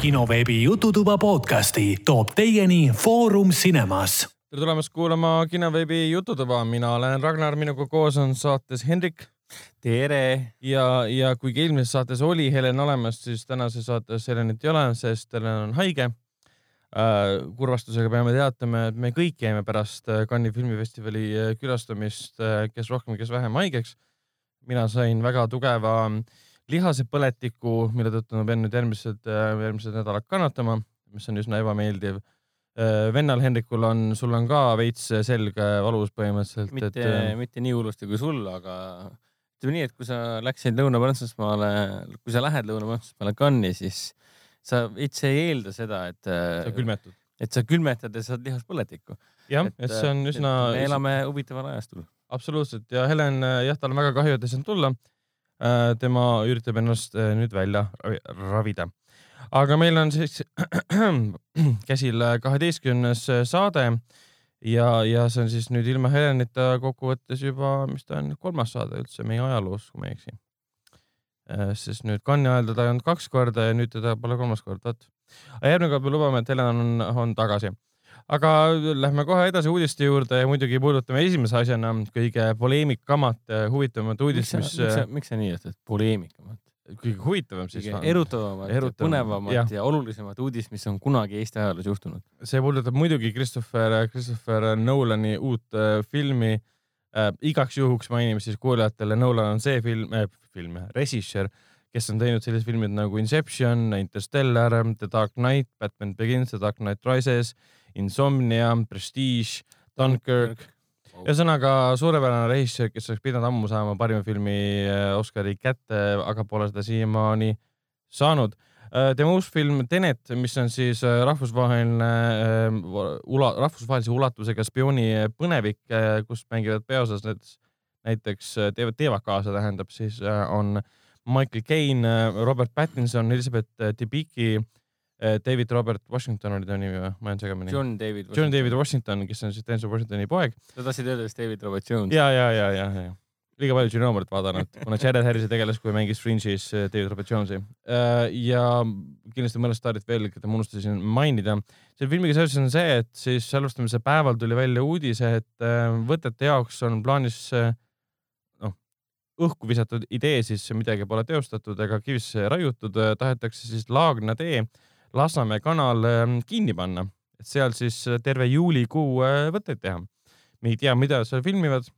kinoveebi Jututuba podcasti toob teieni Foorum Cinemas. tere tulemast kuulama kinoveebi Jututuba, mina olen Ragnar, minuga koos on saates Hendrik. tere! ja, ja kuigi eelmises saates oli Helen olemas, siis tänases saates Helenit ei ole, sest Helen on haige Äh, kurvastusega peame teatama, et me kõik jäime pärast äh, Cannes'i filmifestivali äh, külastamist, kes rohkem, kes vähem haigeks. mina sain väga tugeva lihasepõletiku, mille tõttu ma pean nüüd järgmised, järgmised nädalad kannatama, mis on üsna ebameeldiv. vennal Hendrikul on, sul on ka veits selg valus põhimõtteliselt. mitte et..., mitte nii hullusti kui sul, aga ütleme nii, et kui sa läksid Lõuna-Prantsusmaale, kui sa lähed Lõuna-Prantsusmaale Cannes'i, siis sa veits ei eelda seda, et. sa külmetud. et sa külmetad ja saad lihaspõletikku. jah, et see on üsna. me elame huvitaval ajastul. absoluutselt ja Helen, jah, tal on väga kahju, et ei saanud tulla. Äh, tema üritab ennast äh, nüüd välja ravida. aga meil on siis käsil kaheteistkümnes saade ja, ja see on siis nüüd ilma Helenita kokkuvõttes juba, mis ta on, kolmas saade üldse meie ajaloos, kui ma ei eksi Äh, sest nüüd Cannes'i ajal teda ei olnud kaks korda ja nüüd teda pole kolmas kord, vot. järgmine kord me lubame, et Helen on, on tagasi. Aga lähme kohe edasi uudiste juurde ja muidugi puudutame esimese asjana kõige poleemikamat, huvitavamat uudist, mis. miks sa, miks sa nii ütled, poleemikamat? kõige huvitavam siis. erutavamat Erutavam. põnevamat ja. ja olulisemat uudist, mis on kunagi Eesti ajaloos juhtunud. see puudutab muidugi Christopher, Christopher Nolani uut äh, filmi äh,. igaks juhuks mainime siis kuulajatele, Nolan on see film äh,, film, režissöör, kes on teinud sellised filmid nagu Inception, Interstellar, The Dark Knight, Batman Begins, The Dark Knight Rises, Insomnia, Prestige, Dunkirk. ühesõnaga suurepärane režissöör, kes oleks pidanud ammu saama parima filmi äh, Oscari kätte, aga pole seda siiamaani saanud äh, tema uus film Tenet, mis on siis äh, rahvusvaheline ula,, rahvusvahelise ulatusega spiooni põnevik, kus mängivad peaosas näiteks näiteks teevad, teevad kaasa, tähendab siis on Michael Caine, Robert Pattinson, Elizabeth Debicki, David Robert Washington oli ta nimi või? ma jään segamini. John David Washington. John David Washington, kes on siis Denzel Washingtoni poeg. sa tahtsid öelda vist David Robert Jones? ja, ja, ja, ja, ja liiga palju Genomerit vaadanud, kuna Jared Harrise tegeles, kui mängis Fringe'is David Robert Jonesi. ja kindlasti mõned staarid veel, keda ma unustasin mainida. selle filmiga seoses on see, et siis alustamise päeval tuli välja uudis, et võtete jaoks on plaanis õhku visatud idee siis midagi pole teostatud ega kivisse raiutud, äh, tahetakse siis Laagna tee Lasnamäe kanal ähm, kinni panna, et seal siis äh, terve juulikuu äh, võtteid teha. me ei tea, mida seal filmivad.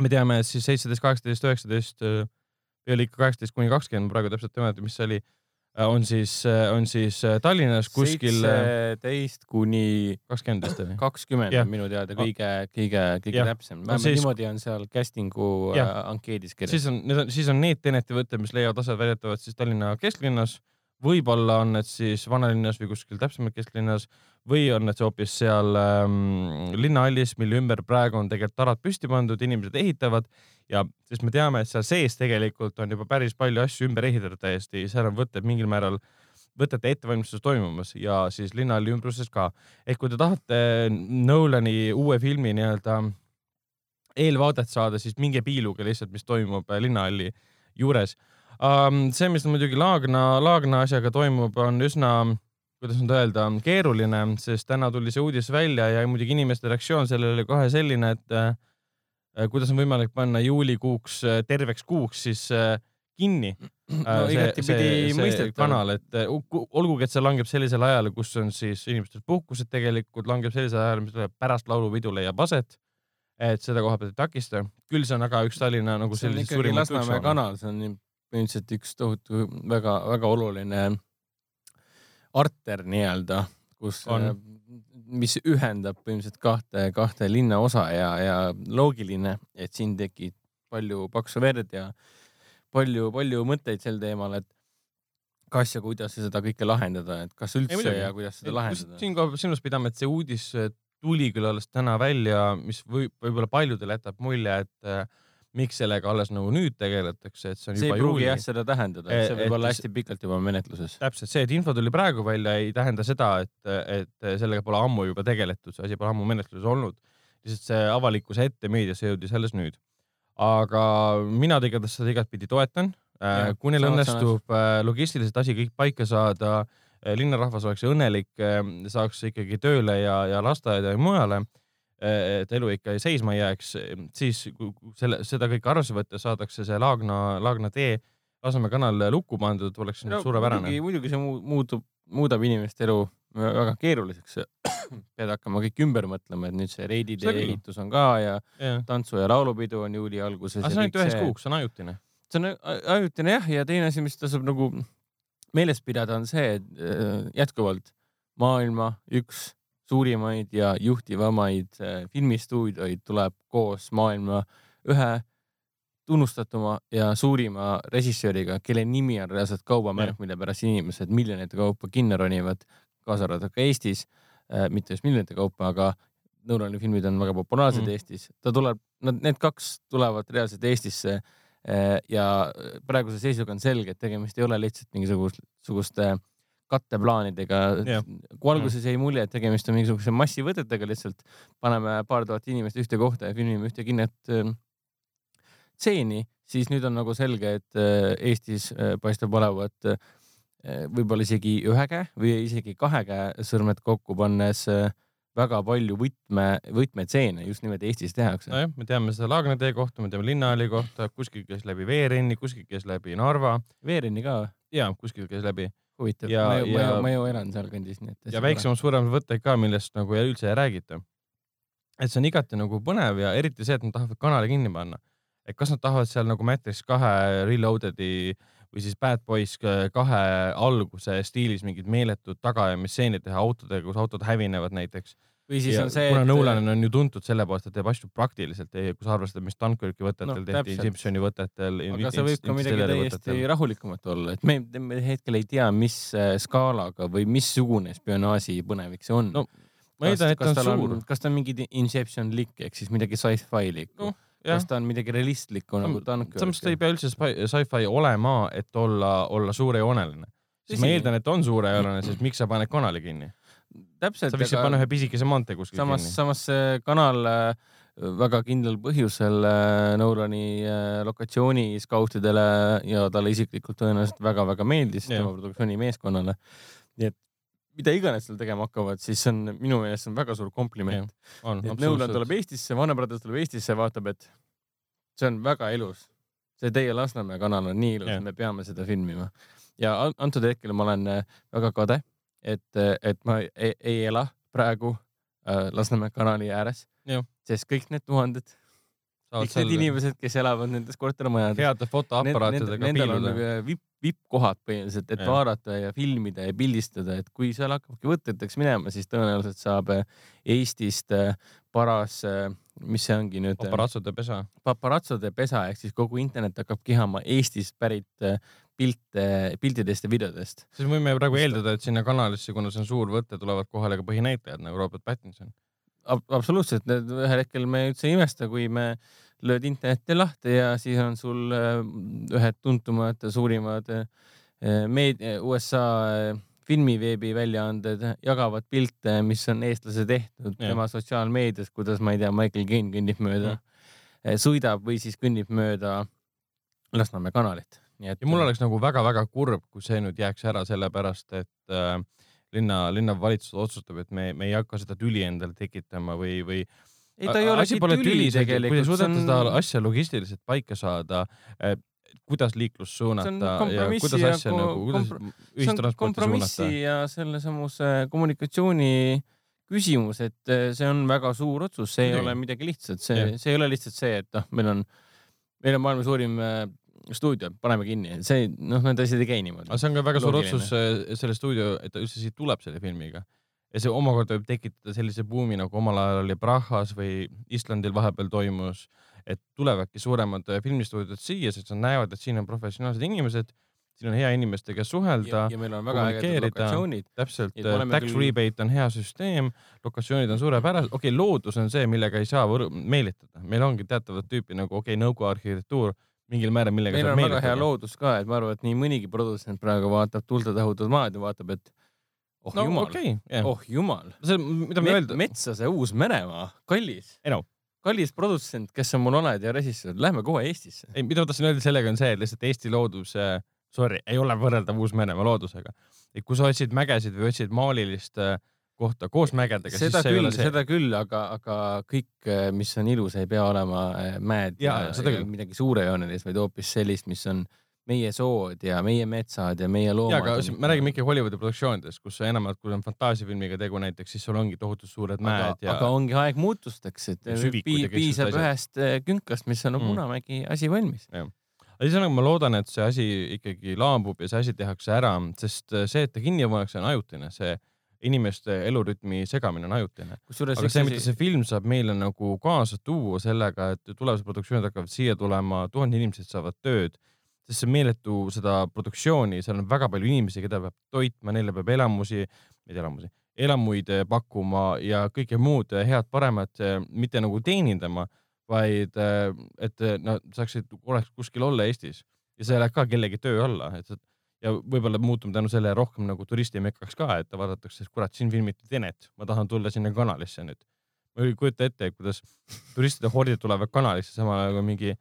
me teame, et siis seitseteist, kaheksateist, üheksateist või oli ikka kaheksateist kuni kakskümmend, ma praegu täpselt ei mäleta, mis see oli Äh, on siis, äh, on siis äh, Tallinnas kuskil. seitseteist kuni kakskümmend vist oli. kakskümmend on minu teada kõige, kõige, kõige täpsem. vähemalt siis... niimoodi on seal casting'u ankeedis kirjas. siis on, need on, siis on need Teneti võtted, mis leiavad aset väidetavalt siis Tallinna kesklinnas võib-olla on need siis vanalinnas või kuskil täpsemalt kesklinnas või on need hoopis seal ähm, linnahallis, mille ümber praegu on tegelikult tarad püsti pandud, inimesed ehitavad ja sest me teame, et seal sees tegelikult on juba päris palju asju ümber ehitatud täiesti, seal on võtted mingil määral võtete ettevalmistus toimumas ja siis linnahalli ümbruses ka. ehk kui te tahate Nolani uue filmi nii-öelda eelvaadet saada, siis minge piiluge lihtsalt, mis toimub linnahalli juures. See, mis muidugi Laagna, Laagna asjaga toimub, on üsna, kuidas nüüd öelda, keeruline, sest täna tuli see uudis välja ja muidugi inimeste reaktsioon sellele oli kohe selline, et äh, kuidas on võimalik panna juulikuuks äh, terveks kuuks siis äh, kinni. No, see, see, see kanal, et olgugi, et see langeb sellisel ajal, kus on siis inimestel puhkused tegelikult, langeb sellisel ajal, mis pärast laulupidu leiab aset et seda koha pealt ei takista. küll see on aga üks Tallinna nagu sellisest suurimat Lasnamäe kanal, see on põhimõtteliselt üks tohutu väga-väga oluline arter nii-öelda, kus, äh, mis ühendab põhimõtteliselt kahte, kahte linnaosa ja, ja loogiline, et siin tekib palju paksu verd ja palju-palju mõtteid sel teemal, et kas ja kuidas seda kõike lahendada, et kas üldse ei, ja kuidas seda lahendada. siinkohal silmas pidama, et see uudis tuli küll alles täna välja, mis võib, võib-olla paljudele jätab mulje, et äh, miks sellega alles nagu nüüd tegeletakse, et see on see juba juuli. see ei pruugi jah seda tähendada, et see võib et, olla hästi pikalt juba menetluses. täpselt see, et info tuli praegu välja, ei tähenda seda, et, et sellega pole ammu juba tegeletud, see asi pole ammu menetluses olnud. lihtsalt see avalikkuse ette meediasse jõudis alles nüüd. aga mina igatahes seda igatpidi toetan. Äh, kui neil õnnestub äh, logistiliselt asi kõik paika saada linnarahvas oleks õnnelik, saaks ikkagi tööle ja, ja lasteaeda ja mujale, et elu ikka seisma ei jääks, siis selle, seda kõike arvesse võttes saadakse see Laagna, Laagna tee Lasnamäe kanal lukku pandud, oleks no, suurepärane. muidugi see muutub, muudab inimeste elu väga keeruliseks pead hakkama kõik ümber mõtlema, et nüüd see Reidi tee ehitus on ka ja, ja. tantsu- ja laulupidu on juuli alguses. aga see on ainult üheks kuuks, see on ajutine. see on ajutine jah, ja teine asi, mis tasub nagu meeles pidada, on see, et äh, jätkuvalt maailma üks suurimaid ja juhtivamaid äh, filmistuudioid tuleb koos maailma ühe tunnustatuma ja suurima režissööriga, kelle nimi on reaalselt kaubamärk, mille pärast inimesed miljonite kaupa kinno ronivad kaasa arvatud ka Eestis äh,, mitte just miljonite kaupa, aga Nolani filmid on väga populaarsed mm. Eestis. ta tuleb, nad, need kaks tulevad reaalselt Eestisse äh, ja praeguse seisuga on selge, et tegemist ei ole lihtsalt mingisuguste katteplaanidega yeah.. kui alguses jäi mulje, et tegemist on mingisuguse massivõtetega, lihtsalt paneme paar tuhat inimest ühte kohta ja filmime ühte kinnet äh, stseeni, siis nüüd on nagu selge, et äh, Eestis äh, paistab olevat äh, võib-olla isegi ühe käe või isegi kahe käe sõrmed kokku pannes väga palju võtme, võtmetseene just nimelt Eestis tehakse. nojah, me teame seda Laagna tee kohta, me teame Linnahalli kohta, kuskil käis läbi Veerenni, kuskil käis läbi Narva. Veerenni ka? ja, kuskil käis läbi. Huvitav, ma ju, ma ju, ma ju elan sealkandis, nii et. ja väiksemaid-suuremaid võtteid ka, millest nagu üldse ei räägita. et see on igati nagu põnev ja eriti see, et nad tahavad kanali kinni panna. et kas nad tahavad seal nagu Matrix kahe Reloaded'i või siis Bad Boys kahe alguse stiilis mingid meeletud tagaajamisstseenid teha autodega, kus autod hävinevad näiteks. Või siis ja on see, et. kuna Nolan on ju tuntud selle poolest, et teeb asju praktiliselt, kui sa arvestad, mis Dunkirki võtetel no, tehti, Simpsoni võtetel. aga see võib ka midagi täiesti rahulikumat olla, et me, me hetkel ei tea, mis äh, skaalaga või missugune spionaaži põnevik see on. no ma eeldan, et ta on suur. kas ta on mingi Inception-lik ehk siis midagi sci-fi-likku no kas ta on midagi realistlikku nagu Dunkirk? samas ta ei pea üldse sci-fi olema, et olla, olla suurejooneline. siis ma eeldan, et on suurejooneline, sest miks sa paned kanali kinni? Täpselt. sa võiksid aga... panna ühe pisikese maantee kuskil samas, samas see kanal äh, väga kindlal põhjusel äh, Nolani äh, lokatsiooni skautidele ja talle isiklikult tõenäoliselt väga-väga meeldis tema produktsiooni meeskonnale. nii et mida iganes seal tegema hakkavad, siis on minu meelest on väga suur kompliment. Nõuland tuleb Eestisse, Warner Brothers tuleb Eestisse, vaatab, et see on väga ilus. see teie Lasnamäe kanal on nii ilus, me peame seda filmima. ja antud hetkel ma olen väga kade, et, et ma ei, ei ela praegu äh, Lasnamäe kanali ääres, sest kõik need tuhanded kõik need inimesed, kes elavad nendes kortermajades. heade fotoaparaatidega Nendel on vipp, vippkohad põhimõtteliselt, et ja. vaadata ja filmida ja pildistada, et kui seal hakkabki võteteks minema, siis tõenäoliselt saab äh, Eestist äh, paras, äh, mis see ongi nüüd? paparatsode pesa. paparatsode pesa ehk siis kogu internet hakkab kihama Eestist pärit pilte, piltidest ja videodest. siis võime praegu eeldada, et sinna kanalisse, kuna see on suur võte, tulevad kohale ka põhinäitlejad nagu Robert Pattinson Ab. absoluutselt, ühel hetkel me üldse ei imesta, kui me lööd interneti lahti ja siis on sul äh, ühed tuntumad, suurimad äh, meedia, USA äh, filmiveebi väljaanded jagavad pilte, mis on eestlase tehtud ja. tema sotsiaalmeedias, kuidas ma ei tea, Michael Caine kõnnib mööda, sõidab või siis kõnnib mööda Lasnamäe kanalit. Et... ja mul oleks nagu väga-väga kurb, kui see nüüd jääks ära, sellepärast et äh, linna, linnavalitsus otsustab, et me, me ei hakka seda tüli endale tekitama või, või ei, ta ei olegi tüli, tüli tegelikult. kui te suudate on... seda asja logistiliselt paika saada eh,, kuidas liiklust suunata ja kuidas asja nagu, kuidas ühistransporti suunata. ja sellesamuse kommunikatsiooni küsimus, et eh, see on väga suur otsus, see ei Midagi. ole midagi lihtsat, see, see ei ole lihtsalt see, et noh, meil on, meil on maailma suurim eh, stuudio, paneme kinni, see noh, need asjad ei käi niimoodi. aga see on ka väga suur otsus äh, selle stuudio, et ta üldse siit tuleb selle filmiga. ja see omakorda võib tekitada sellise buumi nagu omal ajal oli Prahas või Islandil vahepeal toimus, et tulevadki suuremad äh, filmistuudiod siia, sest nad näevad, et siin on professionaalsed inimesed siin on hea inimestega suhelda. ja meil on väga ägedad lokatsioonid. täpselt, tax küll... rebate on hea süsteem, lokatsioonid on suurepärased, okei okay,, loodus on see, millega ei saa meelitada, meil ongi teatavat tüüpi nagu okei okay,, nõukogude arhitektuur mingil määral, millega meil on väga hea loodus ka, et ma arvan, et nii mõnigi produtsent praegu vaatab Tuulde tahutud maad ja vaatab, et oh no, jumal okay,, yeah. oh jumal. see, mida ma öelda. metsa see Uus-Meremaa, kallis. ei no kallis produtsent, kes sa mul oled ja režissöör, lähme kohe Eestisse. ei, mida ma tahtsin öelda sellega on see, et lihtsalt Eesti looduse sorry, ei ole võrreldav Uus-Meremaa loodusega. et kui sa otsid mägesid või otsid maalilist äh, kohta koos mägedega, seda küll seda küll, aga, aga kõik, mis on ilus, ei pea olema äh, mäed Jaa, ja, seda ja midagi suurejoonelist, vaid hoopis sellist, mis on meie sood ja meie metsad ja meie loomad. ja, aga siin me räägime ikka Hollywoodi produktsioonidest, kus enamalt, kui on fantaasiafilmiga tegu näiteks, siis sul ongi tohutud suured aga mäed, ja aga ongi aeg muutusteks, et Ja pii- ja piisab sellised ühest äh, künkast, mis on Mm. Punamägi asi valmis. aga ühesõnaga ma loodan, et see asi ikkagi laabub ja see asi tehakse ära, sest see, et ta kinni pannakse, on ajutine, see inimeste elurütmi segamine on ajutine. aga üks see, mida see film saab meile nagu kaasa tuua sellega, et tulevased produktsioonid hakkavad siia tulema, tuhanded inimesed saavad tööd, sest see meeletu seda produktsiooni, seal on väga palju inimesi, keda peab toitma, neile peab elamusi, mitte elamusi, elamuid eh, pakkuma ja kõike muud eh, head-paremat eh, mitte nagu teenindama, vaid et nad saaksid, oleks kuskil olla Eestis ja see läheb ka kellegi töö alla, et- ja võib-olla muutume tänu sellele rohkem nagu turistimekaks ka, et vaadatakse, et kurat, siin filmiti Tenet, ma tahan tulla sinna kanalisse nüüd. ma ei kujuta ette, kuidas turistide hordid tulevad kanalisse, samal ajal kui mingi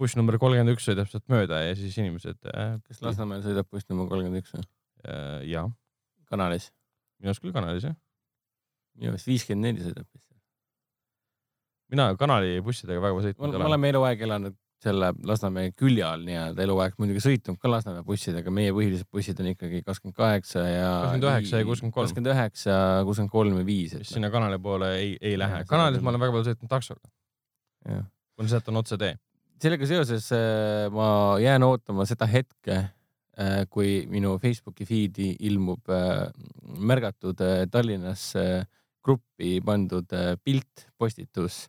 buss number kolmkümmend üks sõidab sealt mööda ja siis inimesed äh,. kas Lasnamäel sõidab buss number kolmkümmend üks või? äh,? jaa, kanalis. minu arust küll kanalis jah. minu meelest viiskümmend neli sõidab vist. mina kanali bussidega väga me sõitnud ei me ole. oleme eluaeg elanud selle Lasnamäe külje all nii-öelda eluaeg muidugi sõitnud ka Lasnamäe bussidega, meie põhilised bussid on ikkagi kakskümmend kaheksa ja. 29 ja 63. kakskümmend üheksa, kuuskümmend kolm ja viis. sinna kanali poole ei, ei lähe kanalis ma olen väga palju sõitnud taksoga, kuna sealt on otsetee. sellega seoses äh, ma jään ootama seda hetke, kui minu Facebooki feed'i ilmub äh, märgatud äh, Tallinnas äh, gruppi pandud äh, pilt, postitus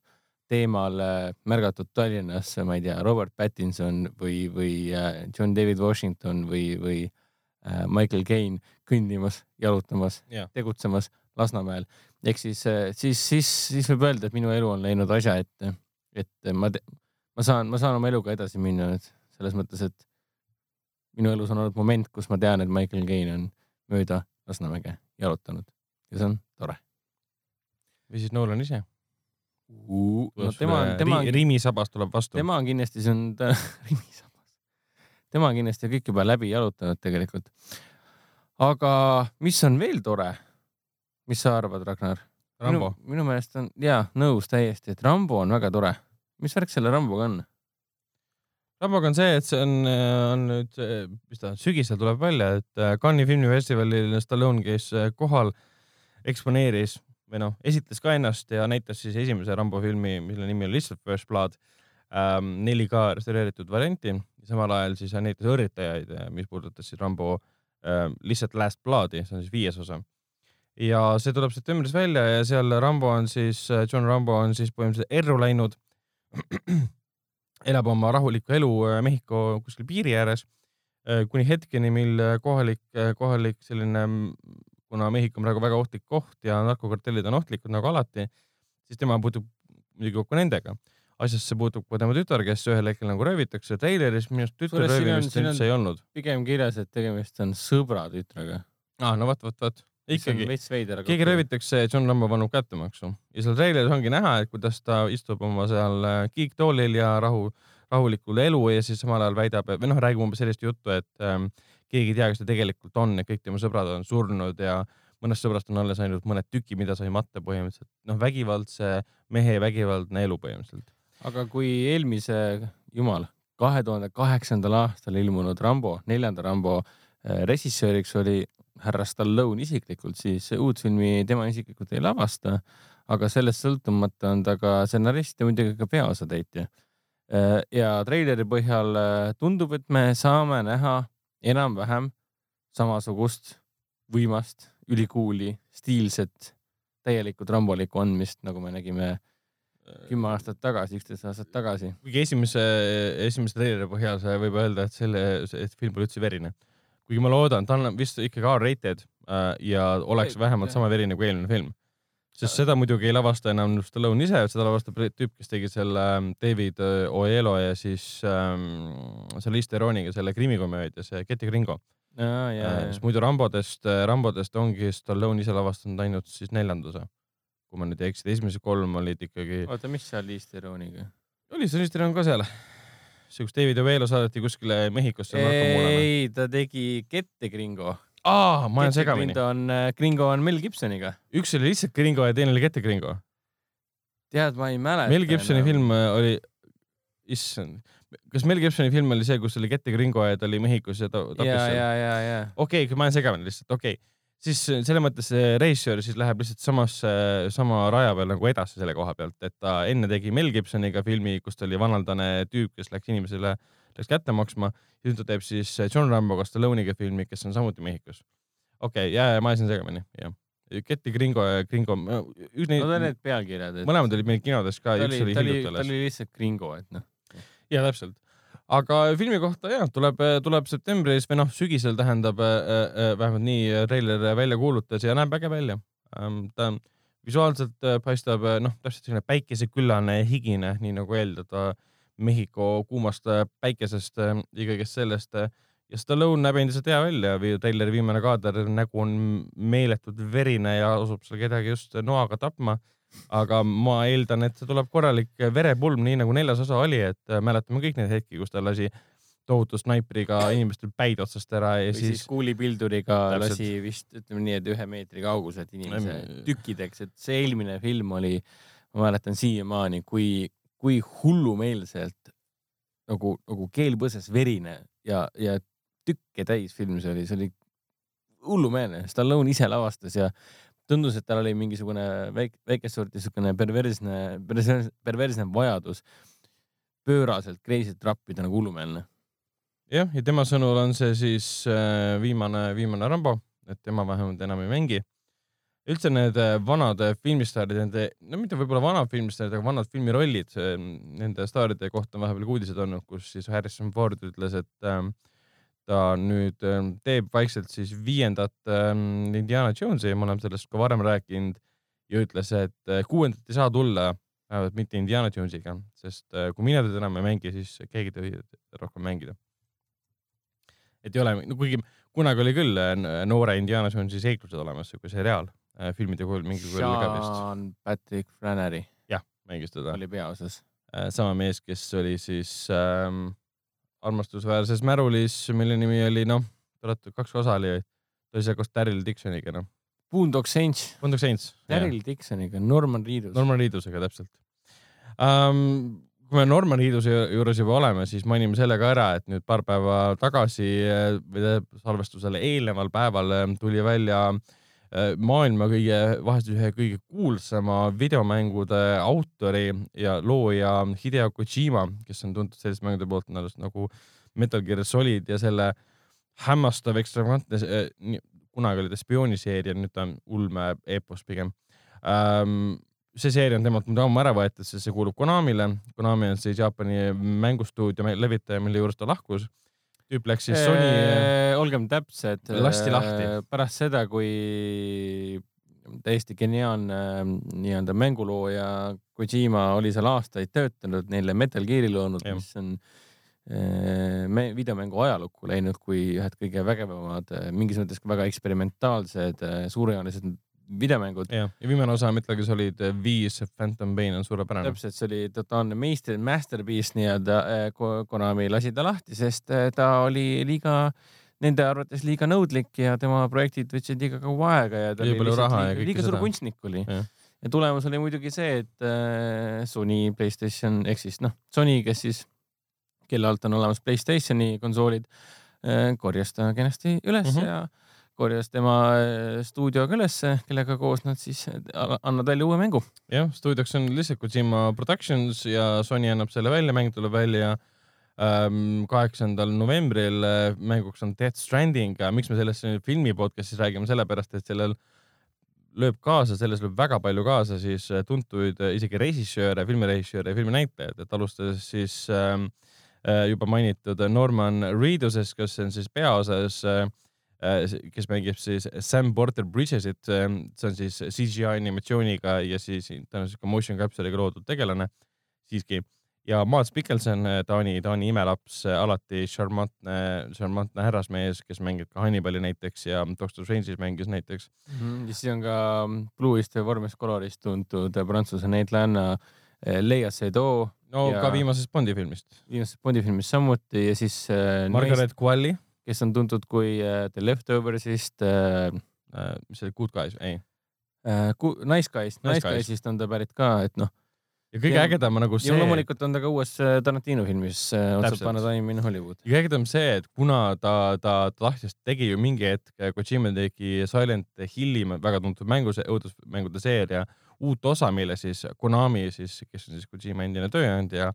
teemal äh, märgatud Tallinnas, ma ei tea, Robert Pattinson või, või äh, John David Washington või, või äh, Michael Caine kõndimas, jalutamas Jah., tegutsemas Lasnamäel. ehk siis, siis, siis, siis võib öelda, et minu elu on läinud asja ette, et ma, ma saan, ma saan oma eluga edasi minna nüüd selles mõttes, et minu elus on olnud moment, kus ma tean, et Michael Caine on mööda Lasnamäge jalutanud ja see on tore. või siis Nolan ise. No tema on, tema on, Rimi sabas tuleb vastu. tema on kindlasti, see on ta- Rimisabas, tema on kindlasti kõik juba läbi jalutanud tegelikult. aga mis on veel tore? mis sa arvad, Ragnar? Minu, minu meelest on ja nõus täiesti, et Rambo on väga tore. mis värk selle Ramboga on? Ramboga on see, et see on, on nüüd, mis ta sügisel tuleb välja, et äh, Cannes'i filmifestivalil Stallone käis äh, kohal, eksponeeris või noh, esitles ka ennast ja näitas siis esimese Rambo filmi, mille nimi on lihtsalt First Blood ähm,, 4K restaureeritud varianti. samal ajal siis näitas õrritajaid, mis puudutas siis Rambo ähm, lihtsalt Last Blood'i, see on siis viies osa. ja see tuleb septembris välja ja seal Rambo on siis, John Rambo on siis põhimõtteliselt erru läinud elab oma rahulikku elu äh, Mehhiko kuskil piiri ääres äh, kuni hetkeni, mil äh, kohalik, kohalik selline, kuna Mehhiko on praegu väga ohtlik koht ja narkokartellid on ohtlikud nagu alati, siis tema puutub muidugi kokku nendega. asjasse puutub ka tema tütar, kes ühel hetkel nagu röövitakse treileris, minu arust siin on- üldse ei olnud. pigem kirjas, et tegemist on sõbra tütrega. aa, no vot, vot, vot, ikkagi. keegi. röövitakse ja John Rambo paneb kättemaksu ja seal treileris ongi näha, et kuidas ta istub oma seal äh, kiiktoolil ja rahu, rahulikul elu ja siis samal ajal väidab või noh, räägib umbes sellist juttu, et ähm, keegi ei tea, kes ta tegelikult on ja kõik tema sõbrad on surnud ja mõnest sõbrast on alles ainult mõned tükid, mida sai matta põhimõtteliselt. noh, vägivaldse mehe vägivaldne elu põhimõtteliselt. aga kui eelmise, jumal, kahe tuhande kaheksandal aastal ilmunud Rambo, neljanda Rambo äh, režissööriks oli härra Stallone isiklikult, siis uut filmi tema isiklikult ei lavasta, aga sellest sõltumata on ta ka stsenarist ja muidugi ka peaosatäitja. Ja treileri põhjal äh, tundub, et me saame näha enam-vähem samasugust võimast, ülikuuli, stiilset, täielikku trambolikku andmist, nagu me nägime kümme aastat tagasi, üksteist aastat tagasi. kuigi esimese, esimese treileri põhjal see võib öelda, et selle, et film pole üldse verine. kuigi ma loodan, ta on vist ikkagi R-rated äh, ja oleks vähemalt sama verine kui eelmine film. Sest seda muidugi ei lavasta enam Stallone ise, seda lavastab tüüp, kes tegi selle ähm, David äh, Oelo ja siis ähm, selle East Eroniga selle krimikomöödia, see Getty Gringo. ja, ja, sest muidu Rambodest, Rambodest ongi Stallone ise lavastanud ainult siis neljanda osa. kui ma nüüd ei eksi, esimesed kolm olid ikkagi, oota, mis seal East Ironiga? oli see East Eron ka seal? kus David Ovelo saadeti kuskile Mehhikosse ei, ta tegi Kette Gringo. aa, ma olen segamini. on, Gringo on Mel Gibsoniga. üks oli lihtsalt Gringo ja teine oli Kette Gringo. tead, ma ei mäleta. Mel Gibsoni film äh, oli, issand, kas Mel Gibsoni film oli see, kus oli Kette Gringo ja ta oli Mehhikos ja ta tappis ja, ja, ja, ja. okei okay,, ma olen segamini lihtsalt, okei okay.. siis selles mõttes see režissöör siis läheb lihtsalt samasse, sama raja peal nagu edasi selle koha pealt, et ta enne tegi Mel Gibsoniga filmi, kus ta oli vanaldane tüüp, kes läks inimesele, läks kätte maksma ja nüüd ta teeb siis John Ramboga Stallone'iga filmi, kes on samuti Mehhikos. okei okay,, ja, ja ma ajasin segamini, jah. Keti Gringo ja Gringo, üks neid Need on need pealkirjad. mõlemad olid meil kinodes ka, ta üks oli, ta hiljuti ta alles. oli lihtsalt Gringo, et noh. ja täpselt. aga filmi kohta ja tuleb, tuleb septembris või noh, sügisel tähendab äh, äh, vähemalt nii treiler välja kuulutas ja näeb äge välja. ta on visuaalselt äh, paistab äh, noh, täpselt selline päikeseküllane, higine, nii nagu eeldada Mehhiko kuumast äh, päikesest äh, ja kõigest sellest. ja Stallone näeb endiselt hea välja, treileri viimane kaader, nägu on meeletult verine ja asub seal kedagi just noaga tapma. Aga ma eeldan, et see tuleb korralik verepulm, nii nagu neljas osa oli, et äh, mäletame kõik neid hetki, kus ta lasi tohutu snaipriga inimestel päid otsast ära ja või siis, siis kuulipilduriga lasi vist ütleme nii, et ühe meetri kaugused inimese tükkideks, et see eelmine film oli, ma mäletan siiamaani, kui, kui hullumeelselt nagu, nagu keel põses verine ja, ja tükke täis film see oli, see oli hullumeelne. Stallone ise lavastas ja tundus, et tal oli mingisugune väike, väikest sorti niisugune perversne, perversne vajadus pööraselt crazy't trappida nagu hullumeelne. jah, ja tema sõnul on see siis äh, viimane, viimane Rambo, et tema vähemalt enam ei mängi. Üldse need äh, vanad äh, filmistaarid, nende, no mitte võib-olla vanad filmistaarid, aga vanad filmirollid, nende staaride kohta on vahepeal ka uudised olnud, kus siis Harrison Ford ütles, et äh, ta nüüd äh, teeb vaikselt siis viiendat äh, Indiana Jonesi ja me oleme sellest ka varem rääkinud ja ütles, et äh, kuuendat ei saa tulla, vähemalt mitte Indiana Jonesiga, sest äh, kui mina teda enam ei mängi, siis keegi ei tohi rohkem mängida. et ei ole, no kuigi kunagi oli küll äh, noore Indiana Jonesi seiklused olemas, siuke seriaal filmide kujul mingi kujul ka vist. Sean Patrick Flannery mängis teda. oli peaosas. sama mees, kes oli siis ähm, armastusväärses märulis, mille nimi oli noh, olete kaks osa oli, ta oli seal koos Daryl Dixoniga noh. Boondock Saints, Boondock Saints. Daryl Dixoniga, Norman Reedus. Norman Reedusega täpselt um,. kui me Norman Reeduse juures juba oleme, siis mainime selle ka ära, et nüüd paar päeva tagasi eh, või salvestusele eelneval päeval tuli välja eh, maailma kõige, vahest ühe kõige kuulsama videomängude autori ja looja Hideo Kojima, kes on tuntud selliste mängude poolt nagu- Metal Gear Solid ja selle hämmastav ekstravagantne, kunagi oli ta spiooniseeria, nüüd ta on ulme eepos pigem um, see seeria on temalt nüüd ammu ära võetud, sest see kuulub Konamile. Konami on siis Jaapani mängustuudio levitaja, mille juures ta lahkus. Tüüp läks siis Sony. olgem täpsed. Lasti lahti. pärast seda, kui täiesti geniaalne nii-öelda mängulooja Kojima oli seal aastaid töötanud, neile Metal Gear'i loonud, mis on me- videomängu ajalukku läinud kui ühed kõige vägevamad, mingis mõttes väga eksperimentaalsed, suurejoonelised videomängud. ja viimane osa Metal Gear Solid viis Phantom Pain on suurepärane. täpselt, see oli totaalne meister, masterpiece nii-öelda. Konami lasi ta lahti, sest eh, ta oli liiga, nende arvates liiga nõudlik ja tema projektid võtsid liiga kaua aega ja ta oli lihtsalt raha ja liiga, liiga suur kunstnik oli. Jah. ja tulemus oli muidugi see, et eh, Sony Playstation ehk siis noh, Sony, kes siis, kelle alt on olemas Playstationi konsoolid, korjas ta kenasti üles mm. -hmm. ja korjas tema eh, stuudioga ülesse, kellega koos nad siis annavad välja uue mängu. jah, stuudioks on lihtsalt Kojima Productions ja Sony annab selle välja, mäng tuleb välja ähm, kaheksandal novembril. mänguks on Death Stranding. miks me sellest filmi podcast'is räägime, sellepärast et sellel lööb kaasa, selles lööb väga palju kaasa siis äh, tuntuid äh, isegi režissööre, filmirežissööre ja filminäitlejaid, et alustades siis ähm, äh, juba mainitud Norman Reedusest, kes on siis peaosas äh, äh, kes mängib siis Sam Porter Bridgesit, see on siis CGI animatsiooniga ja siis tõenäoliselt ka motion capture'iga loodud tegelane siiski. ja Mads Mikkelson, Taani, Taani imelaps, alati šarmantne, šarmantne härrasmees, kes mängib ka Hannibali näiteks ja Doctor Strange'is mängis näiteks. ja siis on ka Blue'ist ja Vormes Coloris tuntud prantsuse näitlejanna Leia Seydoux, no Ja- ka viimasest Bondi filmist. viimasest Bondi filmist samuti ja siis äh, Margaret Qualley, naist, kes on tuntud kui äh, The Leftoversist äh,, mis see Good Guys, ei. äh, Nice Guys, Nice Nice Guys. Guysist on ta pärit ka, et noh, ja kõige Ja- ägedam on nagu ja see, loomulikult on ta ka uues äh, Tarantino filmis äh, Once upon a time in Hollywood. kõige ägedam see, et kuna ta, ta tahtis, tegi ju mingi hetk, Kojima tegi Silent Hilli väga tuntud mängu, õudusmängude seeria uut osa, mille siis Konami siis, kes on siis Kojima endine tööandja,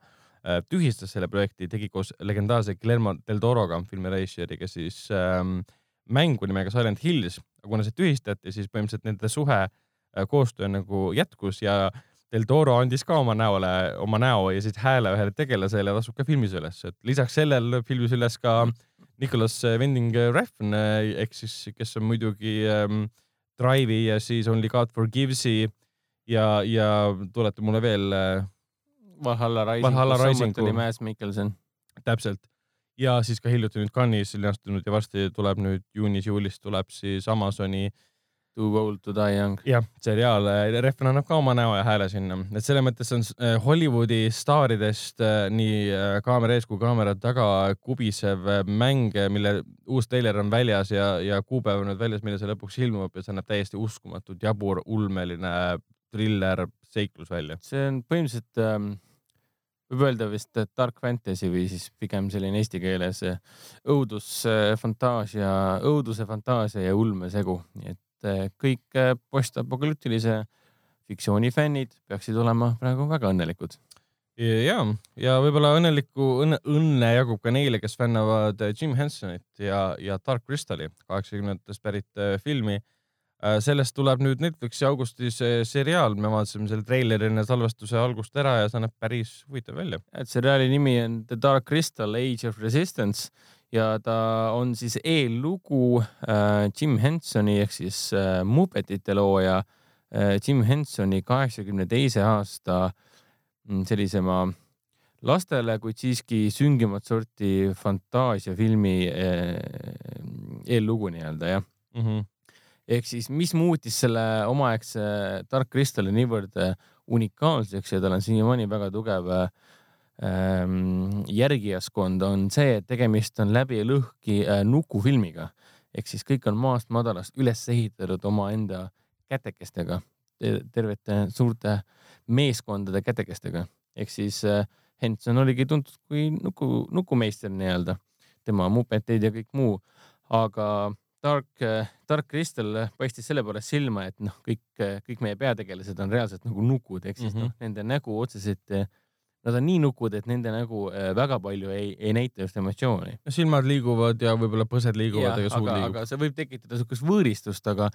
tühistas selle projekti, tegi koos legendaarse Guillermo del Toroga, filmi režissööriga siis ähm, mängu nimega Silent Hills, aga kuna see tühistati, siis põhimõtteliselt nende suhe äh, koostöö nagu jätkus ja Del Toro andis ka oma näole, oma näo ja siis hääle ühele tegelasele tasub ka filmis üles, et lisaks sellele lööb filmis üles ka Nicholas Winding Refn ehk siis, kes on muidugi ähm, Drive'i ja siis Only God Forgives'i ja, ja tuleta mulle veel äh, Valhalla Rising, Valhalla kus samuti oli Mads Mikkelson. täpselt ja siis ka hiljuti nüüd Cannes'is linastunud ja varsti tuleb nüüd juunis-juulis tuleb siis Amazoni Too old to die young. jah, seriaal, Refn annab ka oma näo ja hääle sinna, et selles mõttes on äh, Hollywoodi staaridest äh, nii äh, kaamera ees kui kaamera taga kubisev mäng, mille uus treiler on väljas ja, ja kuupäev on nüüd väljas, millal see lõpuks ilmub ja see näeb täiesti uskumatult jabur, ulmeline triller, seiklus välja. see on põhimõtteliselt ähm, võib öelda vist dark fantasy või siis pigem selline eesti keeles äh, õudus, fantaasia, õuduse fantaasia ja ulme segu, et äh, kõik postapokalüptilise fiktsiooni fännid peaksid olema praegu väga õnnelikud. ja, ja võib-olla õnnelikku õnne, õnne jagub ka neile, kes fännavad Jim Hensonit ja, ja Dark Crystali kaheksakümnendatest pärit filmi. Sellest tuleb nüüd Netflixi augustis äh, seriaal, me vaatasime selle treileri enne salvestuse algust ära ja see näeb päris huvitav välja. et seriaali nimi on The Dark Crystal Age of Resistance ja ta on siis eellugu äh, Jim Hensoni ehk siis äh, Muppetite looja äh, Jim Hensoni kaheksakümne teise aasta mm, sellisema lastele, kuid siiski süngimat sorti fantaasiafilmi äh, eellugu nii-öelda jah Mhm. Ehk siis, mis muutis selle omaaegse Dark Crystali niivõrd äh, unikaalseks ja tal on siiamaani väga tugev äh, ähm, järgijaskond, on see, et tegemist on läbi lõhki äh, nukufilmiga. Ehk siis kõik on maast madalast üles ehitatud omaenda kätekestega, tervete suurte meeskondade kätekestega. Ehk siis äh, Henson oligi tuntud kui nuku, nukumeister nii-öelda, tema mupetid ja kõik muu, aga Dark, Dark Crystal paistis selle poolest silma, et noh, kõik, kõik meie peategelased on reaalselt nagu nukud, ehk siis mm Mhm. -hmm. noh, nende nägu otseselt, nad on nii nukud, et nende nägu väga palju ei, ei näita just emotsiooni. silmad liiguvad ja võib-olla põsed liiguvad, aga suud liigub. aga see võib tekitada siukest võõristust, aga,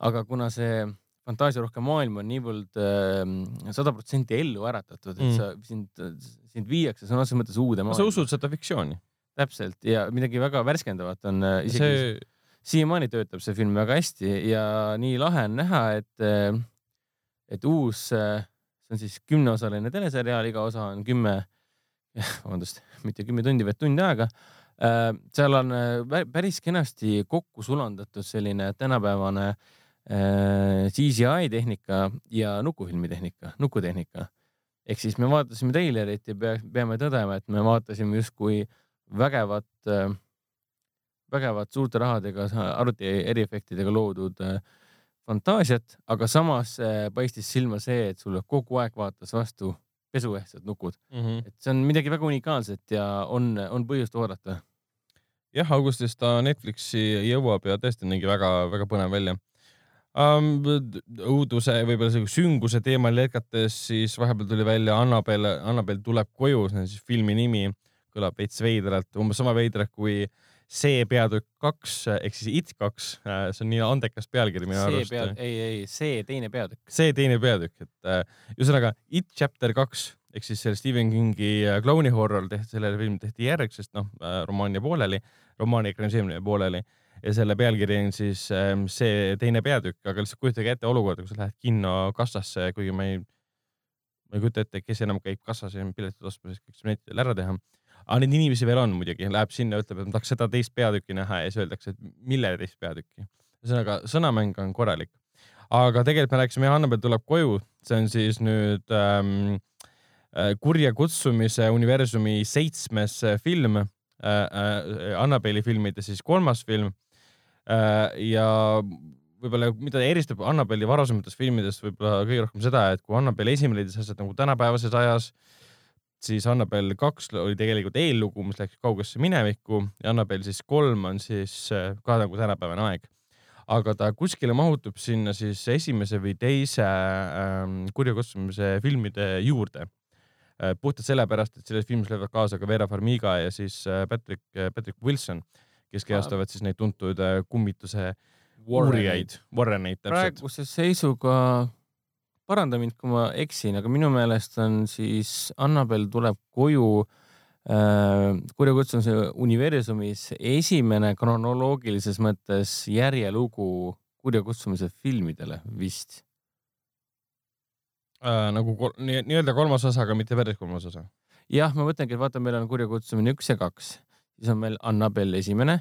aga kuna see fantaasiarohke maailm on niivõrd sada protsenti ellu äratatud, et Mm. sa, sind, sind viiakse sõna otseses mõttes uude sa maailma. usud seda fiktsiooni? täpselt ja midagi väga värskendavat on äh, isegi see... siiamaani töötab see film väga hästi ja nii lahe on näha, et, et uus, see on siis kümneosaline teleseriaal, iga osa on kümme, vabandust, mitte kümme tundi, vaid tund aega. seal on päris kenasti kokku sulandatud selline tänapäevane CGI tehnika ja nukufilmi tehnika, nukutehnika. ehk siis me vaatasime treilerit ja pea, peame tõdema, et me vaatasime justkui vägevat äh, vägevat suurte rahadega arvuti eriefektidega loodud äh, fantaasiat, aga samas äh, paistis silma see, et sulle kogu aeg vaatas vastu pesuehtsad nukud, Mhm. et see on midagi väga unikaalset ja on, on põhjust oodata. jah, augustis ta Netflixi jõuab ja tõesti nägi väga-väga põnev välja um,. õuduse, võib-olla selle sünguse teemal jätkates, siis vahepeal tuli välja Annabel, Annabel tuleb koju, see on siis filmi nimi, kõlab veits veidralt, umbes sama veidralt kui see peatükk kaks ehk siis It kaks, see on nii andekas pealkiri minu see arust. peal, ei, ei, see teine peatükk. see teine peatükk, et äh, ühesõnaga It chapter kaks ehk siis selle Stephen Kingi äh, klouni horror tehti, sellele film tehti järg, sest noh äh,, romaan jäi pooleli, romaani ekraniseerimine jäi pooleli ja selle pealkiri on siis äh, see teine peatükk, aga lihtsalt kujutage ette olukorda, kus sa lähed kinno kassasse, kuigi ma ei, ma ei kujuta ette, kes enam käib kassas ja piletit ostmas, kõik saab neti peal ära teha. Aga neid inimesi veel on muidugi, läheb sinna, ütleb, et ma tahaks seda teist peatükki näha ja siis öeldakse, et mille teist peatükki. ühesõnaga sõnamäng on korralik. aga tegelikult me rääkisime, jah, Annabel tuleb koju, see on siis nüüd ähm, äh, kurja kutsumise universumi seitsmes äh, film äh,, äh, Annabeli filmide siis kolmas film äh,. ja võib-olla, mida eristab Annabeli varasematest filmidest võib-olla kõige rohkem seda, et kui Annabel esimene leidis asjad nagu tänapäevases ajas, siis Annabel kaks oli tegelikult eellugu, mis läks kaugesse minevikku ja Annabel siis kolm on siis äh, ka nagu tänapäevane aeg. aga ta kuskile mahutub sinna siis esimese või teise ähm, kurjakutsumise filmide juurde äh,. puhtalt sellepärast, et selles filmis löövad kaasa ka Vera Farmiga ja siis äh, Patrick, äh, Patrick Wilson, kes kehastavad siis neid tuntud kummituse uurijaid, Warreneid täpselt. praeguse seisuga paranda mind, kui ma eksin, aga minu meelest on siis Annabel tuleb koju äh, kurjakutsumise universumis esimene kronoloogilises mõttes järjelugu kurjakutsumise filmidele vist äh,. nagu kol, nii-öelda kolmas osa, aga mitte päris kolmas osa. jah, ma mõtlengi, et vaata, meil on kurjakutsumine üks ja kaks, siis on meil Annabel esimene,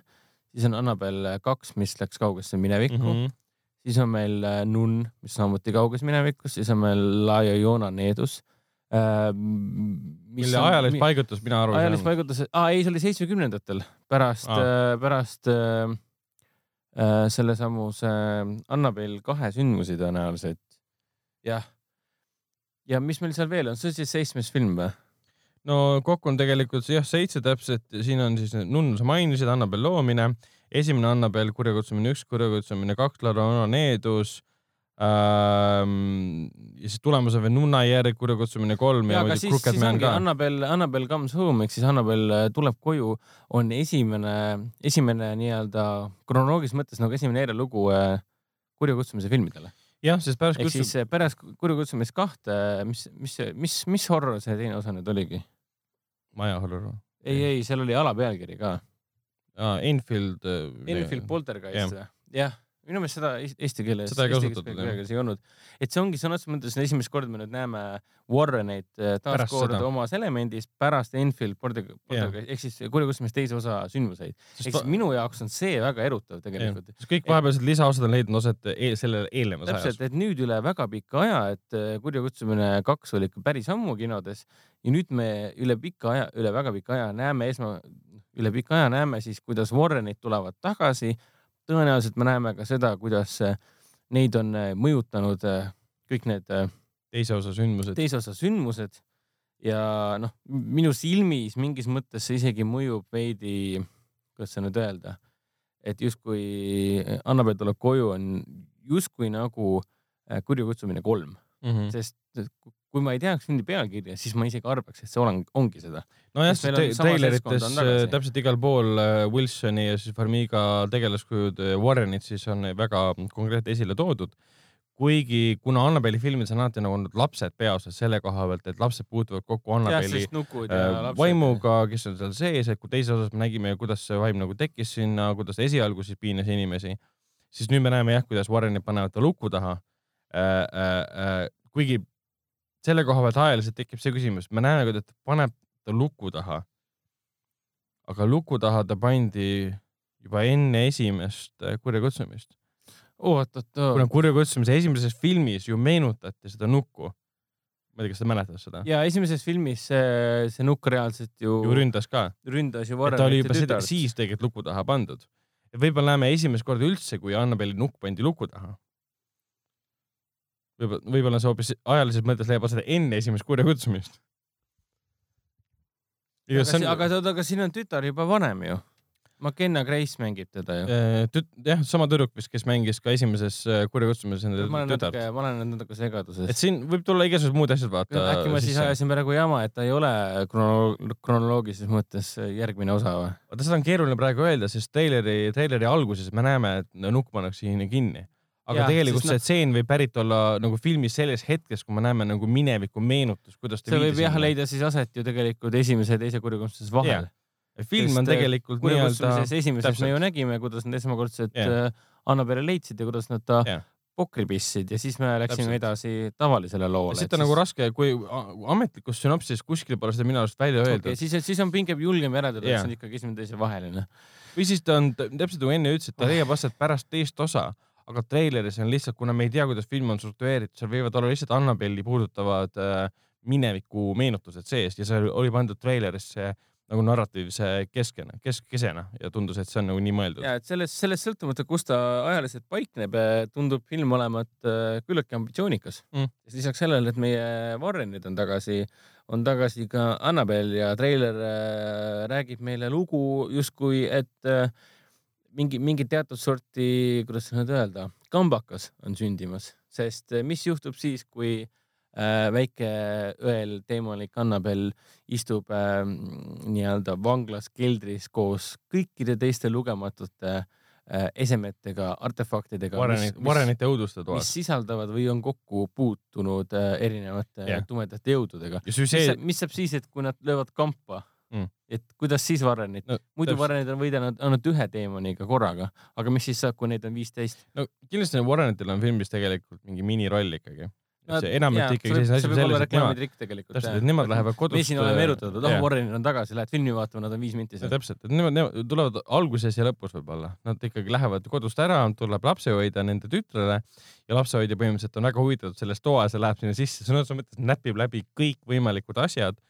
siis on Annabel kaks, mis läks kaugesse minevikku mm. -hmm siis on meil äh, Nunn, mis samuti kauges minevikus, siis on meil La Llorona Needus äh,. mille ajalist paigutus mina aru ei saanud. ajalist paigutus, aa ei, see oli seitsmekümnendatel, pärast ah., pärast äh, sellesamuse äh, Annabel kahe sündmusi tõenäoliselt. jah. ja mis meil seal veel on, see on siis seitsmes film või? no kokku on tegelikult jah, seitse täpselt, siin on siis Nunn, sa mainisid, Annabel loomine esimene Annabel, kurjakutsumine üks, kurjakutsumine kaks, Larona Needus ähm,. ja siis tulemas on veel Nunna järg, kurjakutsumine kolm ja, ja muidugi Crooked Man ka. Annabel, Annabel comes home ehk siis Annabel äh, tuleb koju on esimene, esimene nii-öelda kronoloogilises mõttes nagu esimene eellugu äh, kurjakutsumise filmidele jah, sest pärast ehk siis äh, pärast kurjakutsumist kahte, mis, mis, mis, mis horror see teine osa nüüd oligi? maja horror või? ei, ei, seal oli alapealkiri ka aa, Enfield. Äh, Enfield Poltergeist või? jah, minu meelest seda eesti keeles. seda ei kasutatud jah. ei olnud, et see ongi sõna otseses mõttes esimest korda me nüüd näeme Warreneid äh, taas kord omas elemendis pärast Enfield Poltergeist ehk siis kurjakutsumist teise osa sündmuseid. ehk siis minu jaoks on see väga erutav tegelikult. kõik vahepealsed lisaosad on leidnud oset e sellele eelnevas ajas. täpselt, et nüüd üle väga pika aja, et äh, kurjakutsumine kaks oli ikka päris ammu kinodes ja nüüd me üle pika aja, üle väga pika aja näeme esma, üle pika aja näeme siis, kuidas Warrenid tulevad tagasi. tõenäoliselt me näeme ka seda, kuidas äh, neid on äh, mõjutanud äh, kõik need teise osa sündmused, teise osa sündmused. Ja noh, minu silmis mingis mõttes see isegi mõjub veidi, kuidas seda nüüd öelda, et justkui Annabel tuleb koju, on justkui nagu kurjakutsumine kolm mm, -hmm. sest kui ma ei teaks filmi pealkirja, siis ma isegi arvaks, et see olen, ongi seda. nojah, sest treilerites äh, täpselt igal pool äh, Wilsoni ja siis Farmiga tegelaskujud äh, Warrenid siis on väga konkreetselt esile toodud. kuigi kuna Annabeli filmides on alati nagu need lapsed peaosas selle koha pealt, et lapsed puutuvad kokku Annabeli vaimuga, kes on seal sees, et kui teises osas me nägime, kuidas see vaim nagu tekkis sinna, kuidas esialgu siis piinas inimesi, siis nüüd me näeme jah, kuidas Warrenid panevad ta luku taha äh,. Äh, kuigi selle koha pealt ajaliselt tekib see küsimus, me näeme, kuidas ta paneb ta luku taha. aga luku taha ta pandi juba enne esimest äh, kurjakutsumist. oot-oot-oot. kuna kurjakutsumise esimeses filmis ju meenutati seda nukku. ma ei tea, kas sa mäletad seda? ja esimeses filmis see, see nukk reaalselt ju. ju ründas ka. ründas ju varem. ta oli juba seda, siis tegelikult luku taha pandud. võib-olla näeme esimest korda üldse, kui Annabeli nukk pandi luku taha võib-olla, võib-olla see hoopis ajalises mõttes leiab aset enne esimest kurjakutsumist. aga, on... aga aga siin on tütar juba vanem ju. McKenna Grace mängib teda ju. Äh, tüt-, jah, sama tüdruk vist, kes mängis ka esimeses äh, kurjakutsumises enda tütart. ma olen natuke segaduses. et siin võib tulla igasugused muud asjad, vaata. äkki ma siis ajasin praegu jama, et ta ei ole krono-, kronoloogilises mõttes järgmine osa või? vaata, seda on keeruline praegu öelda, sest treileri, treileri alguses me näeme, et nukk pannakse sinna kinni aga ja, tegelikult see tseen võib pärit olla nagu filmis selles hetkes, kui me näeme nagu mineviku meenutust, kuidas see võib jah leida siis aset ju tegelikult esimese ja teise kurjakustuses vahel. film on äh, tegelikult nii-öelda. esimeses me ju nägime, kuidas nad esmakordselt yeah. Äh, Annabelle leidsid ja kuidas nad ta yeah pokri pissid ja siis me läksime Täpselt. edasi tavalisele loole. siit on siis... nagu raske, kui ametlikus sünopsises kuskil pole seda minu arust välja öeldud okay,. siis, siis on pinge julgem järeldada yeah., et see on ikkagi esimene teise vaheline. või siis ta on täpselt nagu enne ütlesid, ta leiab aset pärast teist osa aga treileris on lihtsalt, kuna me ei tea, kuidas film on struktureeritud, seal võivad olla lihtsalt Annabelli puudutavad äh, mineviku meenutused sees ja see oli pandud treilerisse nagu narratiivse keskena, kesk, kesena ja tundus, et see on nagu nii mõeldud. ja et sellest, sellest sõltumata, kus ta ajaliselt paikneb, tundub film olevat äh, küllaltki ambitsioonikas mm.. lisaks sellele, et meie Warrenid on tagasi, on tagasi ka Annabelle ja treiler äh, räägib meile lugu justkui, et äh, mingi, mingi teatud sorti, kuidas nüüd öelda, kambakas on sündimas, sest mis juhtub siis, kui äh, väike õel teemalik Annabel istub äh, nii-öelda vanglas keldris koos kõikide teiste lugematute äh, esemetega, artefaktidega. varenite õuduste toas. mis sisaldavad või on kokku puutunud erinevate yeah. tumedate jõududega. Süsee... mis, mis saab siis, et kui nad löövad kampa mm., et kuidas siis Varrenit no,, muidu Varrenid on võidelnud ainult ühe teemaniga korraga, aga mis siis saab, kui neid on viisteist? no kindlasti Warrenitel on filmis tegelikult mingi miniroll ikkagi see enamalt ikkagi selline asi selles, et nemad, täpselt, et nemad lähevad kodust. me siin oleme erutatud, oh Warrenid on tagasi, lähed filmi vaatama, nad on viis minti seal. täpselt, et nemad, nemad tulevad alguses ja lõpus võib-olla, nad ikkagi lähevad kodust ära, tuleb lapsehoidja nende tütrele ja lapsehoidja põhimõtteliselt on väga huvitatud sellest toas ja läheb sinna sisse, sõna otseses mõttes näpib läbi kõikvõimalikud asjad,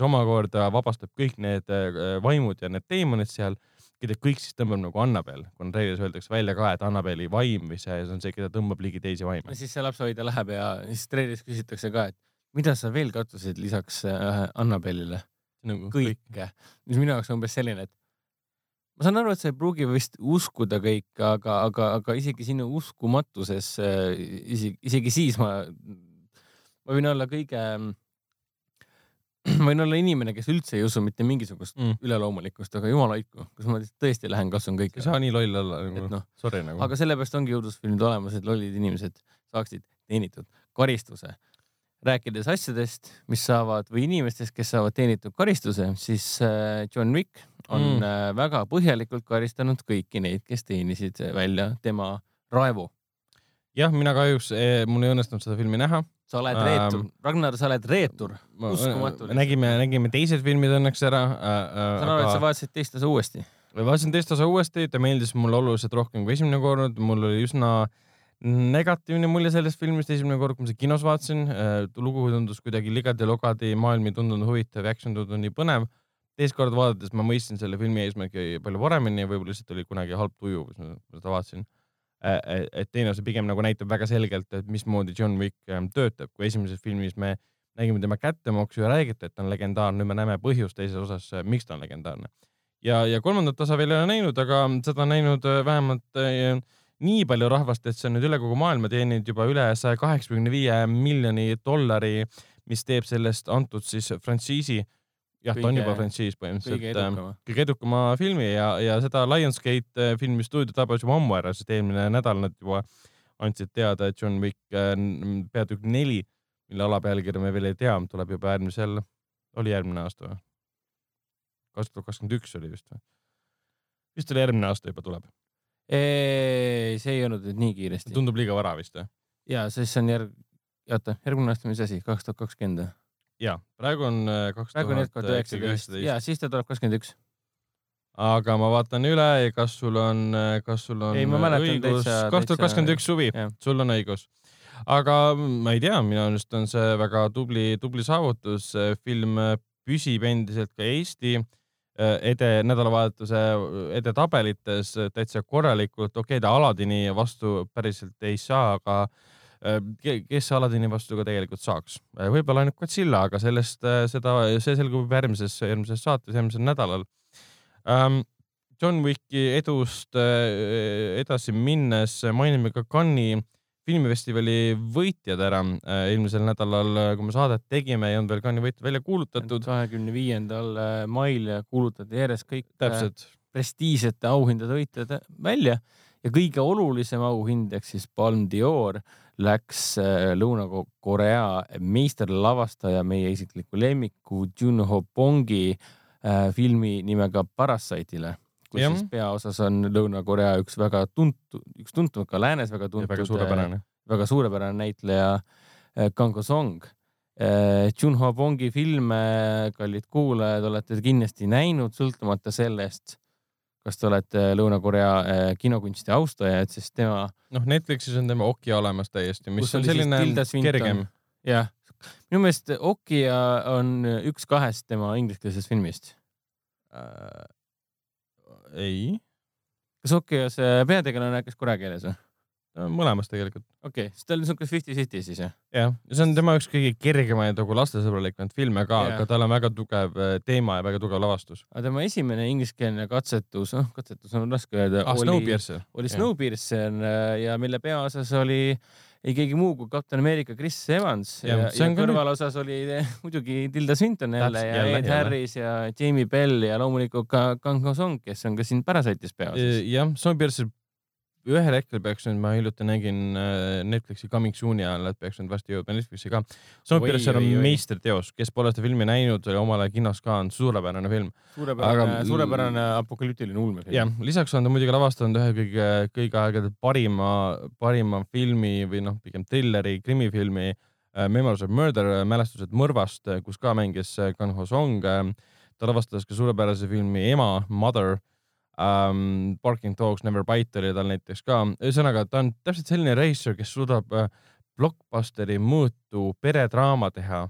mis omakorda vabastab kõik need äh, vaimud ja need teemonid seal keda kõik siis tõmbab nagu Annabel, kuna treilis öeldakse välja ka, et Annabeli vaim või see, see on see, keda tõmbab ligi teisi vaime. siis see lapsehoidja läheb ja siis treilis küsitakse ka, et mida sa veel katsusid lisaks äh, Annabelile? Nagu kõike, mis minu jaoks on umbes selline, et ma saan aru, et sa ei pruugi vist uskuda kõike, aga, aga, aga isegi sinu uskumatuses, äh, isegi, isegi siis ma, ma võin olla kõige võin olla inimene, kes üldse ei usu mitte mingisugust mm. üleloomulikkust, aga jumala hoidku, kas ma tõesti lähen katsun kõike. ei saa nii loll olla nagu, no, sorry nagu. aga sellepärast ongi õudusfilmid olemas, et lollid inimesed saaksid teenitud karistuse. rääkides asjadest, mis saavad või inimestest, kes saavad teenitud karistuse, siis äh, John Wick on mm. Äh, väga põhjalikult karistanud kõiki neid, kes teenisid välja tema raevu. jah, mina kahjuks, eh, mul ei õnnestunud seda filmi näha sa oled ähm, reetur, Ragnar, sa oled reetur, uskumatu. nägime, nägime teised filmid õnneks ära äh,. Äh, saan aru, et sa vaatasid teist osa uuesti? vaatasin teist osa uuesti, ta meeldis mulle oluliselt rohkem kui esimene kord, mul oli üsna negatiivne mulje sellest filmist esimene kord, kui ma seda kinos vaatasin äh,. lugu tundus kuidagi ligadi-logadi, maailm ei tundunud huvitav, action tundus nii põnev. teist korda vaadates ma mõistsin selle filmi eesmärki palju paremini, võib-olla lihtsalt oli kunagi halb tuju, kus ma seda vaatasin Äh, et teine osa pigem nagu näitab väga selgelt, et mismoodi John Wick ähm, töötab, kui esimeses filmis me nägime tema kättemaksu ja räägiti, et ta on legendaarne, nüüd me näeme põhjust teises osas, äh, miks ta on legendaarne. ja, ja kolmandat osa veel ei ole näinud, aga seda on näinud äh, vähemalt nii palju rahvast, et see on nüüd üle kogu maailma teeninud juba üle saja kaheksakümne viie miljoni dollari, mis teeb sellest antud siis frantsiisi jah, ta on juba frantsiis põhimõtteliselt. kõige edukama. Ähm, kõige edukama filmi ja, ja seda Lionsgate äh, filmi stuudio tabas juba ammu ära, sest eelmine nädal nad juba andsid teada, et John Wick äh, peatükk neli, mille alapealkirja me veel ei tea, tuleb juba järgmisel, oli järgmine aasta või? kaks tuhat kakskümmend üks oli vist või? vist oli järgmine aasta juba tuleb. see ei olnud nüüd nii kiiresti. tundub liiga vara vist või? ja, sest see on järg, oota, järgmine aasta, mis asi, kaks tuhat kakskümmend või? Ja praegu on äh, kaks tuhat üheksateist ja siis ta tuleb kakskümmend üks. aga ma vaatan üle, kas sul on, äh, kas sul on ei, õigus, kaks tuhat kakskümmend üks suvi, sul on õigus. aga ma ei tea, minu arust on see väga tubli, tubli saavutus. film püsib endiselt ka Eesti äh, ede, nädalavahetuse edetabelites täitsa korralikult. okei okay,, ta Aladini vastu päriselt ei saa, aga Äh, kes Aladini vastu ka tegelikult saaks, äh, võib-olla ainult Godzilla, aga sellest, äh, seda, see selgub järgmises, järgmises saates, järgmisel nädalal. Ähm, John Wicki edust edasi minnes mainime ka Cannes'i filmifestivali võitjad ära. eelmisel nädalal, kui me saadet tegime, ei olnud veel Cannes'i võitjad välja kuulutatud. kahekümne viiendal mail kuulutati järjest kõik Täpselt. prestiižsete auhindade võitjad välja ja kõige olulisem auhind ehk siis Palm d'Or läks äh, Lõuna-Korea meisterlavastaja, meie isikliku lemmiku Junho Bongi äh, filmi nimega Parasite'ile, kus ja. siis peaosas on Lõuna-Korea üks väga tuntud, üks tuntud ka läänes väga tuntud, väga suurepärane, väga suurepärane näitleja äh, Kang Song. Junho Bongi filme, kallid kuulajad, olete kindlasti näinud, sõltumata sellest kas te olete Lõuna-Korea äh, kinokunsti austaja, et siis tema. noh, Netflixis on tema Oki olemas täiesti, mis on selline kergem. jah, minu meelest Okja on üks kahest tema ingliskeelsest filmist äh,. ei. kas Okja see peategelane rääkis korea keeles või? Mõlemas tegelikult. okei okay., siis ta oli niisugune fifty-fifty siis jah? jah, see on tema üks kõige kergemaid nagu lastesõbralikumaid filme ka yeah., aga tal on väga tugev äh, teema ja väga tugev lavastus. aga tema esimene ingliskeelne katsetus, noh katsetus on raske öelda ah,. Snowpiercer. oli Snowpiercer äh, ja mille peaosas oli ei keegi muu kui Captain America Chris Evans ja, ja, ja kõrvalosas nüüd... oli muidugi Tilda Swinton jälle ja jälle, Ed Harris ja Jamie Bell ja loomulikult ka Kang Ho Song, kes on ka siin Parasite'is peaosas. jah, Snowpiercer ühel hetkel peaks nüüd, ma hiljuti nägin äh, Netflixi Coming Soon'i ajal, et peaks nüüd varsti jõudma Netflixi ka. Snowpiercer on meisterteos, kes pole seda filmi näinud, omal ajal kinos ka on suurepärane film. suurepärane Aga..., suurepärane apokalüptiline ulmefilm. jah, lisaks on ta muidugi lavastanud ühe kõige, kõigi aegade parima, parima filmi või noh, pigem trilleri, krimifilmi äh, Memories of Murder, mälestused mõrvast, kus ka mängis Kang Ho Song. ta lavastas ka suurepärase filmi Ema, Mother um,. Barking Dogs Never Bite oli tal näiteks ka, ühesõnaga ta on täpselt selline reisijal, kes suudab uh, blockbusteri mõõtu peredraama teha.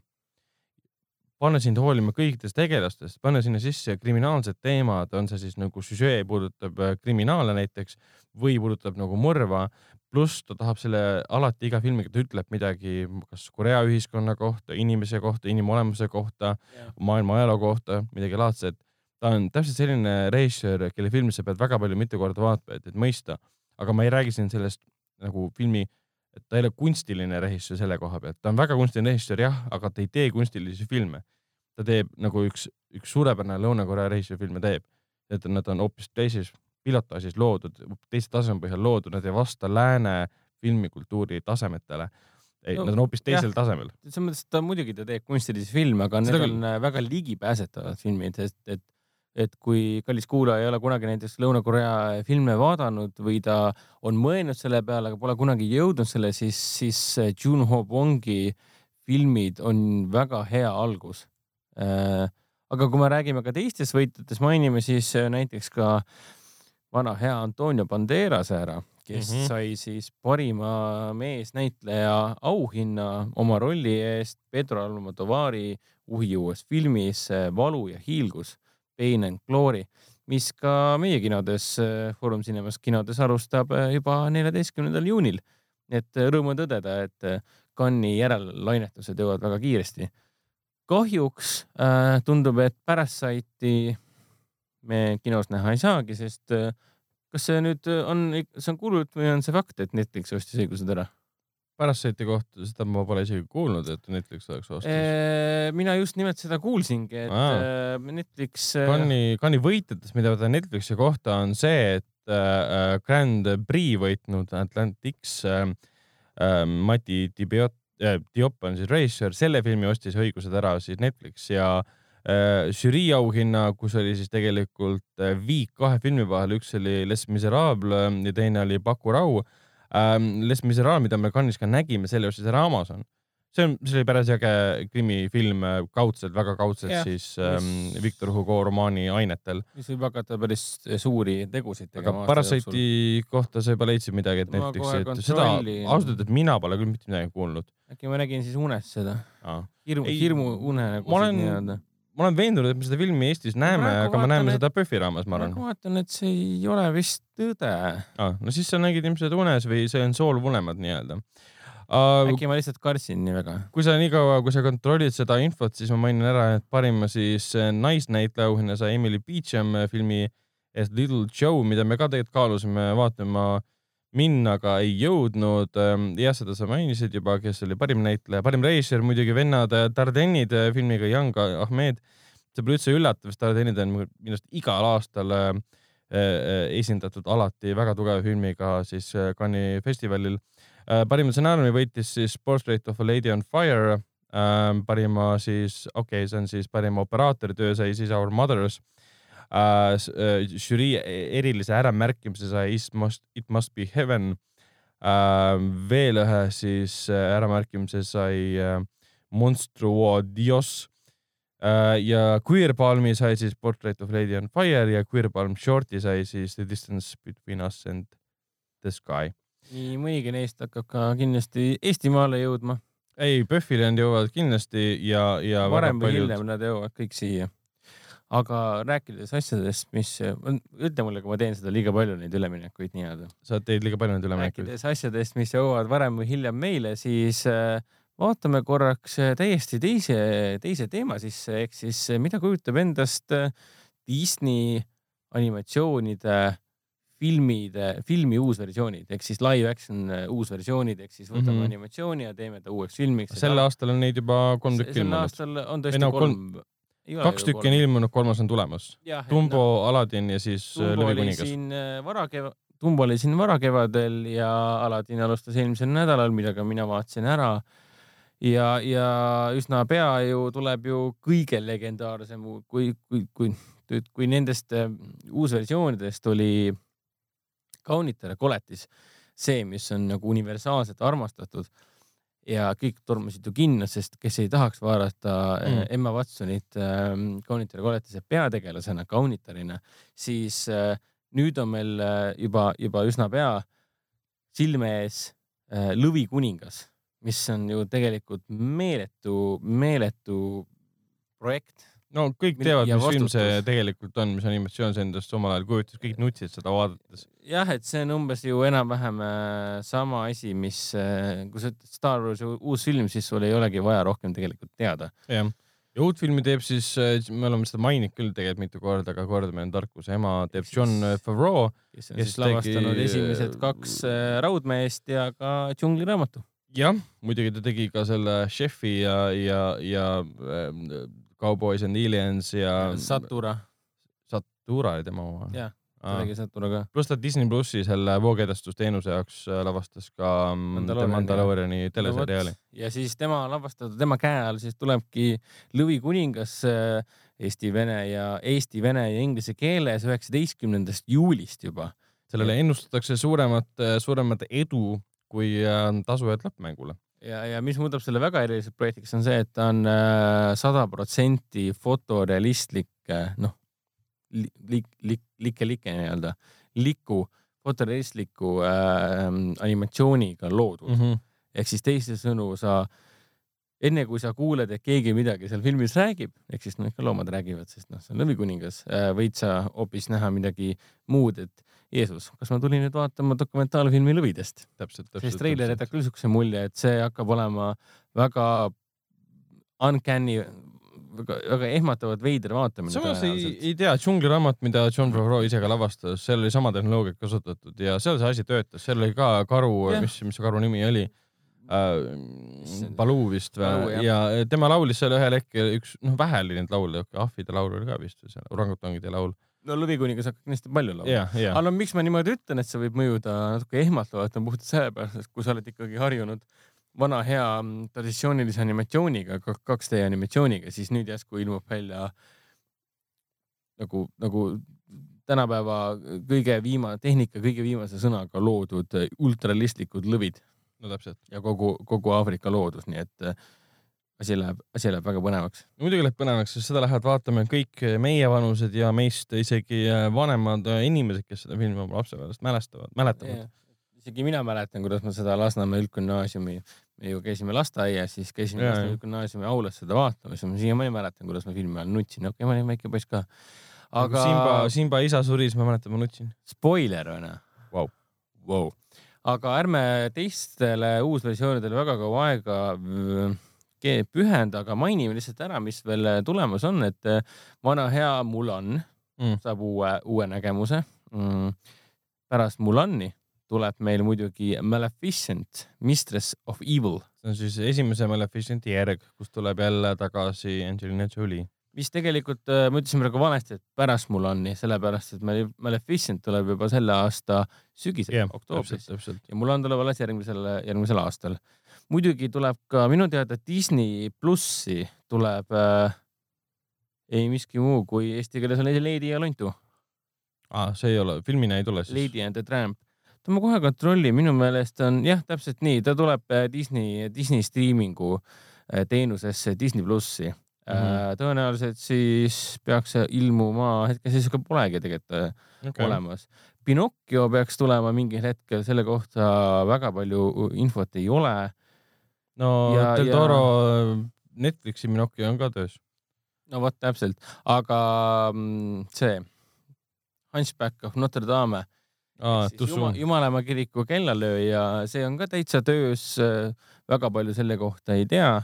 panna sind hoolima kõikidest tegelastest, panna sinna sisse kriminaalsed teemad, on see siis nagu süžee puudutab uh, kriminaale näiteks või puudutab nagu mõrva, pluss ta tahab selle alati iga filmiga, ta ütleb midagi, kas Korea ühiskonna kohta, inimese kohta, inimolemuse kohta, maailma ajaloo kohta, midagi laadset ta on täpselt selline režissöör, kelle filmi sa pead väga palju mitu korda vaatama, et, mõista. aga ma ei räägi siin sellest nagu filmi, et ta ei ole kunstiline režissöör selle koha pealt, ta on väga kunstiline režissöör jah, aga ta ei tee kunstilisi filme. ta teeb nagu üks, üks suurepärane Lõuna-Korea režissöör filme teeb, et nad on hoopis teises pilotaažis loodud, teise taseme põhjal loodud, nad ei vasta lääne filmikultuuri tasemetele ei no,, nad on hoopis teisel jah, tasemel. selles mõttes, et ta muidugi ta teeb kunstilisi filme, aga Seda need küll. on väga ligipääsetavad filmid, sest et et kui kallis kuulaja ei ole kunagi näiteks Lõuna-Korea filme vaadanud või ta on mõelnud selle peale, aga pole kunagi jõudnud selle, siis, siis Junho Bongi filmid on väga hea algus. Äh, aga kui me räägime ka teistest võitjatest, mainime siis näiteks ka vana hea Antonio Banderase ära, kes mm -hmm. sai siis parima meesnäitleja auhinna oma rolli eest Pedro Almodovari uhijuues filmis Valu ja hiilgus Pain and Glory, mis ka meie kinodes, Foorum Cinemas kinodes alustab äh, juba neljateistkümnendal juunil. et äh, rõõm on tõdeda, et Cannes'i järellainetused jõuavad väga kiiresti. kahjuks äh, tundub, et Parasite'i me kinos näha ei saagi, sest äh, kas see nüüd on, see on kuulujutt või on see fakt, et Netflix ostis õigused ära? Parasite'i kohta, seda ma pole isegi kuulnud, et Netflix oleks ostis. mina just nimelt seda kuulsingi, et Aa. Netflix. Cannes'i, Cannes'i võitjatest, mida võtta Netflixi kohta, on see, et äh, Grand Prix võitnud Atlantic äh, äh, Mati Dibiot äh,, Diop on siis režissöör, selle filmi ostis õigused ära siis Netflix ja äh, žürii auhinna, kus oli siis tegelikult äh, viik kahe filmi vahel, üks oli Les Miserables ja teine oli Paku Rau ähm,. Les Miserables, mida me Cannes'is ka nägime, selle ostis ära Amazon. see on, see oli päris äge krimifilm, kaudselt, väga kaudselt ja, siis ähm, mis... Victor Hugo romaani ainetel. mis võib hakata päris suuri tegusid tegema. aga Parasite'i kohta sa juba leidsid midagi, et Netflixi, et seda ausalt öeldes mina pole küll mitte midagi kuulnud. äkki ma nägin siis unes seda. hirmu, hirmu une nagu nii-öelda ma olen veendunud, et me seda filmi Eestis näeme, aga me näeme et... seda PÖFFi raames, ma arvan. ma vaatan, et see ei ole vist tõde ah,. no siis sa nägid ilmselt unes või see on soolvunemad nii-öelda uh,. äkki ma lihtsalt kartsin nii väga. kui sa niikaua, kui sa kontrollid seda infot, siis ma mainin ära, et parima siis eh, naisnäitleja auhinna sai Emily Beecham eh, filmi eest Little Joe, mida me ka tegelikult kaalusime vaatama minna, aga ei jõudnud. Ähm, jah, seda sa mainisid juba, kes oli parim näitleja, parim režissöör muidugi vennad Dardennid äh, filmiga Young Ahmed. see pole üldse üllatav, sest Dardennid on minu arust igal aastal äh, äh, esindatud alati väga tugeva filmiga siis Cannes'i festivalil. parima stsenaariumi võitis siis Portrait of a Lady on Fire. Ähm, parima siis, okei okay,, see on siis parima operaatori töö sai siis Our Mothers Äh, äh, žürii erilise äramärkimise sai It must, It must be heaven. Äh, veel ühe siis äramärkimise sai Monstruo Dios. ja Queer Palmi sai siis Portrait of Lady on Fire ja Queer Palm Shorti sai siis The distance between us and the sky. nii mõnigi neist hakkab ka kindlasti Eestimaale jõudma ei, PÖFFile nad jõuavad kindlasti ja, ja varem või paljud hiljem nad jõuavad kõik siia. Aga rääkides asjadest, mis, ütle mulle, kui ma teen seda liiga palju, neid üleminekuid nii-öelda. sa teed liiga palju neid üleminekuid. rääkides asjadest, mis jõuavad varem või hiljem meile, siis äh, vaatame korraks äh, täiesti teise, teise teema sisse, ehk siis äh, mida kujutab endast Disney animatsioonide filmide, filmi uusversioonid ehk siis live action uusversioonid ehk siis võtame mm. -hmm. animatsiooni ja teeme ta uueks filmiks. sel aastal on neid juba kolm tükki sel aastal on tõesti no kolm. Kaks tükki on ilmunud, kolmas on tulemas. Dumbo, Aladin ja siis äh, Lõvikuningas. siin äh, varakeva-, Dumbo oli siin varakevadel ja Aladin alustas eelmisel nädalal, millega mina vaatasin ära. ja, ja üsna pea ju tuleb ju kõige legendaarsem, kui, kui, kui, kui nendest äh, uusversioonidest oli kaunitar ja koletis see, mis on nagu universaalselt armastatud ja kõik tormasid ju kinno, sest kes ei tahaks vaadata Mm. mm. Emma Watsonit äh, kaunitar ja koletise peategelasena, kaunitarina, siis äh, nüüd on meil äh, juba, juba üsna pea silme ees äh, Lõvikuningas, mis on ju tegelikult meeletu, meeletu projekt. No kõik teavad, mis film see vastutus. tegelikult on, mis animatsioon see endast omal ajal kujutas, kõik nutsid seda vaadates. jah, et see on umbes ju enam-vähem äh, sama asi, mis, kui sa ütled Star Warsi uus film, siis sul ei olegi vaja rohkem tegelikult teada. jah, ja uut filmi teeb siis, me oleme seda maininud küll tegelikult mitu korda, aga kordame end tarkuse ema teeb John Favreau. kes on Kes siis lavastanud tegi- esimesed kaks äh, Raudmeest ja ka Džungliraamatu. jah, muidugi ta tegi ka selle Chefi ja, ja, ja äh, Cowboys and Aliens ja. Satura, Satura oli tema oma. jah, ta tegi Satura ka. pluss ta Disney plussi selle voogedastusteenuse jaoks äh, lavastas ka mm, Mandaloriani, Mandaloriani teleseriaali. ja siis tema lavastatud, tema käe all siis tulebki Lõvikuningas äh, eesti, vene ja eesti, vene ja inglise keeles üheksateistkümnendast juulist juba. sellele ennustatakse suuremat, suuremat edu kui äh, tasujat lõppmängule. ja, ja mis muudab selle väga eriliseks projektiks, on see, et ta on sada protsenti fotorealistlik, noh, lik-, lik-, like-like nii-öelda, liku, fotorealistliku äh, animatsiooniga loodud mm. -hmm. ehk siis teisisõnu sa, enne kui sa kuuled, et keegi midagi seal filmis räägib, ehk siis noh, ikka loomad räägivad, sest noh, see on lõvikuningas, võid sa hoopis näha midagi muud, et Jeesus, kas ma tulin nüüd vaatama dokumentaalfilmi lõvidest, täpselt, sest treiler jätab küll siukse mulje, et see hakkab olema väga uncanny, väga, väga ehmatavalt veider vaatamine. samas ei, ei tea, džungliraamat, mida John Favreau ise ka lavastas, seal oli sama tehnoloogiat kasutatud ja seal see asi töötas, seal oli ka karu mis, mis see karu nimi oli äh,? Baloo vist või? ja tema laulis seal ühel hetkel üks, noh, vähe oli neid laule, ahvide laul oli ka vist või seal, orangutangide laul. No lõvikuningas hakkab kindlasti palju laulma. ja, ja aga no miks ma niimoodi ütlen, et see võib mõjuda natuke ehmatavalt, on puhtalt sellepärast, et kui sa oled ikkagi harjunud vana hea mm, traditsioonilise animatsiooniga, 2D animatsiooniga, siis nüüd järsku ilmub välja nagu, nagu tänapäeva kõige viima-, tehnika kõige viimase sõnaga loodud ultralistlikud lõvid no täpselt. ja kogu, kogu Aafrika loodus, nii et äh, asi läheb, asi läheb väga põnevaks. muidugi läheb põnevaks, sest seda lähevad vaatama kõik meievanused ja meist isegi vanemad inimesed, kes seda filmi oma lapsepõlvest mälestavad, mäletavad. isegi mina mäletan, kuidas ma seda Lasnamäe üldgümnaasiumi, me ju käisime lasteaias, siis käisime Jaa, Lasnamäe üldgümnaasiumi aulas seda vaatamas ja ma siiamaani mäletan, kuidas ma filmi ajal nutsin, okei okay,, ma olin väike poiss ka. aga aga Simba, Simba isa suri, siis ma mäletan, ma nutsin. spoiler on ju Vau. wow.. aga ärme teistele uusversioonidele väga kaua aega pühenda, aga mainime lihtsalt ära, mis veel tulemas on, et äh, vana hea Mulan Mm. saab uue, uue nägemuse mm.. pärast Mulani tuleb meil muidugi Maleficent, Mistress of Evil, see on siis esimese Maleficenti järg, kus tuleb jälle tagasi Angelina Jolie. mis tegelikult, ma ütlesin praegu valesti, et pärast Mulani, sellepärast et Male- Maleficent tuleb juba selle aasta sügisel yeah,, oktoobris ja Mulan tuleb alles järgmisel, järgmisel aastal. Muidugi tuleb ka minu teada Disney plussi tuleb äh, ei miski muu kui eesti keeles see Lady ja lontu, aa, see ei ole, filmina ei tule siis? Lady and the Tramp. oota, ma kohe kontrollin, minu meelest on jah, täpselt nii, ta tuleb äh, Disney, Disney striimingu äh, teenusesse Disney plussi mm. -hmm. tõenäoliselt siis peaks see ilmuma, ka polegi tegelikult okay.. olemas. Pinocchio peaks tulema mingil hetkel, selle kohta väga palju infot ei ole. No Ja- Del ja- Toro Netflixi Minocchio on ka töös. no vot täpselt, aga mm, see Hunchback of Notre Dame aa, Juma,. Jumalamaa kiriku kellalööja, see on ka täitsa töös. väga palju selle kohta ei tea.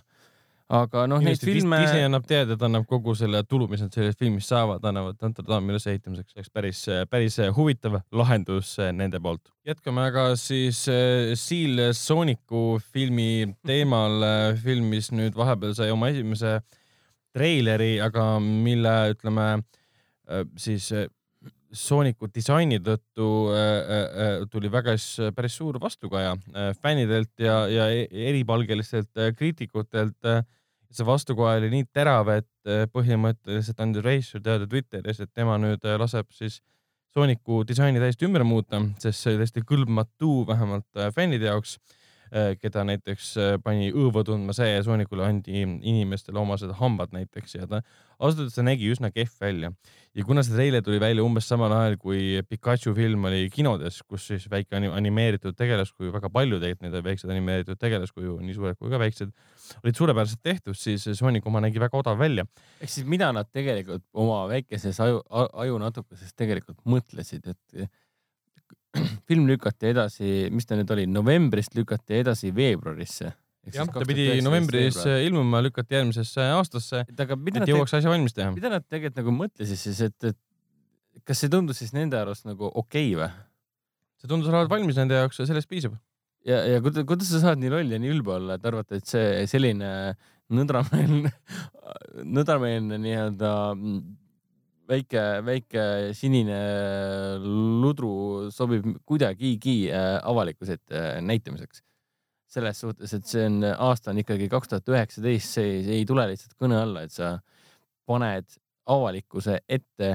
Aga noh, neid filme, Disney annab teada, ta annab kogu selle tulu, mis nad sellest filmist saavad, annavad Notre Dame'i ülesehitamiseks, oleks päris, päris huvitav lahendus eh, nende poolt. jätkame aga siis eh, Seal Sooniku filmi teemal, film, mis nüüd vahepeal sai oma esimese treileri, aga mille ütleme siis Sooniku disaini tõttu äh, äh, tuli väga päris suur vastukaja äh, fännidelt ja, ja e- eripalgelistelt äh, kriitikutelt äh, see vastukoha oli nii terav, et äh, põhimõtteliselt Andrew Reischer teada Twitteris, et tema nüüd äh, laseb siis Sooniku disaini täiesti ümber muuta, sest see oli täiesti kõlbmatu vähemalt äh, fännide jaoks, keda näiteks äh, pani õõva tundma see, Soonikule andi inimestele omased hambad näiteks ja ta ausalt öeldes ta nägi üsna kehv välja ja kuna see treiler tuli välja umbes samal ajal, kui Pikachu film oli kinodes, kus siis väike ani- animeeritud tegelaskuju, väga palju tegelikult neid väikseid animeeritud tegelaskuju, nii suured kui ka väiksed, olid suurepäraselt tehtud, siis Sonic oma nägi väga odav välja. ehk siis mida nad tegelikult oma väikeses aju, aju natukeses tegelikult mõtlesid, et film lükati edasi, mis ta nüüd oli, novembrist lükati edasi veebruarisse. jah, ta pidi novembris ilmuma, lükati järgmisesse aastasse, et jõuaks asja valmis teha. mida nad tegelikult nagu mõtlesid siis, et, et kas see tundus siis nende arust nagu okei okay või? see tundus olevat valmis nende jaoks ja sellest piisab. ja, ja kuidas, kuidas sa saad nii loll ja nii ülbe olla, et arvata, et see selline nõdrameelne, nõdrameelne nii-öelda väike, väike sinine ludru sobib kuidagigi äh, avalikkuse ette äh, näitamiseks. selles suhtes, et see on, aasta on ikkagi kaks tuhat üheksateist, see ei, tule lihtsalt kõne alla, et sa paned avalikkuse ette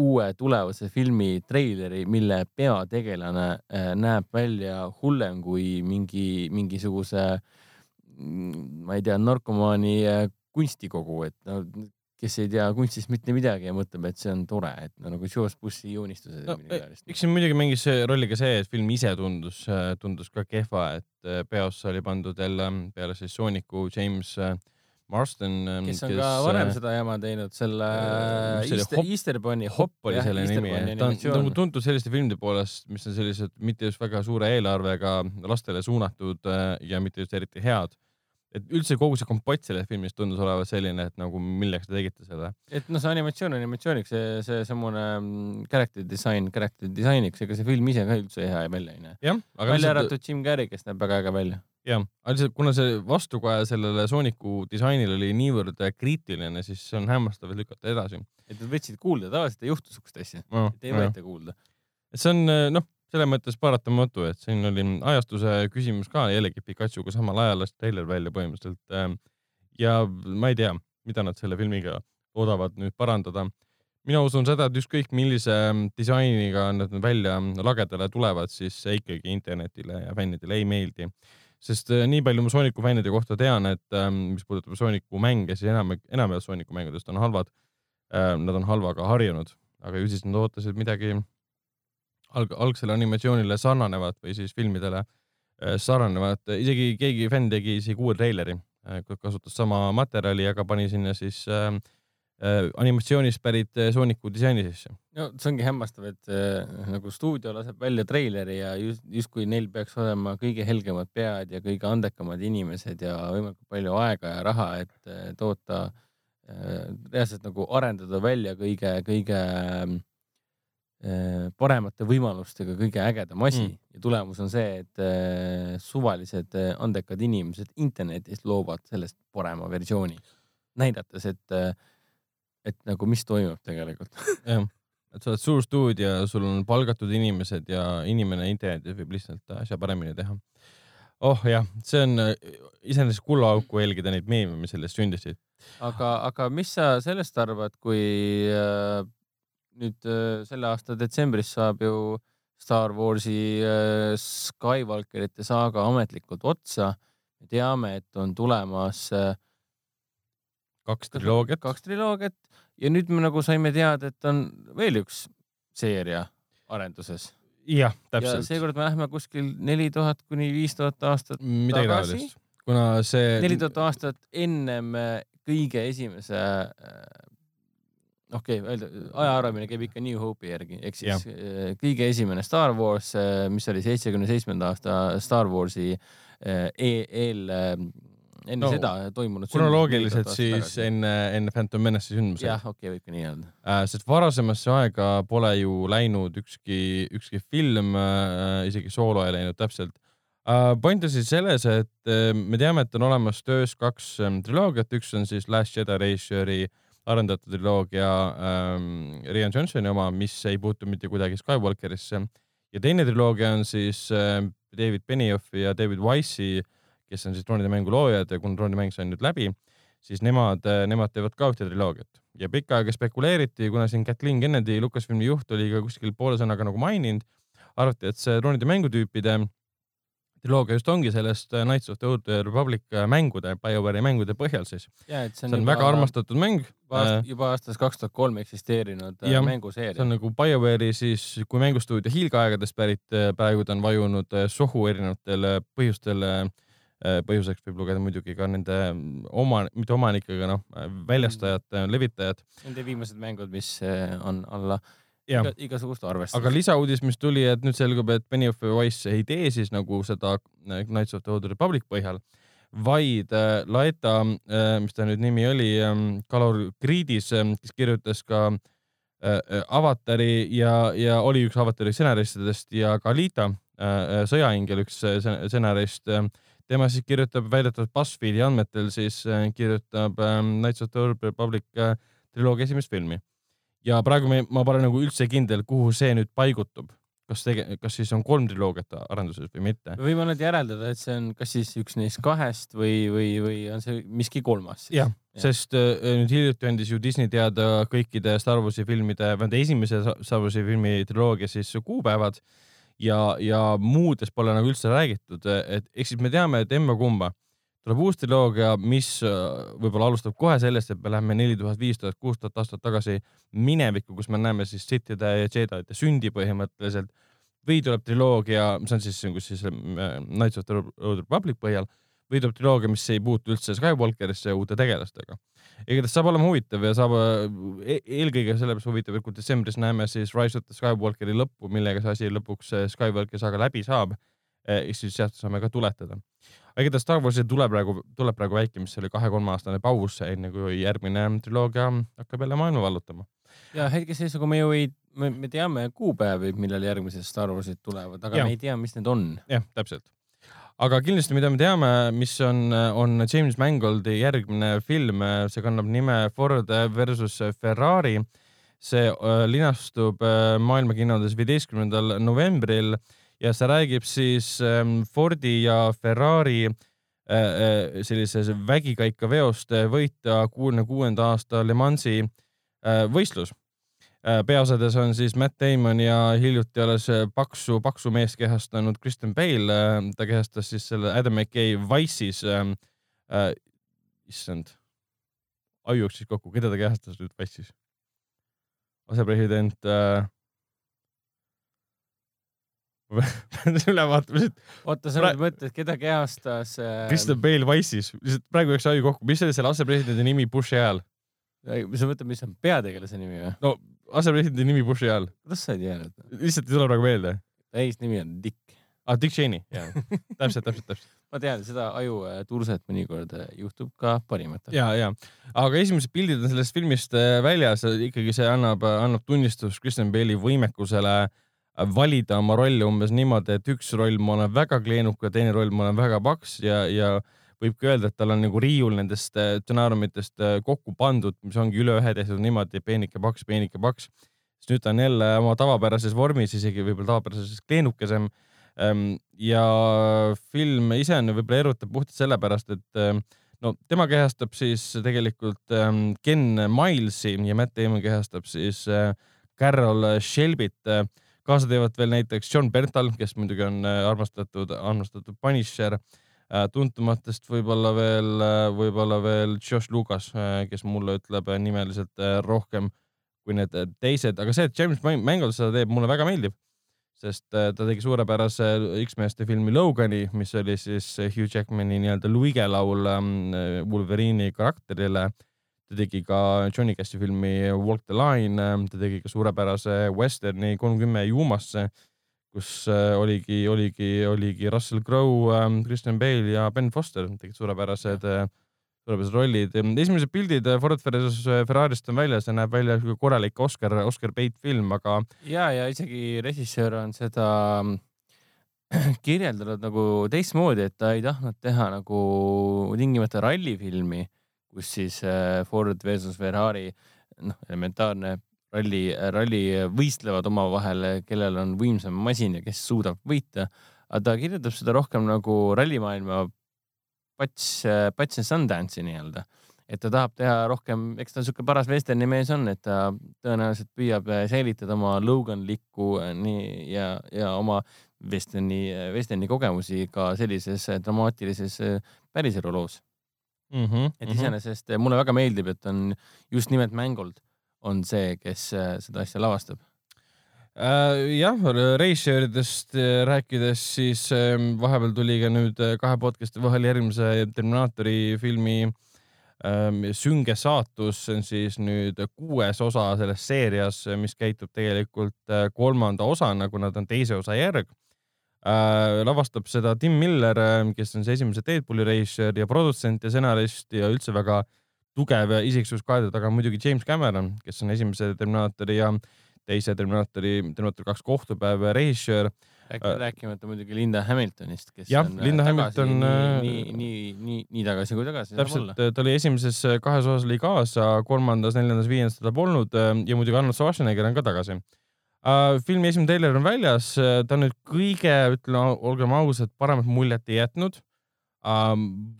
uue tulevase filmi treileri, mille peategelane äh, näeb välja hullem kui mingi, mingisuguse, ma ei tea, narkomaani äh, kunstikogu, et no kes ei tea kunstist mitte midagi ja mõtleb, et see on tore, et no nagu Jaws bussi joonistused no, taolist. eks siin muidugi mängis rolli ka see, et film ise tundus, tundus ka kehva, et äh, peosse oli pandud jälle peale siis Sooniku James äh, Marston, kes on ka varem seda jama teinud, selle äh, Easter, Hop- Easter Bunny, Hopp oli selle nimi, ta on nagu tuntud selliste filmide poolest, mis on sellised mitte just väga suure eelarvega lastele suunatud äh, ja mitte just eriti head. Et üldse kogu see kompott sellest filmist tundus olevat selline, et nagu milleks te tegite selle. et noh, see animatsioon animatsiooniks, see, see samune mm, character design character disainiks, ega see film ise ka üldse hea välja ei näe. välja lihtsalt arvatud Jim Carrey, kes näeb väga äge välja. jah, aga lihtsalt kuna see vastukaja sellele Sooniku disainile oli niivõrd kriitiline, siis see on hämmastav, et lükata edasi et nad võtsid kuulda, tavaliselt ei juhtu siukest asja, no,. et ei võeta kuulda. et see on noh, selles mõttes paratamatu, et siin oli ajastuse küsimus ka jällegi Pikachuga samal ajal lasti treiler välja põhimõtteliselt. ja ma ei tea, mida nad selle filmiga loodavad nüüd parandada. mina usun seda, et ükskõik millise disainiga nad välja lagedale tulevad, siis see ikkagi internetile ja fännidele ei meeldi. sest äh, nii palju ma Sooniku fännide kohta tean, et ähm, mis puudutab Sooniku mänge, siis enam, enamjaolt Sooniku mängudest on halvad. Nad on halvaga harjunud, aga ju siis nad ootasid midagi alg-, algsele animatsioonile sarnanevat või siis filmidele äh, sarnanevat, isegi keegi fänn tegi isegi uue treileri, kasutas sama materjali, aga pani sinna siis äh, äh, animatsioonist pärit äh, Sooniku disaini sisse. no see ongi hämmastav, et äh, nagu stuudio laseb välja treileri ja just, justkui neil peaks olema kõige helgemad pead ja kõige andekamad inimesed ja võimalikult palju aega ja raha, et äh, toota äh,, reaalselt nagu arendada välja kõige, kõige äh, paremate võimalustega kõige ägedam asi Mm. ja tulemus on see, et äh, suvalised äh, andekad inimesed internetis loovad sellest parema versiooni, näidates, et äh, et nagu mis toimub tegelikult jah, et sa oled suur stuudio, sul on palgatud inimesed ja inimene internetis võib lihtsalt asja paremini teha. oh jah, see on äh, iseenesest kullaauku jälgida neid meeme, mis sellest sündisid. aga, aga mis sa sellest arvad, kui äh, nüüd äh, selle aasta detsembris saab ju Star Warsi äh, Skywalkerite saaga ametlikult otsa. me teame, et on tulemas äh, kaks triloogiat. kaks triloogiat ja nüüd me nagu saime teada, et on veel üks seeria arenduses. jah, ja täpselt. seekord me lähme kuskil neli tuhat kuni viis tuhat aastat midagi tagasi. kuna see neli tuhat aastat ennem kõige esimese okei okay,, öelda, ajaarvamine käib ikka New Hope'i järgi, ehk siis ja. Äh, kõige esimene Star Wars, mis oli seitsmekümne seitsmenda aasta Star Warsi eel, eel enne no, seda toimunud. kronoloogiliselt siis enne, enne Phantom Menace'i sündmusi. jah, okei okay,, võib ka nii öelda äh,. sest varasemasse aega pole ju läinud ükski, ükski film äh,, isegi soolo ei läinud täpselt äh,. point on siis selles, et äh, me teame, et on olemas töös kaks äh, triloogiat, üks on siis Last Jedi režissööri arendatud triloogia ähm, Rian Johnsoni oma, mis ei puutu mitte kuidagi Skywalkerisse. Ja teine triloogia on siis äh, David Beniofi ja David Wise'i äh, kes on siis troonide mängu loojad ja kuna troonide mäng sai nüüd läbi, siis nemad, nemad teevad ka ühte triloogiat. Ja pikka aega spekuleeriti, kuna siin Kathleen Kennedy, Lucasfilmi juht oli ka kuskil poole sõnaga nagu maininud, arvati, et see troonide mängutüüpide triloogia just ongi sellest Knights of the Old Republic mängude, BioWare'i mängude põhjal siis. see on, see on juba, väga armastatud mäng. juba aastast kaks tuhat kolm eksisteerinud ja, mänguseeria. see on nagu BioWare'i siis, kui mängustuudio hiilgeaegadest pärit, praegu ta on vajunud sohu erinevatel põhjustel äh, Äh, põhjuseks võib lugeda muidugi ka nende mm, oma, mitte omanikega, noh, äh, väljastajate, levitajad. Nende viimased mängud, mis äh, on alla iga, igasugust arvestust. aga lisauudis, mis tuli, et nüüd selgub, et Benioff ja Wise ei tee siis nagu seda Knights of the Old Republic põhjal, vaid äh, Laeta äh,, mis ta nüüd nimi oli ähm,, Kalor Gridis äh,, kes kirjutas ka äh, Avatari ja, ja oli üks Avatari stsenaristidest ja ka Alita äh,, Sõjaingel üks stsenarist äh, tema siis kirjutab väidetavalt BuzzFeedi andmetel siis äh, kirjutab ähm, Knights of the Old Republic äh, triloogia esimest filmi. Ja praegu me, ma pole nagu üldse kindel, kuhu see nüüd paigutub kas tege-, kas siis on kolm triloogiat arenduses või mitte? me võime nüüd järeldada, et see on kas siis üks neist kahest või, või, või on see miski kolmas? jah ja., sest äh, nüüd hiljuti andis ju Disney teada kõikide Star Warsi filmide, vähemalt esimese Star Warsi filmi triloogia siis kuupäevad ja, ja muudest pole nagu üldse räägitud, et ehk siis me teame, et emma-kumba tuleb uus triloogia, mis äh, võib-olla alustab kohe sellest, et me läheme neli tuhat, viis tuhat, kuus tuhat aastat tagasi minevikku, kus me näeme siis Sithide ja Jedi'de sündi põhimõtteliselt. või tuleb triloogia, mis on siis, kus siis äh, Knights of the Old Republic põhjal või tuleb triloogia, mis ei puutu üldse Skywalkerisse ja uute tegelastega igatahes saab olema huvitav ja saab e, eelkõige sellepärast huvitav, et kui detsembris näeme siis Rise of the Skywalkeri lõppu, millega see asi lõpuks Skywalkeri saaga läbi saab, eh, siis sealt saame ka tuletada. Aga igatahes Star Warsil tuleb praegu, tuleb praegu väike, mis oli kahe-kolmeaastane paus, enne kui järgmine triloogia hakkab jälle maailma vallutama. ja hetkeseisuga me ju ei, me teame kuupäevi, millal järgmised Star Warsid tulevad, aga ja. me ei tea, mis need on. jah, täpselt aga kindlasti, mida me teame, mis on, on James Mangoldi järgmine film, see kannab nime Ford versus Ferrari. see äh, linastub äh, maailmakinodes viieteistkümnendal novembril ja see räägib siis ähm, Fordi ja Ferrari äh, sellises vägikaikaveost võita kuuekümne kuuenda aasta Le Mansi võistlus Äh, peaosades on siis Matt Damon ja hiljuti alles äh, paksu, paksu meest kehastanud Kristen Bale. Äh, ta kehastas siis selle Adam McKay Wise'is ähm,. Äh, issand, aju jooksis kokku, keda ta kehastas nüüd Wise'is? asepresident äh, pean selle üle vaatama, sest. oota, sa nüüd mõtled, keda kehastas äh.... Kristen Bale Wise'is, lihtsalt praegu läks aju kokku, mis oli selle asepresidendi nimi Bushi ajal? sa mõtled, mis on peategelase nimi või? no asepresidendi nimi Bushi ajal. kuidas sa ei teadnud? lihtsalt ei tule praegu meelde. täisnimi on Dick. ah, Dick Cheney, jaa. täpselt, täpselt, täpselt. ma tean, seda ajuturset mõnikord äh, juhtub ka parimatel. ja, ja, aga esimesed pildid on sellest filmist äh, väljas, ikkagi see annab, annab tunnistust Kristen Bale'i võimekusele äh, valida oma rolle umbes niimoodi, et üks roll ma olen väga kleenuka, teine roll ma olen väga paks ja, ja võib ka öelda, et tal on nagu riiul nendest stsenaariumitest kokku pandud, mis ongi üle ühe tehtud niimoodi peenike paks, peenike paks siis nüüd ta on jälle oma tavapärases vormis, isegi võib-olla tavapärases kleenukesem. Ehm, ja film ise on võib-olla erutab puhtalt sellepärast, et ehm, no tema kehastab siis tegelikult ehm, Ken Milesi ja Matt Damon kehastab siis Carol Shelby't. Kaasa teevad veel näiteks John Berntal, kes muidugi on armastatud, armastatud Punisher tuntumatest võib-olla veel, võib-olla veel Josh Lucas, kes mulle ütleb nimeliselt rohkem kui need teised, aga see, et James Mangold seda teeb, mulle väga meeldib. sest äh, ta tegi suurepärase X-meeste filmi Logani, mis oli siis Hugh Jackmani nii-öelda luigelaul ähm, Wolverine'i karakterile. Ta tegi ka Johnny Cashi filmi Walk the Line, ähm, ta tegi ka suurepärase Westerni kolmkümmend juumasse, kus äh, oligi, oligi, oligi Russell Crowe, ähm, Christian Bale ja Ben Foster tegid suurepärased ja suurepärased rollid. esimesed pildid Ford versus Ferrari'st on väljas ja näeb välja sihuke korralik Oscar, Oscar Bate film, aga. ja, ja isegi režissöör on seda kirjeldanud nagu teistmoodi, et ta ei tahtnud teha nagu tingimata rallifilmi, kus siis äh, Ford versus Ferrari, noh, elementaarne ralli, ralli võistlevad omavahel, kellel on võimsam masin ja kes suudab võita. aga ta kirjeldab seda rohkem nagu rallimaailma Pats, Pats and Sundance'i nii-öelda. et ta tahab teha rohkem, eks ta sihuke paras vesterni mees on, et ta tõenäoliselt püüab säilitada oma Loganlikku äh, nii ja, ja oma vesterni, vesterni kogemusi ka sellises dramaatilises äh, päriselu loos mm. -hmm, et mhm. iseenesest mm -hmm. mulle väga meeldib, et on just nimelt Mangold on see, kes seda asja lavastab Äh, jah, reisijaaridest äh, rääkides, siis ähm, vahepeal tuli ka nüüd kahe podcast'i vahel järgmise Terminaatori filmi ähm, Sünge saatus, see on siis nüüd kuues osa selles seerias, mis käitub tegelikult kolmanda osana, kuna ta on teise osa järg. Lavastab seda Tim Miller, kes on siis esimese Deadpooli reisijär ja produtsent ja stsenarist ja üldse väga tugev isiksus kaede taga muidugi James Cameron, kes on esimese Terminaatori ja teise Terminaatori, Terminaator kaks kohtupäev režissöör Rääk,. rääkimata muidugi Linda Hamiltonist, kes jah, on Linda Hamilton nii, äh, nii, nii, nii, nii tagasi kui tagasi. täpselt, ta oli esimeses kahes osas oli kaasa, kolmandas, neljandas, viiendas teda polnud ja muidugi Arnold Schwarzenegger on ka tagasi. Filmi esimene treiler on väljas, ta on nüüd kõige, ütleme, olgem ausad, paremat muljet ei jätnud uh,.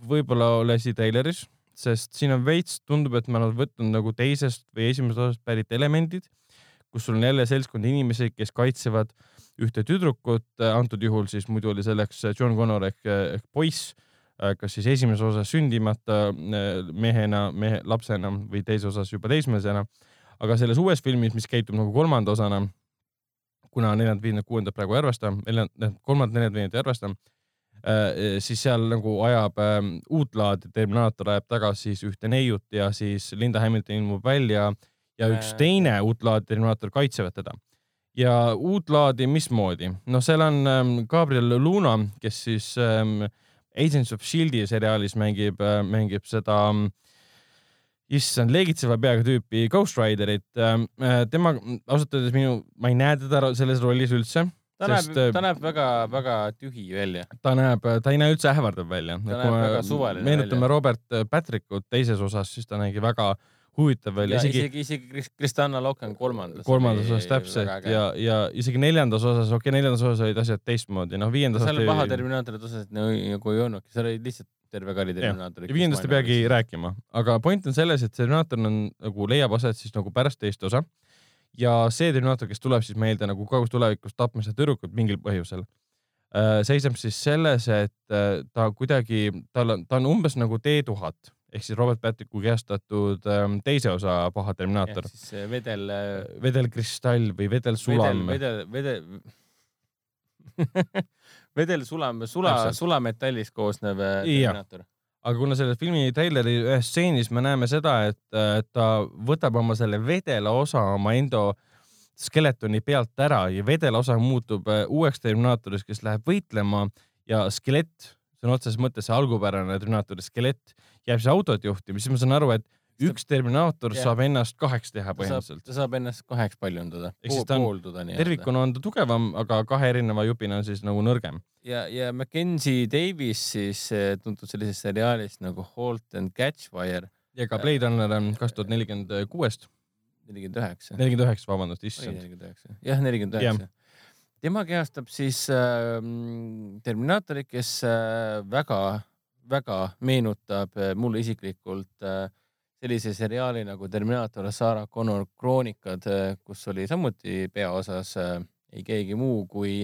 võib-olla lasi treileris, sest siin on veits, tundub, et me oleme võtnud nagu teisest või esimesest osast pärit elemendid kus sul on jälle seltskond inimesi, kes kaitsevad ühte tüdrukut, antud juhul siis muidu oli selleks John Connor ehk, ehk poiss, kas siis esimeses osas sündimata mehena, mehe, lapsena või teises osas juba teismelisena. aga selles uues filmis, mis käitub nagu kolmanda osana, kuna neljandat, viiendat, kuuendat praegu ei arvesta, neljandat, kolmandat, neljandat, viiendat ei arvesta, siis seal nagu ajab äh, uut laadi Terminaator ajab tagasi siis ühte neiut ja siis Linda Hamilton ilmub välja äh, ja üks teine uut laadi Terminaator kaitsevad teda. ja uut laadi mismoodi? noh, seal on ähm, Gabriel Luna, kes siis ähm, Agents of Shield'i seriaalis mängib äh,, mängib seda ähm, issand, leegitseva peaga tüüpi Ghost Riderit ähm,. Äh, tema ausalt öeldes minu, ma ei näe teda selles rollis üldse ta sest, näeb, äh, ta näeb väga-väga tühi välja. ta näeb, ta ei näe üldse ähvardav välja. suvaline välja. meenutame Robert Patrickut teises osas, siis ta nägi väga huvitav veel. isegi, isegi, isegi Kristanna Loken kolmandas. kolmandas osas täpselt ja, ja isegi neljandas osas, okei okay,, neljandas osas olid asjad teistmoodi, noh viiendas. seal paha Terminaatorite osas nagu ei olnudki, seal oli lihtsalt terve kari Terminaatorit. viiendast ei peagi rääkima, aga point on selles, et Terminaator on nagu leiab aset siis nagu pärast teist osa. ja see Terminaator, kes tuleb siis meelde nagu kaugus tulevikus tapma seda tüdrukut mingil põhjusel äh, seisneb siis selles, et äh, ta kuidagi, tal on, ta on umbes nagu T1000 ehk siis Robert Patricku kehastatud ähm, teise osa Paha Terminaator. siis vedel. Äh, vedelkristall või vedelsulam. vedel, vedel, vedel vedelsulam, sula, sulametallist koosnev äh, Terminaator. Aga kuna selle filmi treileri ühes stseenis me näeme seda, et ta võtab oma selle vedela osa oma endo skeletoni pealt ära ja vedela osa muutub äh, uueks Terminaatoriks, kes läheb võitlema ja skelett sõna otseses mõttes see algupärane Terminaatori skelett jääb siis autot juhtima, siis ma saan aru, et üks Terminaator ja. saab ennast kaheks teha põhimõtteliselt. ta saab ennast kaheks paljundada, poolduda nii-öelda. tervikuna on ta tugevam, aga kahe erineva jupina on siis nagu nõrgem. ja, ja Mackenzie Davis siis eh, tuntud sellisest seriaalist nagu Halt and Catch Fire. ja ka Blade Runner kaks tuhat nelikümmend kuuest. nelikümmend üheksa. nelikümmend üheksa, vabandust, issand. jah, nelikümmend üheksa tema kehastab siis äh, Terminaatorit, kes äh, meenutab äh, mulle isiklikult äh, sellise seriaali nagu Terminaator Sarah Connor kroonikad äh,, kus oli samuti peaosas äh, ei keegi muu kui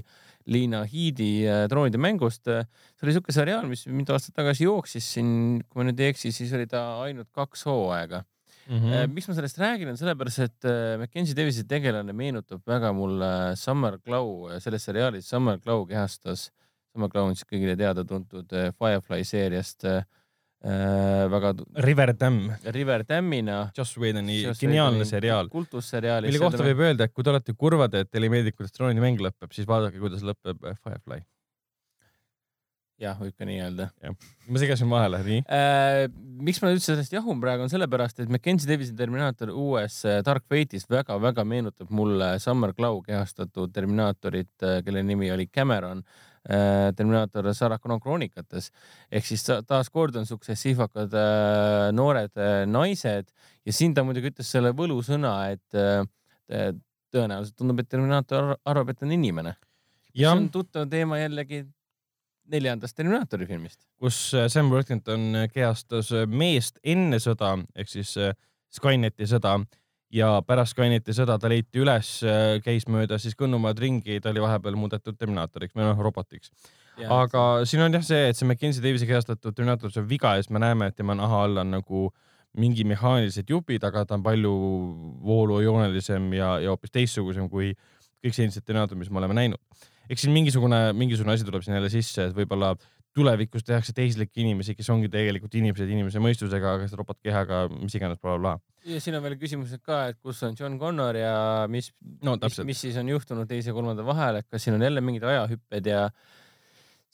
Liina Hiidi äh, Troonide mängust. see oli siuke seriaal, mis mitu aastat tagasi jooksis siin, kui ma nüüd ei eksi, siis oli ta ainult kaks hooaega mm. -hmm. miks ma sellest räägin, on sellepärast, et äh, Mackenzie Davisi tegelane meenutab väga mulle Summer Glow, selles seriaalis Summer Glow kehastas, Summer Glow on siis kõigile teada-tuntud Firefly seeriast äh, väga. River Dam. River Dammina. Joss Whedoni geniaalne seriaal. kultusseriaal. mille kohta võib öelda, et kui te olete kurvad, et teile ei meeldi, kuidas troonimäng lõpeb, siis vaadake, kuidas lõpeb Firefly jah, võib ka nii öelda. ma segasin vahele, nii äh,. miks ma üldse sellest jahun praegu on sellepärast, et Mackenzie Davisi Terminaator uues äh, Dark Fate'is väga-väga meenutab mulle Summer Glau kehastatud Terminaatorit, äh, kelle nimi oli Cameron äh,. Terminaator Sarah Connor kroonikates ehk siis taaskord on siuksed sihvakad äh, noored äh, naised ja siin ta muidugi ütles selle võlusõna, et äh, tõenäoliselt tundub, et Terminaator arvab, et on inimene. see on tuttav teema jällegi neljandast Terminaatori filmist. kus äh, Sam Worthington äh, kehastas äh, meest enne sõda ehk siis Skyneti sõda ja pärast Skyneti sõda ta leiti üles, käis mööda siis Kõnnumaad ringi, ta oli vahepeal muudetud Terminaatoriks või noh, robotiks. aga see... siin on jah see, et see Mackenzie Davise kehastatud Terminaator saab viga ja siis me näeme, et tema naha all on nagu mingi mehaanilised jupid, aga ta on palju voolujoonelisem ja, ja hoopis teistsugusem kui kõik senised Terminaatorid, mis me oleme näinud eks siin mingisugune, mingisugune asi tuleb siin jälle sisse, et võib-olla tulevikus tehakse tehislikke inimesi, kes ongi tegelikult inimesed inimese mõistusega, kas robotkehaga, mis iganes blablabla bla.. ja siin on veel küsimused ka, et kus on John Connor ja mis no,, mis, mis siis on juhtunud teise ja kolmanda vahel, et kas siin on jälle mingid ajahüpped ja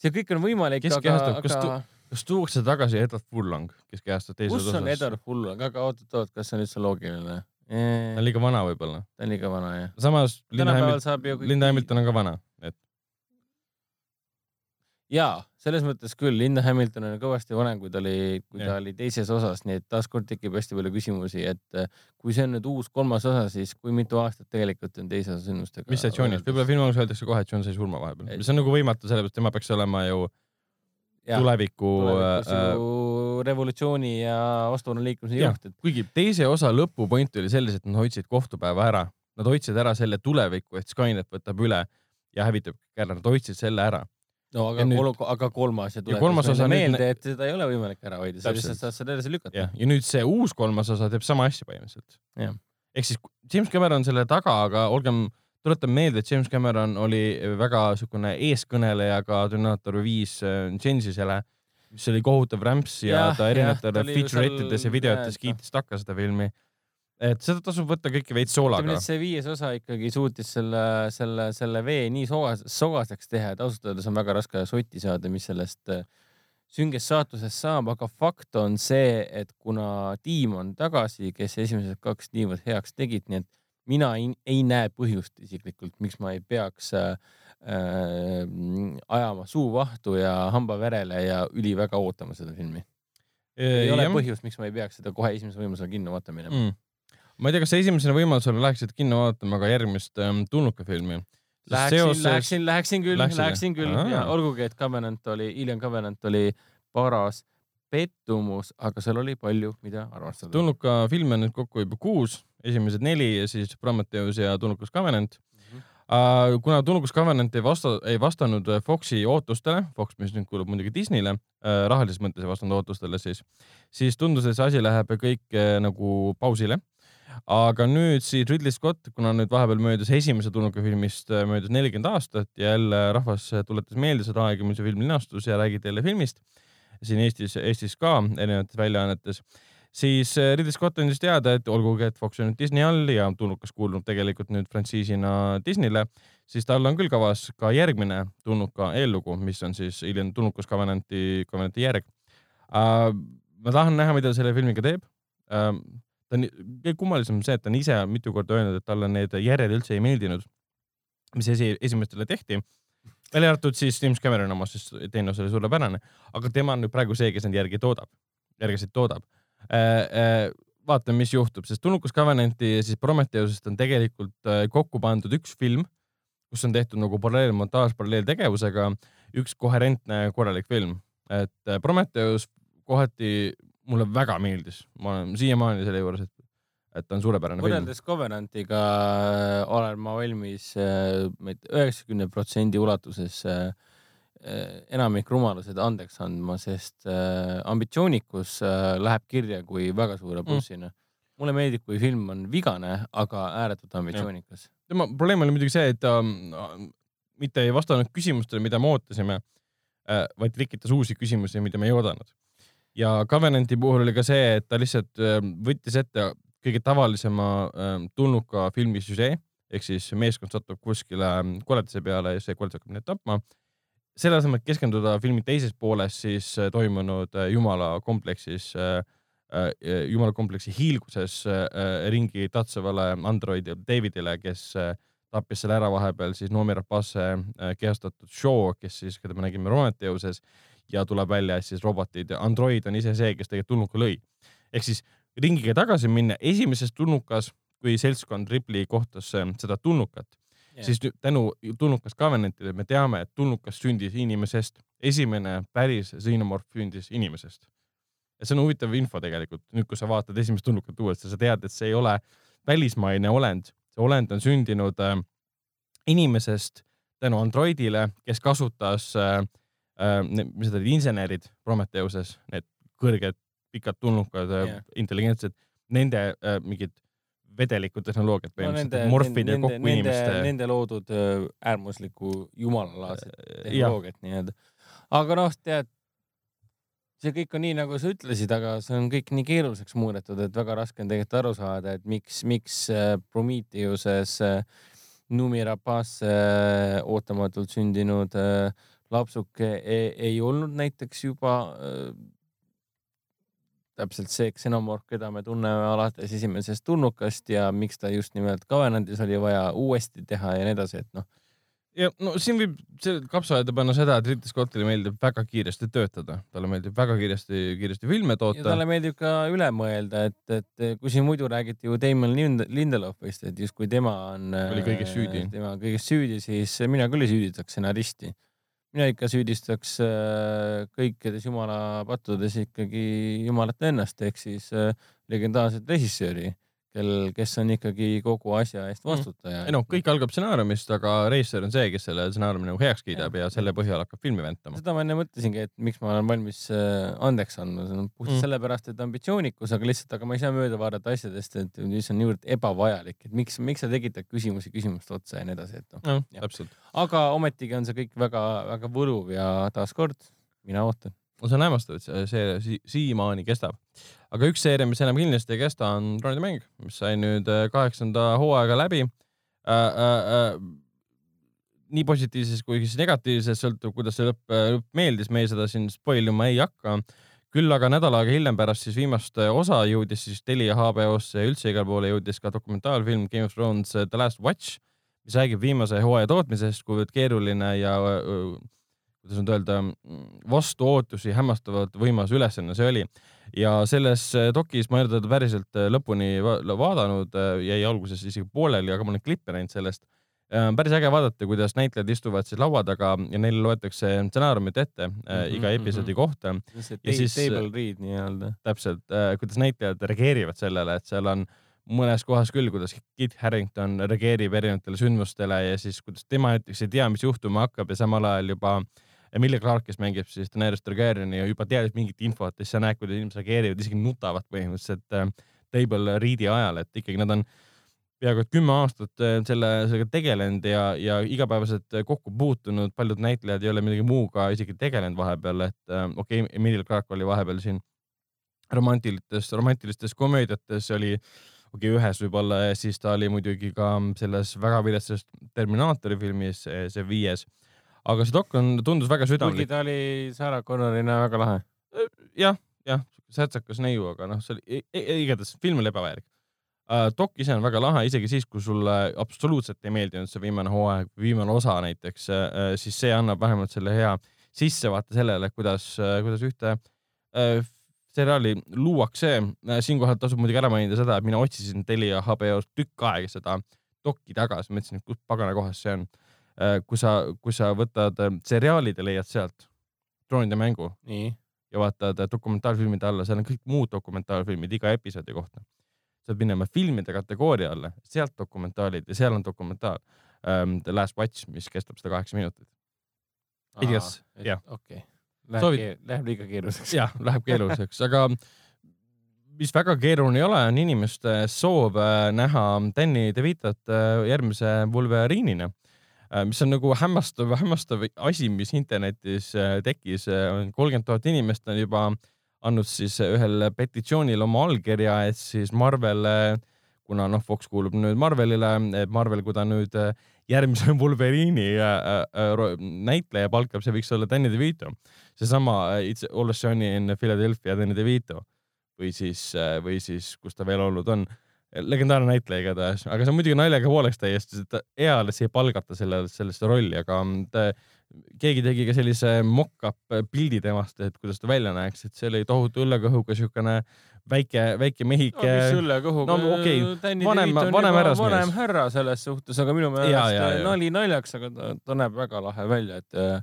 see kõik on võimalik, aga, aga kas tuuakse tagasi Edward Furlong, kes kehastab teises osas? kus on Edward Furlong, aga oot-oot, kas see on üldse loogiline? ta on liiga vana võib-olla. ta on liiga vana jah. samas Linda Hamilton, Linda Hamilton on ka vana jaa, selles mõttes küll, Linda Hamilton on kõvasti vanem, kui ta oli, kui ja. ta oli teises osas, nii et taaskord tekib hästi palju küsimusi, et äh, kui see on nüüd uus kolmas osa, siis kui mitu aastat tegelikult on teise osa sündmustega. mis see John, võib-olla filmi alguses öeldakse kohe, et John sai surma vahepeal, mis on nagu võimatu, sellepärast tema peaks olema ju ja, tuleviku, tuleviku äh, revolutsiooni ja vastuolu liikumise juht et.... kuigi teise osa lõpupoint oli selles, et nad hoidsid kohtupäeva ära, nad hoidsid ära selle tuleviku, et Skynet võtab üle ja hävitab ära, nad hoidsid selle ära no aga, nüüd... Kol aga kolmas ja tuletas kolmas osa meelde nüüd..., et seda ei ole võimalik ära hoida, sa lihtsalt saad seda edasi lükata. ja, ja nüüd see uus kolmas osa teeb sama asja põhimõtteliselt. ehk siis James Cameron selle taga, aga olgem, tuletame meelde, et James Cameron oli väga niisugune eeskõneleja ka Terminator viis äh, Genesisele, mis oli kohutav rämps ja, ja ta erinevatele feature etides ja videotes kiitis takka seda filmi et seda tasub võtta kõike veits soolaga. see viies osa ikkagi suutis selle, selle, selle vee nii sogas, sogaseks teha, et ausalt öeldes on väga raske sotti saada, mis sellest äh, süngest saatusest saab, aga fakt on see, et kuna tiim on tagasi, kes esimesed kaks niivõrd heaks tegid, nii et mina ei, ei näe põhjust isiklikult, miks ma ei peaks äh, äh, ajama suu vahtu ja hamba verele ja üliväga ootama seda filmi. ei ole põhjust, miks ma ei peaks seda kohe esimese võimalusel kinno vaatama minema mm ma ei tea, kas sa esimesena võimalusel läheksid kinno vaatama ka järgmist ähm, tulnuka filmi? Läheksin seoses..., läheksin, läheksin küll, läheksin küll Aa. ja olgugi, et Covenant oli, Alien Covenant oli paras pettumus, aga seal oli palju, mida arvestada. tulnuka filme on nüüd kokku juba kuus, esimesed neli ja siis Prometheus ja tulnukas Covenant mm. -hmm. kuna tulnukas Covenant ei vasta, ei vastanud Foxi ootustele, Fox, mis nüüd kuulub muidugi Disneyle äh,, rahalises mõttes ei vastanud ootustele siis, siis tundus, et see asi läheb kõik äh, nagu pausile aga nüüd siis Ridley Scott, kuna nüüd vahepeal möödus esimese tulnuka filmist äh, möödus nelikümmend aastat ja jälle rahvas tuletas meelde seda aega, mil see film linastus ja räägiti jälle filmist siin Eestis, Eestis ka erinevates väljaannetes, siis äh, Ridley Scott andis teada, et olgugi, et Fox on nüüd Disney all ja tulnukas kuulub tegelikult nüüd frantsiisina Disneyle, siis tal on küll kavas ka järgmine tulnuka eellugu, mis on siis hiljem tulnukas Covenanti, Covenanti järg uh,. ma tahan näha, mida selle filmiga teeb uh, ta on, kõige kummalisem on see, et ta on ise mitu korda öelnud, et talle need järjed üldse ei meeldinud, mis esi, esimestele tehti. välja arvatud siis James Cameron oma, sest teine osa oli suurepärane, aga tema on nüüd praegu see, kes neid järgi toodab, järgesid toodab äh,. Äh, vaatame, mis juhtub, sest Tulnukas Covenanti ja siis Prometheusest on tegelikult äh, kokku pandud üks film, kus on tehtud nagu paralleelmontaaž paralleeltegevusega, üks koherentne korralik film, et äh, Prometheus kohati mulle väga meeldis, ma olen siiamaani selle juures, et, et ta on suurepärane film. võrreldes Covenantiga äh, olen ma valmis äh, üheksakümne protsendi ulatuses äh, enamik rumalused andeks andma, sest ambitsioonikus läheb kirja kui väga suure plussina mm mulle meeldib, kui film on vigane, aga ääretult ambitsioonikas. tema probleem oli muidugi see, et ta mitte ei vastanud küsimustele, mida me ootasime, vaid tekitas uusi küsimusi, mida me ei oodanud. Ja Covenanti puhul oli ka see, et ta lihtsalt äh, võttis ette kõige tavalisema tulnuka filmi süžee. Ehk siis meeskond satub kuskile koledase peale ja see koledas hakkab neid tapma. Selle asemel, et keskenduda filmi teises pooles siis äh, toimunud äh, Jumala kompleksis, äh, Jumala kompleksi hiilguses ringi tatsevale androidi Davidile, kes tappis selle ära vahepeal siis Noomi Rapace kehastatud Shaw, kes siis, keda me nägime Prometheuses ja tuleb välja, siis robotid, android on ise see, kes tegelikult tulnuka lõi. ehk siis ringiga tagasi minna, esimeses tulnukas, kui seltskond Ripley kohtas seda tulnukat yeah., siis tänu tulnukas Covenantile me teame, et tulnukas sündis inimesest, esimene päris xenomorf sündis inimesest. ja see on huvitav info tegelikult, nüüd kui sa vaatad esimest tulnukat uuesti, sa tead, et see ei ole välismaine olend, see olend on sündinud äh, inimesest tänu androidile, kes kasutas äh, mis need olid, insenerid Prometheuses, need kõrged pikad tulnukad yeah., äh, intelligentsed, nende äh, mingid vedelikud tehnoloogiad põhimõtteliselt no,, morfida kokku nende, inimeste. Nende loodud äh, äärmuslikku jumalalaadset äh, tehnoloogiat nii-öelda. aga noh, tead, see kõik on nii, nagu sa ütlesid, aga see on kõik nii keeruliseks muudetud, et väga raske on tegelikult aru saada, et miks, miks äh, Prometheuses Numi Rapace ootamatult sündinud lapsuke ei, ei olnud näiteks juba täpselt see ksenomorf, keda me tunneme alates esimesest tulnukast ja miks ta just nimelt Covenantis oli vaja uuesti teha ja nii edasi, et noh. ja no siin võib kapsa aeda panna seda, et Ridley Scottile meeldib väga kiiresti töötada, talle meeldib väga kiiresti, kiiresti filme toota. talle meeldib ka üle mõelda, et, et kui siin muidu räägiti ju Damon Lindelofist, et justkui tema on. oli kõiges süüdi. tema kõiges süüdi, siis mina küll ei süüdistaks stsenaristi mina ikka süüdistaks äh, kõikides jumala pattudes ikkagi jumalat ennast ehk siis äh, legendaarset režissööri kel, kes on ikkagi kogu asja eest mm. vastutaja ei noh, kõik algab stsenaariumist, aga režissöör on see, kes selle stsenaariumi nagu heaks kiidab ja, ja selle põhjal hakkab filmi ventama. seda ma enne mõtlesingi, et miks ma olen valmis äh, andeks andma, see on puhtalt mm. sellepärast, et ambitsioonikus, aga lihtsalt, aga ma ei saa mööda vaadata asjadest, et mis on niivõrd ebavajalik, et miks, miks sa tekitad küsimusi küsimuste otsa ja nii edasi, et noh. no, täpselt. aga ometigi on see kõik väga-väga võluv ja taaskord mina ootan no see on hämmastav, et see si siiamaani kestab. Aga üks seeria, mis enam kindlasti ei kesta, on Troonide mäng, mis sai nüüd äh, kaheksanda hooaega läbi äh,. Äh, äh, nii positiivses kui siis negatiivses, sõltub, kuidas see lõpp, äh, lõpp meeldis, me seda siin spoil ima ei hakka. küll aga nädal aega hiljem pärast siis viimast osa jõudis siis Telia HBO-sse ja üldse igale poole jõudis ka dokumentaalfilm Game of Thrones The Last Watch, mis räägib viimase hooaja tootmisest, kuivõrd keeruline ja kuidas nüüd öelda, vastu ootusi hämmastavalt võimas ülesanne see oli. ja selles äh, dokis ma ei ole teda päriselt äh, lõpuni vaadanud, äh, jäi alguses isegi pooleli, aga ma olen klippe näinud sellest. päris äge vaadata, kuidas näitlejad istuvad siis laua taga ja neile loetakse stsenaariumit ette mm -hmm, iga episoodi mm -hmm. kohta. ja siis table read nii-öelda. täpselt, kuidas näitlejad reageerivad sellele, et seal on mõnes kohas küll, kuidas Kit Harington reageerib erinevatele sündmustele ja siis kuidas tema näiteks ei tea, mis juhtuma hakkab ja samal ajal juba äh, Emilia Clarke, kes mängib siis Daenerys Targaryeni ja juba teadis mingit infot ja siis sa näed, kuidas inimesed reageerivad, isegi nutavad põhimõtteliselt äh, table read'i ajal, et ikkagi nad on peaaegu et kümme aastat äh, selle, sellega tegelenud ja, ja igapäevaselt kokku puutunud, paljud näitlejad ei ole millegi muuga isegi tegelenud vahepeal, et äh, okei okay,, Emilia Clarke oli vahepeal siin romantilistes, romantilistes komöödiates oli okei okay,, ühes võib-olla ja siis ta oli muidugi ka selles väga viletsas Terminaatori filmis, see viies aga see dok on, tundus väga südamlik. kuigi ta oli Sarah Connorina väga lahe. jah, jah, särtsakas neiu, aga noh, see oli, igatahes film oli ebavajalik uh,. dok ise on väga lahe, isegi siis, kui sulle absoluutselt ei meeldinud see viimane hooaeg, viimane osa näiteks uh,, siis see annab vähemalt selle hea sissevaate sellele, kuidas uh,, kuidas ühte uh, seriaali luuakse. siinkohal tasub muidugi ära mainida seda, et mina otsisin Telia HBO-st tükk aega seda dokki tagasi, mõtlesin, et kus pagana kohas see on Äh, kui sa, kui sa võtad äh, seriaalid ja leiad sealt droonide mängu Nii. ja vaatad äh, dokumentaalfilmide alla, seal on kõik muud dokumentaalfilmid iga episoodi kohta. sa pead minema filmide kategooria alla, sealt dokumentaalid ja seal on dokumentaal um, The Last Watch, mis kestab sada kaheksa minutit. igatahes, jah. okei okay., läheb, Soovid... läheb liiga keeruliseks. jah, läheb keeruliseks, aga mis väga keeruline ei ole, on inimeste soov äh, näha Danny DeVitot äh, järgmise Wolverine'ina mis on nagu hämmastav, hämmastav asi, mis internetis tekkis. kolmkümmend tuhat inimest on juba andnud siis ühel petitsioonil oma allkirja, et siis Marvel, kuna noh, Fox kuulub nüüd Marvelile, et Marvel, kui ta nüüd järgmise Wolverine'i näitleja palkab, see võiks olla Danny DeVito. seesama It's Always Sunny in Philadelphia Danny DeVito või siis, või siis, kus ta veel olnud on. Legendaarne näitleja igatahes, aga see on muidugi naljaga pooleks täiesti, sest eales ei palgata selle, sellesse rolli, aga ta, keegi tegi ka sellise mock-up pildi temast, et kuidas ta välja näeks, et see oli tohutu õllekõhuga siukene väike, väike mehike no,. mis õllekõhuga no, okay. vanem, vanem härrasmees. vanem härra selles suhtes, aga minu meelest nali naljaks, aga ta, ta näeb väga lahe välja, et äh,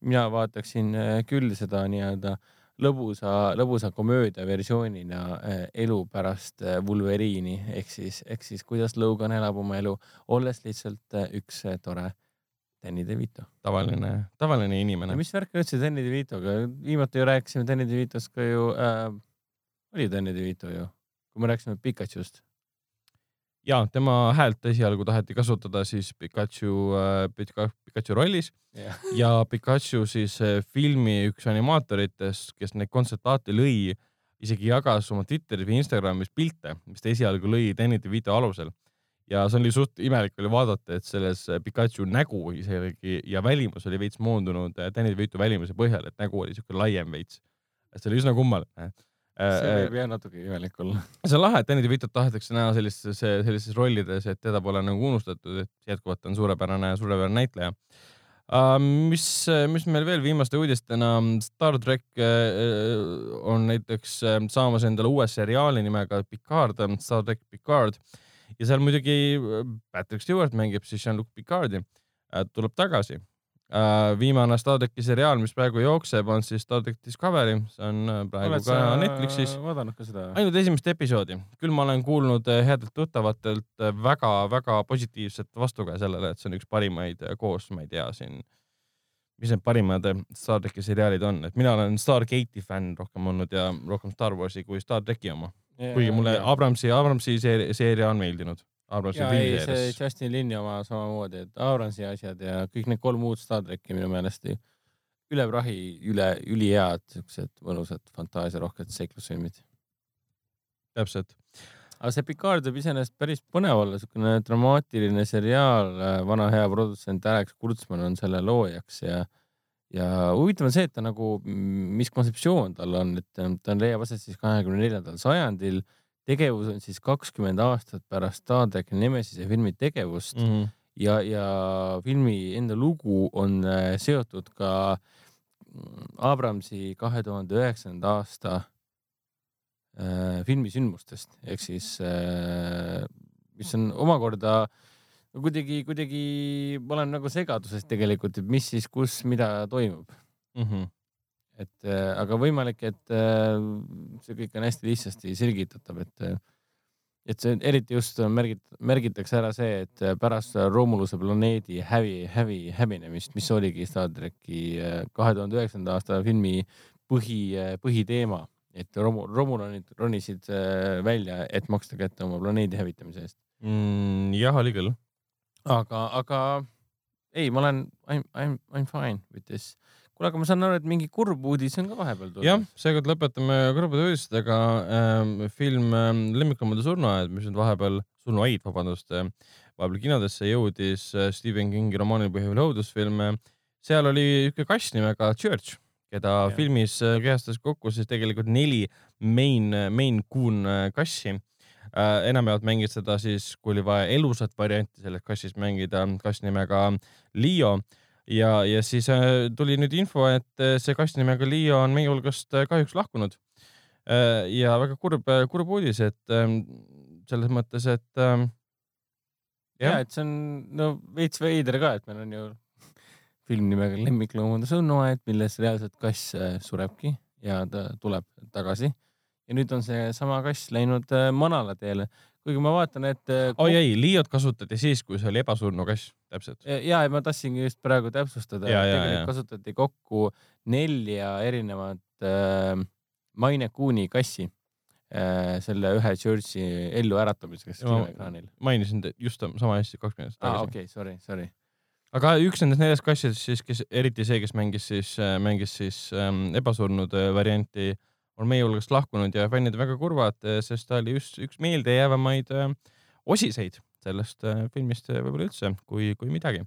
mina vaataksin äh, küll seda nii-öelda äh, lõbusa, lõbusa komöödia versioonina äh, elu pärast äh, Wolverine'i ehk siis, ehk siis kuidas Logan elab oma elu, olles lihtsalt äh, üks tore Danny DeVito. tavaline, tavaline inimene. mis värk üldse Danny DeVitoga, viimati ju rääkisime Danny DeVitost ka ju äh,, oli Danny DeVito ju, kui me rääkisime Pikachust ja tema häält esialgu taheti kasutada siis Pikachu äh,, Pikachu rollis yeah. ja Pikachu siis äh, filmi üks animaatoritest, kes neid kontsertaate lõi, isegi jagas oma Twitteris või Instagramis pilte, mis ta esialgu lõi Danny DeVito alusel. ja see oli suht imelik oli vaadata, et selles äh, Pikachu nägu isegi ja välimus oli veits moondunud Danny DeVito välimuse põhjal, et nägu oli siuke laiem veits. et see oli üsna kummaline see äh, võib jah natuke imelik olla. see on lahe, et Danny DeVitot tahetakse näha sellistes, sellistes rollides, et teda pole nagu unustatud, et jätkuvalt on suurepärane, suurepärane näitleja uh,. mis, mis meil veel viimaste uudistena, Star track uh, on näiteks saamas endale uue seriaali nimega Picard, Star track Picard ja seal muidugi Patrick Stewart mängib siis Jean-Luc Picardi uh,, tuleb tagasi Uh, viimane Star tracki seriaal, mis praegu jookseb, on siis Star track Discovery, see on äh, praegu Oled ka Netflixis. vaadanud ka seda? ainult esimest episoodi, küll ma olen kuulnud äh, headelt tuttavatelt väga-väga positiivset vastukaja sellele, et see on üks parimaid koos, ma ei tea siin, mis need parimad Star tracki seriaalid on, et mina olen Stargate'i fänn rohkem olnud ja rohkem Star Warsi kui Star tracki oma. kuigi mulle Abramsi, Abramsi seeria on meeldinud Abramsi ja ei, see Justin Linni oma samamoodi, et Abramsi asjad ja kõik need kolm uut Star tracki minu meelest üle prahi, üle, ülihead, siuksed mõnusad fantaasiarohked seiklusfilmid. täpselt. aga see Picard võib iseenesest päris põnev olla, siukene dramaatiline seriaal, vana hea produtsent Alex Kurtzman on selle loojaks ja ja huvitav on see, et ta nagu, mis kontseptsioon tal on, et ta leiab aset siis kahekümne neljandal sajandil tegevus on siis kakskümmend aastat pärast Star track Nemesise filmi tegevust mm -hmm. ja, ja filmi enda lugu on äh, seotud ka mm, Abramsi kahe tuhande üheksanda aasta äh, filmi sündmustest ehk siis äh, mis on omakorda kuidagi, kuidagi ma olen nagu segaduses tegelikult, et mis siis, kus, mida toimub mm. -hmm et äh, aga võimalik, et äh, see kõik on hästi lihtsasti selgitatav, et äh, et see eriti just märgit-, märgitakse ära see, et pärast Romuluse planeedi hävi, hävi, hävinemist, mis oligi Star tracki kahe tuhande üheksanda aasta filmi põhi, põhiteema, et Romu-, Romulanid ronisid välja, et maksta kätte oma planeedi hävitamise eest mm,. jah, oli küll. aga, aga ei, ma olen, I m, I m, I m fine with this kuule, aga ma saan aru, et mingi kurb uudis on ka vahepeal tulnud. jah, seekord lõpetame kurbade uudistega ähm,. film ähm, Lemmikloomade surnuaed, mis nüüd vahepeal, surnuaid, vabandust äh,, vahepeal kinodesse jõudis äh, Stephen Kingi romaanil põhinev õudusfilm äh,. seal oli üks kass nimega Church, keda ja. filmis äh, kehastas kokku siis tegelikult neli main, main coon äh, kassi äh,. enamjaolt mängis seda siis, kui oli vaja elusat varianti sellest kassist mängida, kass nimega Leo ja, ja siis äh, tuli nüüd info, et äh, see kass nimega Liio on meie hulgast äh, kahjuks lahkunud. ja väga kurb, kurb uudis, et ähm, selles mõttes, et ähm, ja et see on no veits veider ka, et meil on ju film nimega Lemmikloomade sõnuaed, milles reaalselt kass surebki ja ta tuleb tagasi. ja nüüd on seesama kass läinud manala teele kuigi ma vaatan, et. Äh, oi ei, liiot kasutati siis, kui see oli ebasurnu kass, täpselt. ja, ja ma tahtsingi just praegu täpsustada, tegelikult kasutati kokku nelja erinevat äh, Maine Coon'i kassi äh, selle ühe Churchi elluäratamisega No, ekraanil. mainisin just sama hästi kaks minutit aa, tagasi. okei, sorry, sorry. aga üks nendest neljast kassidest siis, kes eriti see, kes mängis siis, mängis siis ähm, ebasurnud äh, varianti, on meie hulgast lahkunud ja fännid väga kurvad, sest ta oli just üks meeldejäävamaid äh, osiseid sellest äh, filmist võib-olla üldse, kui, kui midagi.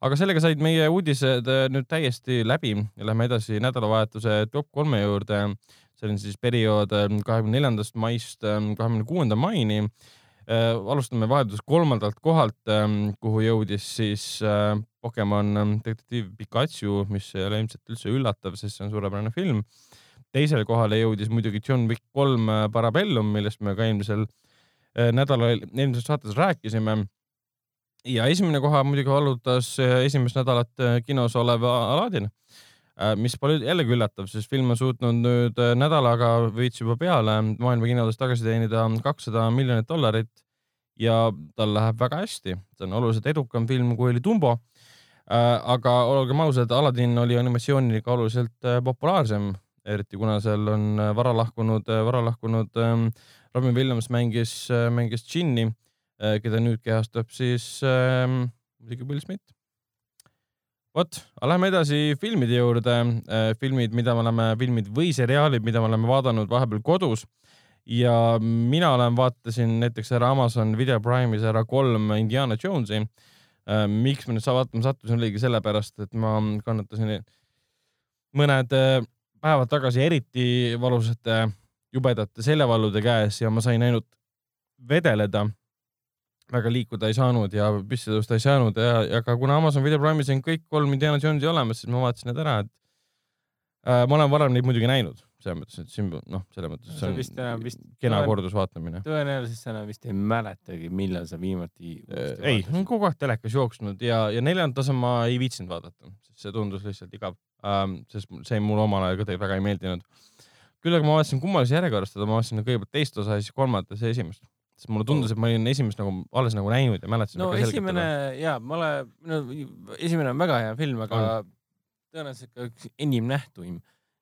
aga sellega said meie uudised nüüd täiesti läbi ja lähme edasi nädalavahetuse top kolme juurde. see on siis periood kahekümne neljandast maist kahekümne kuuenda maini alustame vaheldusest kolmandalt kohalt, kuhu jõudis siis Pokemon detektiiv Pikachu, mis ei ole ilmselt üldse üllatav, sest see on suurepärane film. Teisele kohale jõudis muidugi John Wick kolm äh, Parabellum, millest me ka eelmisel äh, nädalal, eelmises saates rääkisime. ja esimene koha muidugi vallutas äh, esimest nädalat kinos olev Aladdin, mis pole jällegi üllatav, sest film on suutnud nüüd nädalaga veits juba peale maailma kinodes tagasi teenida kakssada miljonit dollarit ja tal läheb väga hästi, see on oluliselt edukam film, kui oli Dumbo. aga olgem ausad, Aladdin oli animatsiooniga oluliselt populaarsem, eriti kuna seal on äh, vara lahkunud, vara lahkunud ähm, Robin Williams mängis, mängis Džinni, keda nüüd kehastab siis ähm, muidugi Will Smith. vot, aga lähme edasi filmide juurde. filmid, mida me oleme, filmid või seriaalid, mida me oleme vaadanud vahepeal kodus ja mina olen, vaatasin näiteks ära Amazon Video Prime'is ära kolm Indiana Jonesi. miks ma nüüd vaatama sattusin, oligi sellepärast, et ma kannatasin mõned äh, päevad tagasi eriti valusate jubedate seljavallude käes ja ma sain ainult vedeleda. väga liikuda ei saanud ja püsti tõusta ei saanud ja, ja ka kuna Amazon Video Prime'is on kõik kolm Indiana Jonesi olemas, siis ma vaatasin need ära, et ma olen varem neid muidugi näinud, selles mõttes, et siin noh, selles mõttes see vist on enam vist- kena kordusvaatamine. tõenäoliselt sa enam vist ei mäletagi, millal sa viimati. ei, on kogu aeg telekas jooksnud ja, ja neljandat osa ma ei viitsinud vaadata, sest see tundus lihtsalt igav ähm,, sest see mulle omal ajal ka väga ei meeldinud. küll aga ma vaatasin kummalise järjekorras teda, ma vaatasin kõigepealt teist osa ja siis kolmandat ja esimest. sest mulle tundus, et ma olin esimest nagu alles nagu näinud ja mäletasin no esimene teda. ja ma olen, no esimene on väga hea film, aga tõenäoliselt ka üks enim nähtuim.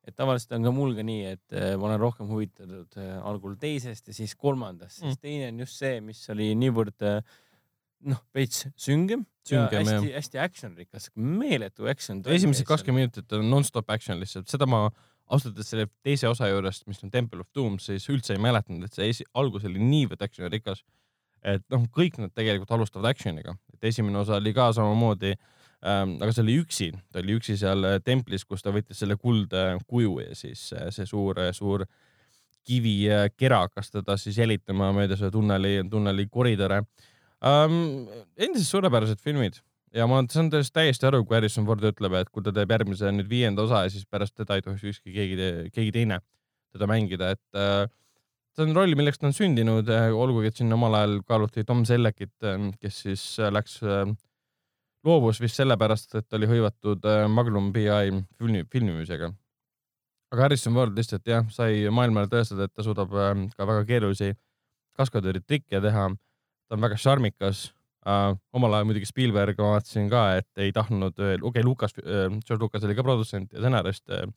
et tavaliselt on ka mul ka nii, et äh, ma olen rohkem huvitatud äh, algul teisest ja siis kolmandast, sest Mm. teine on just see, mis oli niivõrd äh, noh, veits süngem, Süngem, ja hästi-hästi action rikas, meeletu action. esimesed kakskümmend minutit on nonstop action lihtsalt, seda ma ausalt öeldes selle teise osa juurest, mis on Temple of Doom, siis üldse ei mäletanud, et see esi-, algus oli niivõrd action'i rikas. et noh, kõik nad tegelikult alustavad action'iga, et esimene osa oli ka samamoodi ähm,, aga see oli üksi, ta oli üksi seal äh, templis, kus ta võttis selle kuldkuju ja siis äh, see suur, suur kivikera hakkas teda siis jälitama mööda selle tunneli, tunneli koridore ähm,. endiselt suurepärased filmid ja ma saan tõesti täiesti aru, kui Harrison Ford ütleb, et kui ta teeb järgmise nüüd viienda osa ja siis pärast teda ei tohiks ükski keegi, keegi teine teda mängida, et äh, see on roll, milleks ta on sündinud, olgugi et siin omal ajal kaaluti Tom Selleckit, kes siis äh, läks äh,, loobus vist sellepärast, et oli hõivatud äh, Magnum PI filmi, filmimisega. aga Harrison Ford lihtsalt jah, sai maailmale tõestada, et ta suudab äh, ka väga keerulisi kaskadööri trikke teha. ta on väga šarmikas uh,. omal ajal muidugi Spielberg, ma vaatasin ka, et ei tahtnud, okei okay,, Lukas uh,, George Lucas oli ka produtsent ja stsenarist uh,.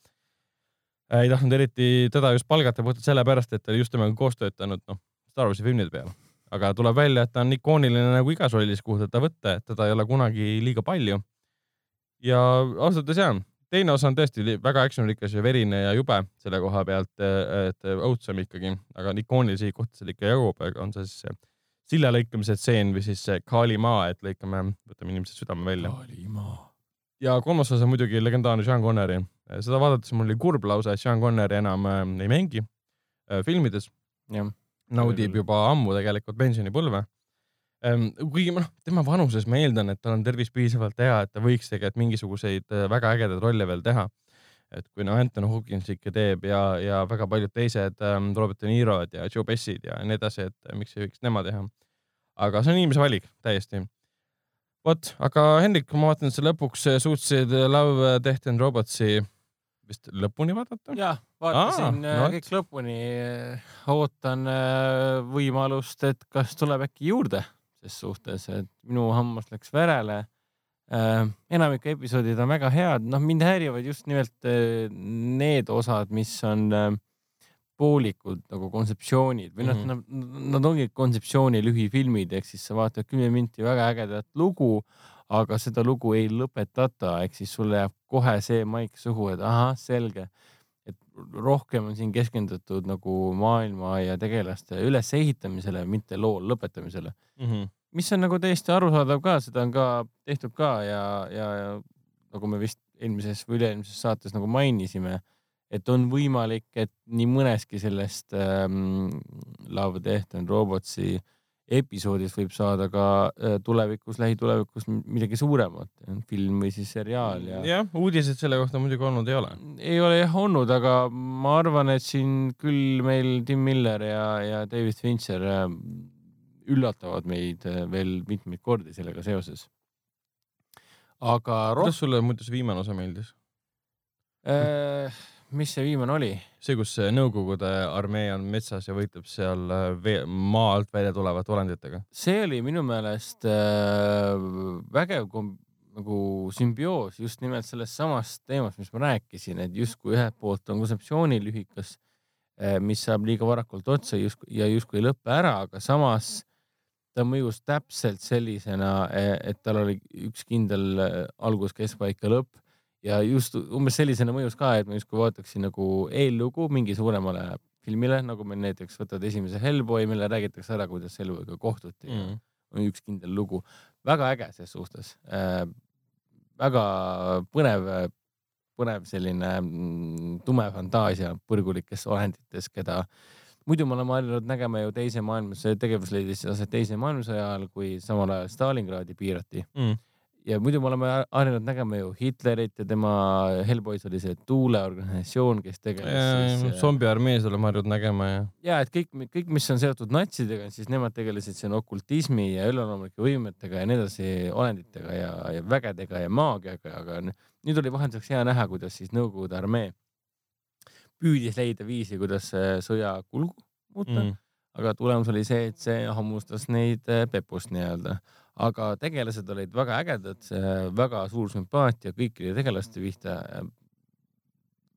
ei tahtnud eriti teda just palgata puhtalt sellepärast, et ta oli just temaga koos töötanud, noh, Star Warsi filmide peal. Aga tuleb välja, et ta on ikooniline nagu igas rollis, kuhu teda võtta, et teda ei ole kunagi liiga palju. ja ausalt öeldes jaa, teine osa on tõesti väga actionrikas ja verine ja jube selle koha pealt, et õudsem ikkagi, aga ikoonilisi kohti seal ikka jagub, on see siis silla lõikamise tseen või siis see Kali maa, et lõikame, võtame inimesed südame välja. ja kolmas osa muidugi legendaarne Sean Connery. seda vaadates mul oli kurb lausa, et Sean Connery enam äh, ei mängi äh, filmides. jah, naudib juba ammu tegelikult pensionipõlve. kuigi noh, tema vanuses ma eeldan, et tal on tervis piisavalt hea, et ta võiks tegelikult mingisuguseid äh, väga ägedaid rolle veel teha. et kui no Anton Hopkins ikka teeb ja, ja väga paljud teised ähm,, Robert De Niro'd ja Joe Pessid ja nii edasi, et äh, miks ei võiks nema teha. aga see on inimese valik täiesti. vot, aga Hendrik, ma vaatan, sa lõpuks suutsid Love, Death and Robotsi vist lõpuni vaadata. ja vaatasin Aa, Aa, no kõik lõpuni. ootan äh, võimalust, et kas tuleb äkki juurde ses suhtes, et minu hammas läks verele äh,. enamik episoodid on väga head, noh, mind häirivad just nimelt äh, need osad, mis on äh, poolikud nagu kontseptsioonid või noh mm -hmm. nad, nad ongi kontseptsiooni lühifilmid, ehk siis sa vaatad kümme minti väga ägedat lugu, aga seda lugu ei lõpetata, ehk siis sulle jääb kohe see maik suhu, et ahah, selge. Rohkem on siin keskendutud nagu maailma ja tegelaste ülesehitamisele, mitte loo lõpetamisele mm. -hmm. mis on nagu täiesti arusaadav ka, seda on ka tehtud ka ja, ja, ja nagu me vist eelmises või üle-eelmises saates nagu mainisime, et on võimalik, et nii mõneski sellest ähm, Love, Death and Robotsi episoodist võib saada ka äh, tulevikus, lähitulevikus midagi suuremat, film või siis seriaal ja. jah, uudiseid selle kohta muidugi olnud ei ole. ei ole jah olnud, aga ma arvan, et siin küll meil Tim Miller ja, ja David Fincher äh, üllatavad meid äh, veel mitmeid kordi sellega seoses. aga rohkem kuidas sulle muidu see viimane osa meeldis? äh,, mis see viimane oli? see, kus see Nõukogude armee on metsas ja võitleb seal äh, vee, maa alt välja tulevate olenditega. see oli minu meelest äh, vägev nagu sümbioos just nimelt sellest samast teemast, mis ma rääkisin, et justkui ühelt poolt on kontseptsioonilühikas, mis saab liiga varakult otsa justkui ja justkui ei lõpe ära, aga samas ta mõjus täpselt sellisena, et tal oli üks kindel äh, algus, keskpaik ja lõpp ja just umbes sellisena mõjus ka, et ma justkui vaataksin nagu eellugu mingi suuremale filmile, nagu meil näiteks võtad esimese Hellboy, mille räägitakse ära, kuidas Hellboyga kohtuti mm. mm. on üks kindel lugu, väga äge ses suhtes äh,. väga põnev, põnev selline mm, tume fantaasia põrgulikes olenditest, keda muidu me oleme harjunud nägema ju teise maailmasõja, tegevus leidis aset teise maailmasõja ajal, kui samal ajal Stalingradi piirati Mm. Ja muidu me oleme harjunud nägema ju Hitlerit ja tema Hellboys oli see tuuleorganisatsioon, kes tegeles siis. zombiarmees oleme harjunud nägema ja. ja et kõik, kõik, mis on seotud natsidega, siis nemad tegelesid siin okultismi ja üleloomulike võimetega ja nii edasi, olenditega ja, ja vägedega ja maagiaga, aga nüüd oli vahelduseks hea näha, kuidas siis Nõukogude armee püüdis leida viisi, kuidas sõja kulgu muuta mm., aga tulemus oli see, et see hammustas neid pepust nii-öelda aga tegelased olid väga ägedad, väga suur sümpaatia kõikide tegelaste pihta.